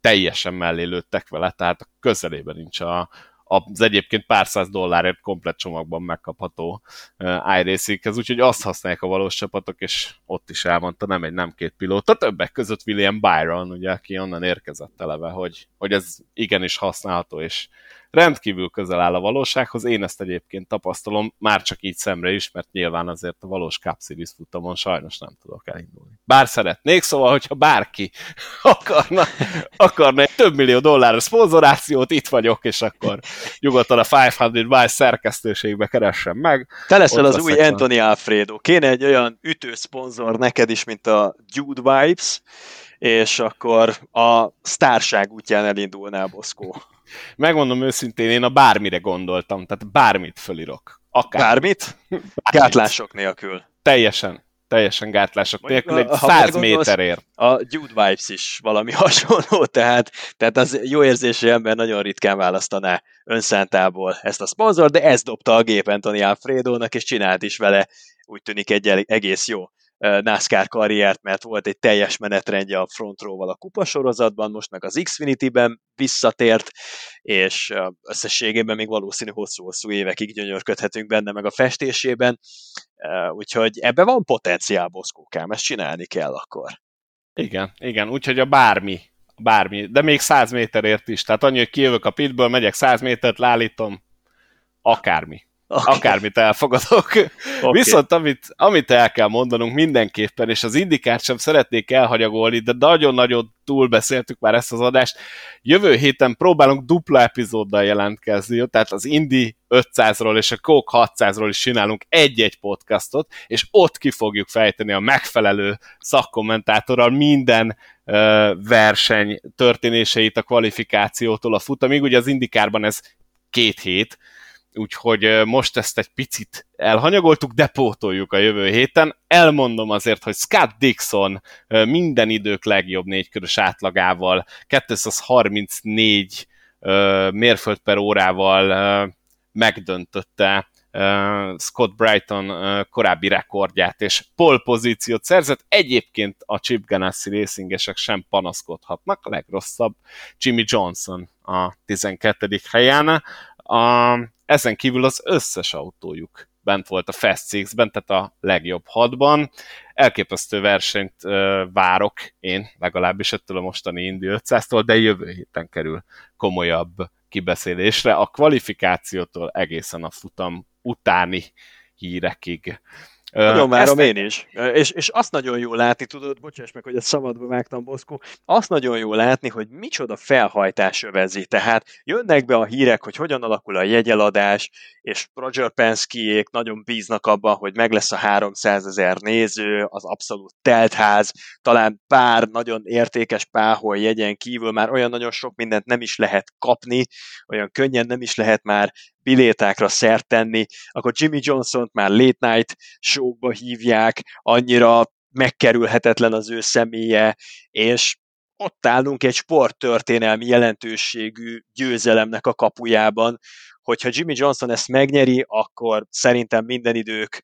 teljesen mellé lőttek vele, tehát a közelében nincs a, az egyébként pár száz dollárért komplet csomagban megkapható uh, iRacing-hez, úgyhogy azt használják a valós csapatok, és ott is elmondta, nem egy, nem két pilóta, többek között William Byron, ugye, aki onnan érkezett eleve, hogy, hogy ez igenis használható, és rendkívül közel áll a valósághoz. Én ezt egyébként tapasztalom, már csak így szemre is, mert nyilván azért a valós Cup Series futamon sajnos nem tudok elindulni. Bár szeretnék, szóval, hogyha bárki akarna, akarna egy több millió dolláros szponzorációt, itt vagyok, és akkor nyugodtan a 500 by szerkesztőségbe keressen meg. Te leszel az új. Anthony Alfredo. Kéne egy olyan ütő szponzor neked is, mint a Jude Vibes, és akkor a sztárság útján elindulnál Boszkó. Megmondom őszintén, én a bármire gondoltam, tehát bármit fölírok. Akár. Bármit? Bármit. Gátlások nélkül. Teljesen. Teljesen gátlások nélkül, egy száz méterért. A Jude Vibes is valami hasonló, tehát, tehát az jó érzésű ember nagyon ritkán választaná önszántából ezt a szponzor, de ez dobta a gép Anthony Alfredónak, és csinált is vele úgy tűnik egy egész jó NASCAR karriert, mert volt egy teljes menetrendje a front row-val a kupasorozatban, most meg az Xfinity-ben visszatért, és összességében még valószínű hosszú-hosszú évekig gyönyörködhetünk benne, meg a festésében, úgyhogy ebben van potenciál, Boszkókám, ezt csinálni kell akkor. Igen, igen, úgyhogy a bármi, bármi, de még 100 méterért is, tehát annyi, hogy kijövök a pitből, megyek 100 métert, leállítom, akármi. Okay. Akármit elfogadok. Okay. Viszont amit, amit el kell mondanunk mindenképpen, és az indikát sem szeretnék elhagyagolni, de nagyon-nagyon túlbeszéltük már ezt az adást. Jövő héten próbálunk dupla epizóddal jelentkezni, tehát az Indi 500-ról és a Coke 600-ról is csinálunk egy-egy podcastot, és ott ki fogjuk fejteni a megfelelő szakkommentátorral minden uh, verseny történéseit a kvalifikációtól a futamig. Ugye az indikárban ez két hét, úgyhogy most ezt egy picit elhanyagoltuk, de pótoljuk a jövő héten. Elmondom azért, hogy Scott Dixon minden idők legjobb négykörös átlagával, 234 mérföld per órával megdöntötte Scott Brighton korábbi rekordját, és pole pozíciót szerzett. Egyébként a Chip Ganassi racingesek sem panaszkodhatnak, a legrosszabb Jimmy Johnson a 12. helyen. A, ezen kívül az összes autójuk bent volt a Fast Six-ben, tehát a legjobb hatban. Elképesztő versenyt uh, várok én, legalábbis ettől a mostani Indy 500-tól, de jövő héten kerül komolyabb kibeszélésre. A kvalifikációtól egészen a futam utáni hírekig. Nagyon várom én is. És, és azt nagyon jó látni, tudod, bocsáss meg, hogy a szabadba vágtam, Boszkó, azt nagyon jó látni, hogy micsoda felhajtás övezi. Tehát jönnek be a hírek, hogy hogyan alakul a jegyeladás, és Roger Penskyék nagyon bíznak abban, hogy meg lesz a 300 ezer néző, az abszolút teltház, talán pár nagyon értékes páhol jegyen kívül már olyan nagyon sok mindent nem is lehet kapni, olyan könnyen nem is lehet már bilétákra szert tenni, akkor Jimmy Johnson-t már late night showkba hívják, annyira megkerülhetetlen az ő személye, és ott állunk egy sporttörténelmi jelentőségű győzelemnek a kapujában, hogyha Jimmy Johnson ezt megnyeri, akkor szerintem minden idők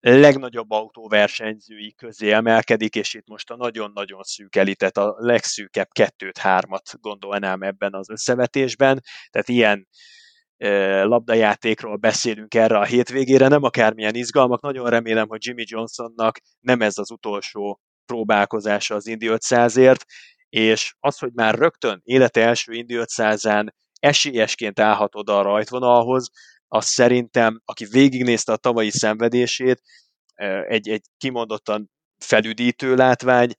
legnagyobb autóversenyzői közé emelkedik, és itt most a nagyon-nagyon szűk elitet, a legszűkebb kettőt-hármat gondolnám ebben az összevetésben, tehát ilyen labdajátékról beszélünk erre a hétvégére, nem akármilyen izgalmak, nagyon remélem, hogy Jimmy Johnsonnak nem ez az utolsó próbálkozása az Indy 500-ért, és az, hogy már rögtön élete első Indy 500-án esélyesként állhat oda a rajtvonalhoz, az szerintem, aki végignézte a tavalyi szenvedését, egy, egy kimondottan felüdítő látvány,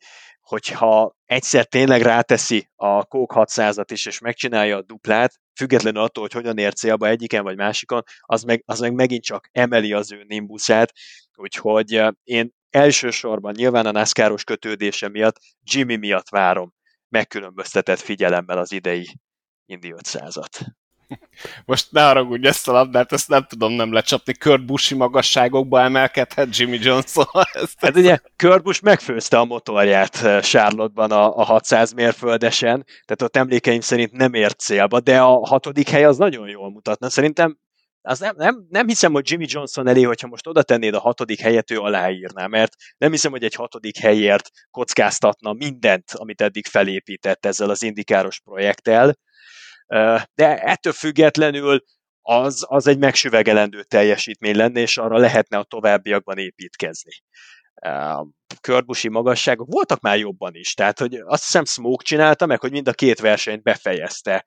hogyha egyszer tényleg ráteszi a Coke 600-at is, és megcsinálja a duplát, függetlenül attól, hogy hogyan ér célba egyiken vagy másikon, az meg, az meg megint csak emeli az ő nimbuszát, úgyhogy én elsősorban nyilván a NASCAR-os kötődése miatt, Jimmy miatt várom megkülönböztetett figyelemmel az idei Indy 500-at. Most ne haragudj ezt a labdát, ezt nem tudom nem lecsapni. Kurt Busch magasságokba emelkedhet Jimmy Johnson. Ezt hát ugye Kurt Busch megfőzte a motorját eh, Charlotte-ban a, a 600 mérföldesen, tehát ott emlékeim szerint nem ért célba, de a hatodik hely az nagyon jól mutatna. Szerintem az nem, nem, nem hiszem, hogy Jimmy Johnson elé, hogyha most oda tennéd a hatodik helyet, ő aláírná, mert nem hiszem, hogy egy hatodik helyért kockáztatna mindent, amit eddig felépített ezzel az indikáros projekttel de ettől függetlenül az, az egy megsüvegelendő teljesítmény lenne, és arra lehetne a továbbiakban építkezni. Körbusi magasságok voltak már jobban is, tehát hogy azt hiszem Smoke csinálta meg, hogy mind a két versenyt befejezte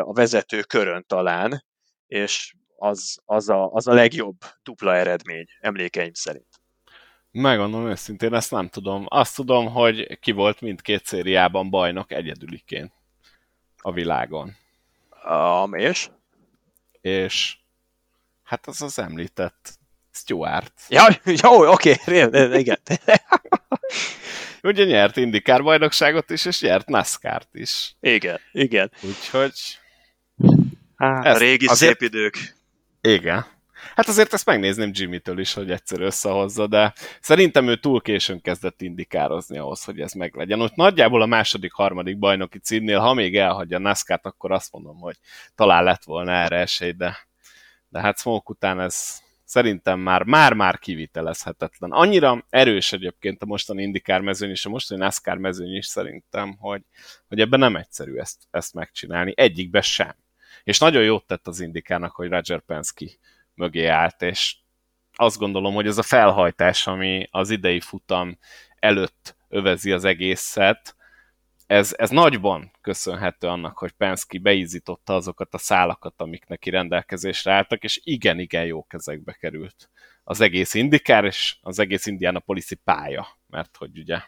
a vezető körön talán, és az, az, a, az a legjobb dupla eredmény, emlékeim szerint. Megmondom őszintén, ezt nem tudom. Azt tudom, hogy ki volt mindkét szériában bajnok egyedüliként a világon. Um, és? És hát az az említett Stuart. Ja, jó, oké, okay, igen. Ugye nyert Indikár bajnokságot is, és nyert NASCAR-t is. Igen, igen. Úgyhogy... Hát, a régi azért, szép idők. Igen. Hát azért ezt megnézném Jimmy-től is, hogy egyszer összehozza, de szerintem ő túl későn kezdett indikározni ahhoz, hogy ez meglegyen. Ott nagyjából a második, harmadik bajnoki címnél, ha még elhagyja NASCAR-t, akkor azt mondom, hogy talán lett volna erre esély, de, de hát Smoke után ez szerintem már már-már kivitelezhetetlen. Annyira erős egyébként a mostani indikár mezőny és a mostani NASCAR mezőny is szerintem, hogy, hogy ebben nem egyszerű ezt, ezt megcsinálni. Egyikbe sem. És nagyon jót tett az indikának, hogy Roger Penske mögé állt, és azt gondolom, hogy ez a felhajtás, ami az idei futam előtt övezi az egészet, ez, ez nagyban köszönhető annak, hogy Penske beízította azokat a szálakat, amik neki rendelkezésre álltak, és igen-igen jó kezekbe került az egész indikár, és az egész Indianapolis pálya, mert hogy ugye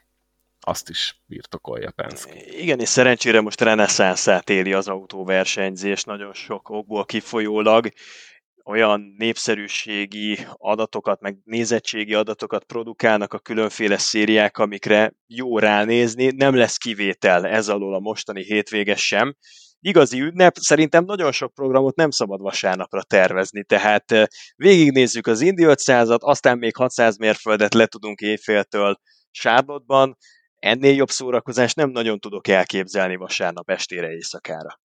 azt is birtokolja Penske. Igen, és szerencsére most reneszánszát éli az autóversenyzés, nagyon sok okból kifolyólag, olyan népszerűségi adatokat, meg nézettségi adatokat produkálnak a különféle szériák, amikre jó ránézni, nem lesz kivétel ez alól a mostani hétvéges sem. Igazi ünnep, szerintem nagyon sok programot nem szabad vasárnapra tervezni, tehát eh, végignézzük az Indi 500-at, aztán még 600 mérföldet le tudunk éjféltől Sárdotban, ennél jobb szórakozást nem nagyon tudok elképzelni vasárnap estére éjszakára.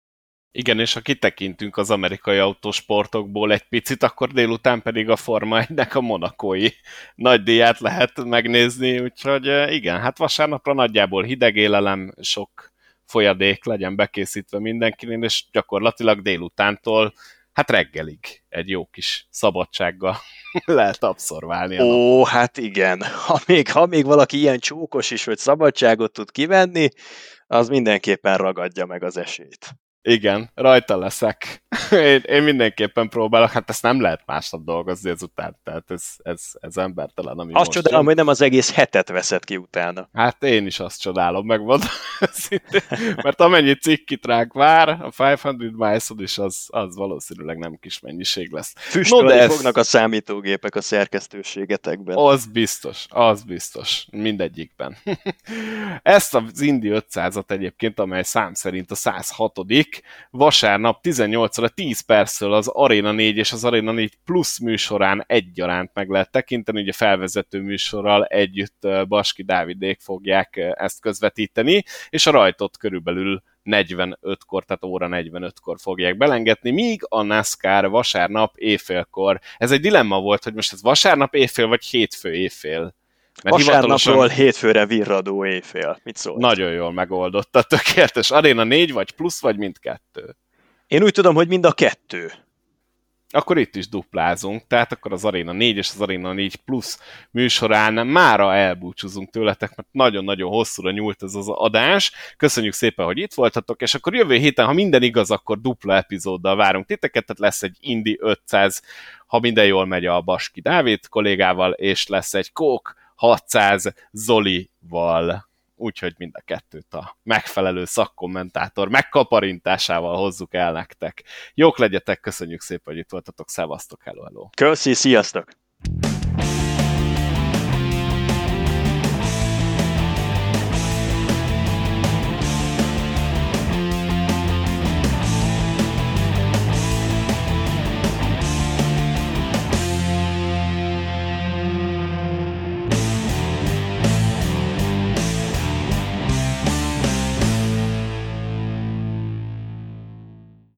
Igen, és ha kitekintünk az amerikai autósportokból egy picit, akkor délután pedig a Forma 1 a monakói nagy díját lehet megnézni, úgyhogy igen, hát vasárnapra nagyjából hideg élelem, sok folyadék legyen bekészítve mindenkinél, és gyakorlatilag délutántól hát reggelig egy jó kis szabadsággal lehet abszorválni. Ó, hát igen. Ha még, ha még valaki ilyen csókos is, hogy szabadságot tud kivenni, az mindenképpen ragadja meg az esélyt. Igen, rajta leszek. Én, én mindenképpen próbálok, hát ezt nem lehet másnap dolgozni ezután, tehát ez, ez, ez embertelen, ami Azt csodálom, jön. hogy nem az egész hetet veszed ki utána. Hát én is azt csodálom, megmondom mert amennyi cikkit ránk vár, a 500 miles is az, az valószínűleg nem kis mennyiség lesz. Füstölni No, de ez- fognak a számítógépek a szerkesztőségetekben. Az biztos, az biztos, mindegyikben. Ezt az Indi 500-at egyébként, amely szám szerint a 106 vasárnap 18 óra 10 perctől az Arena 4 és az Arena 4 plusz műsorán egyaránt meg lehet tekinteni, ugye felvezető műsorral együtt Baski Dávidék fogják ezt közvetíteni, és a rajtot körülbelül 45-kor, tehát óra 45-kor fogják belengetni, míg a NASCAR vasárnap éjfélkor. Ez egy dilemma volt, hogy most ez vasárnap éjfél, vagy hétfő éjfél. Mert Vasárnapról hétfőre virradó éjfél. Mit szól? nagyon jól megoldotta, tökéletes. Arena 4, vagy plusz, vagy mindkettő. Én úgy tudom, hogy mind a kettő. Akkor itt is duplázunk, tehát akkor az Arena 4 és az Arena 4 plusz műsorán mára elbúcsúzunk tőletek, mert nagyon-nagyon hosszúra nyúlt ez az adás. Köszönjük szépen, hogy itt voltatok, és akkor jövő héten, ha minden igaz, akkor dupla epizóddal várunk titeket, tehát lesz egy Indi 500, ha minden jól megy a Baski Dávid kollégával, és lesz egy Kók 600 Zolival. Úgyhogy mind a kettőt a megfelelő szakkommentátor megkaparintásával hozzuk el nektek. Jók legyetek, köszönjük szépen, hogy itt voltatok, szevasztok, hello, hello. Köszi, sziasztok!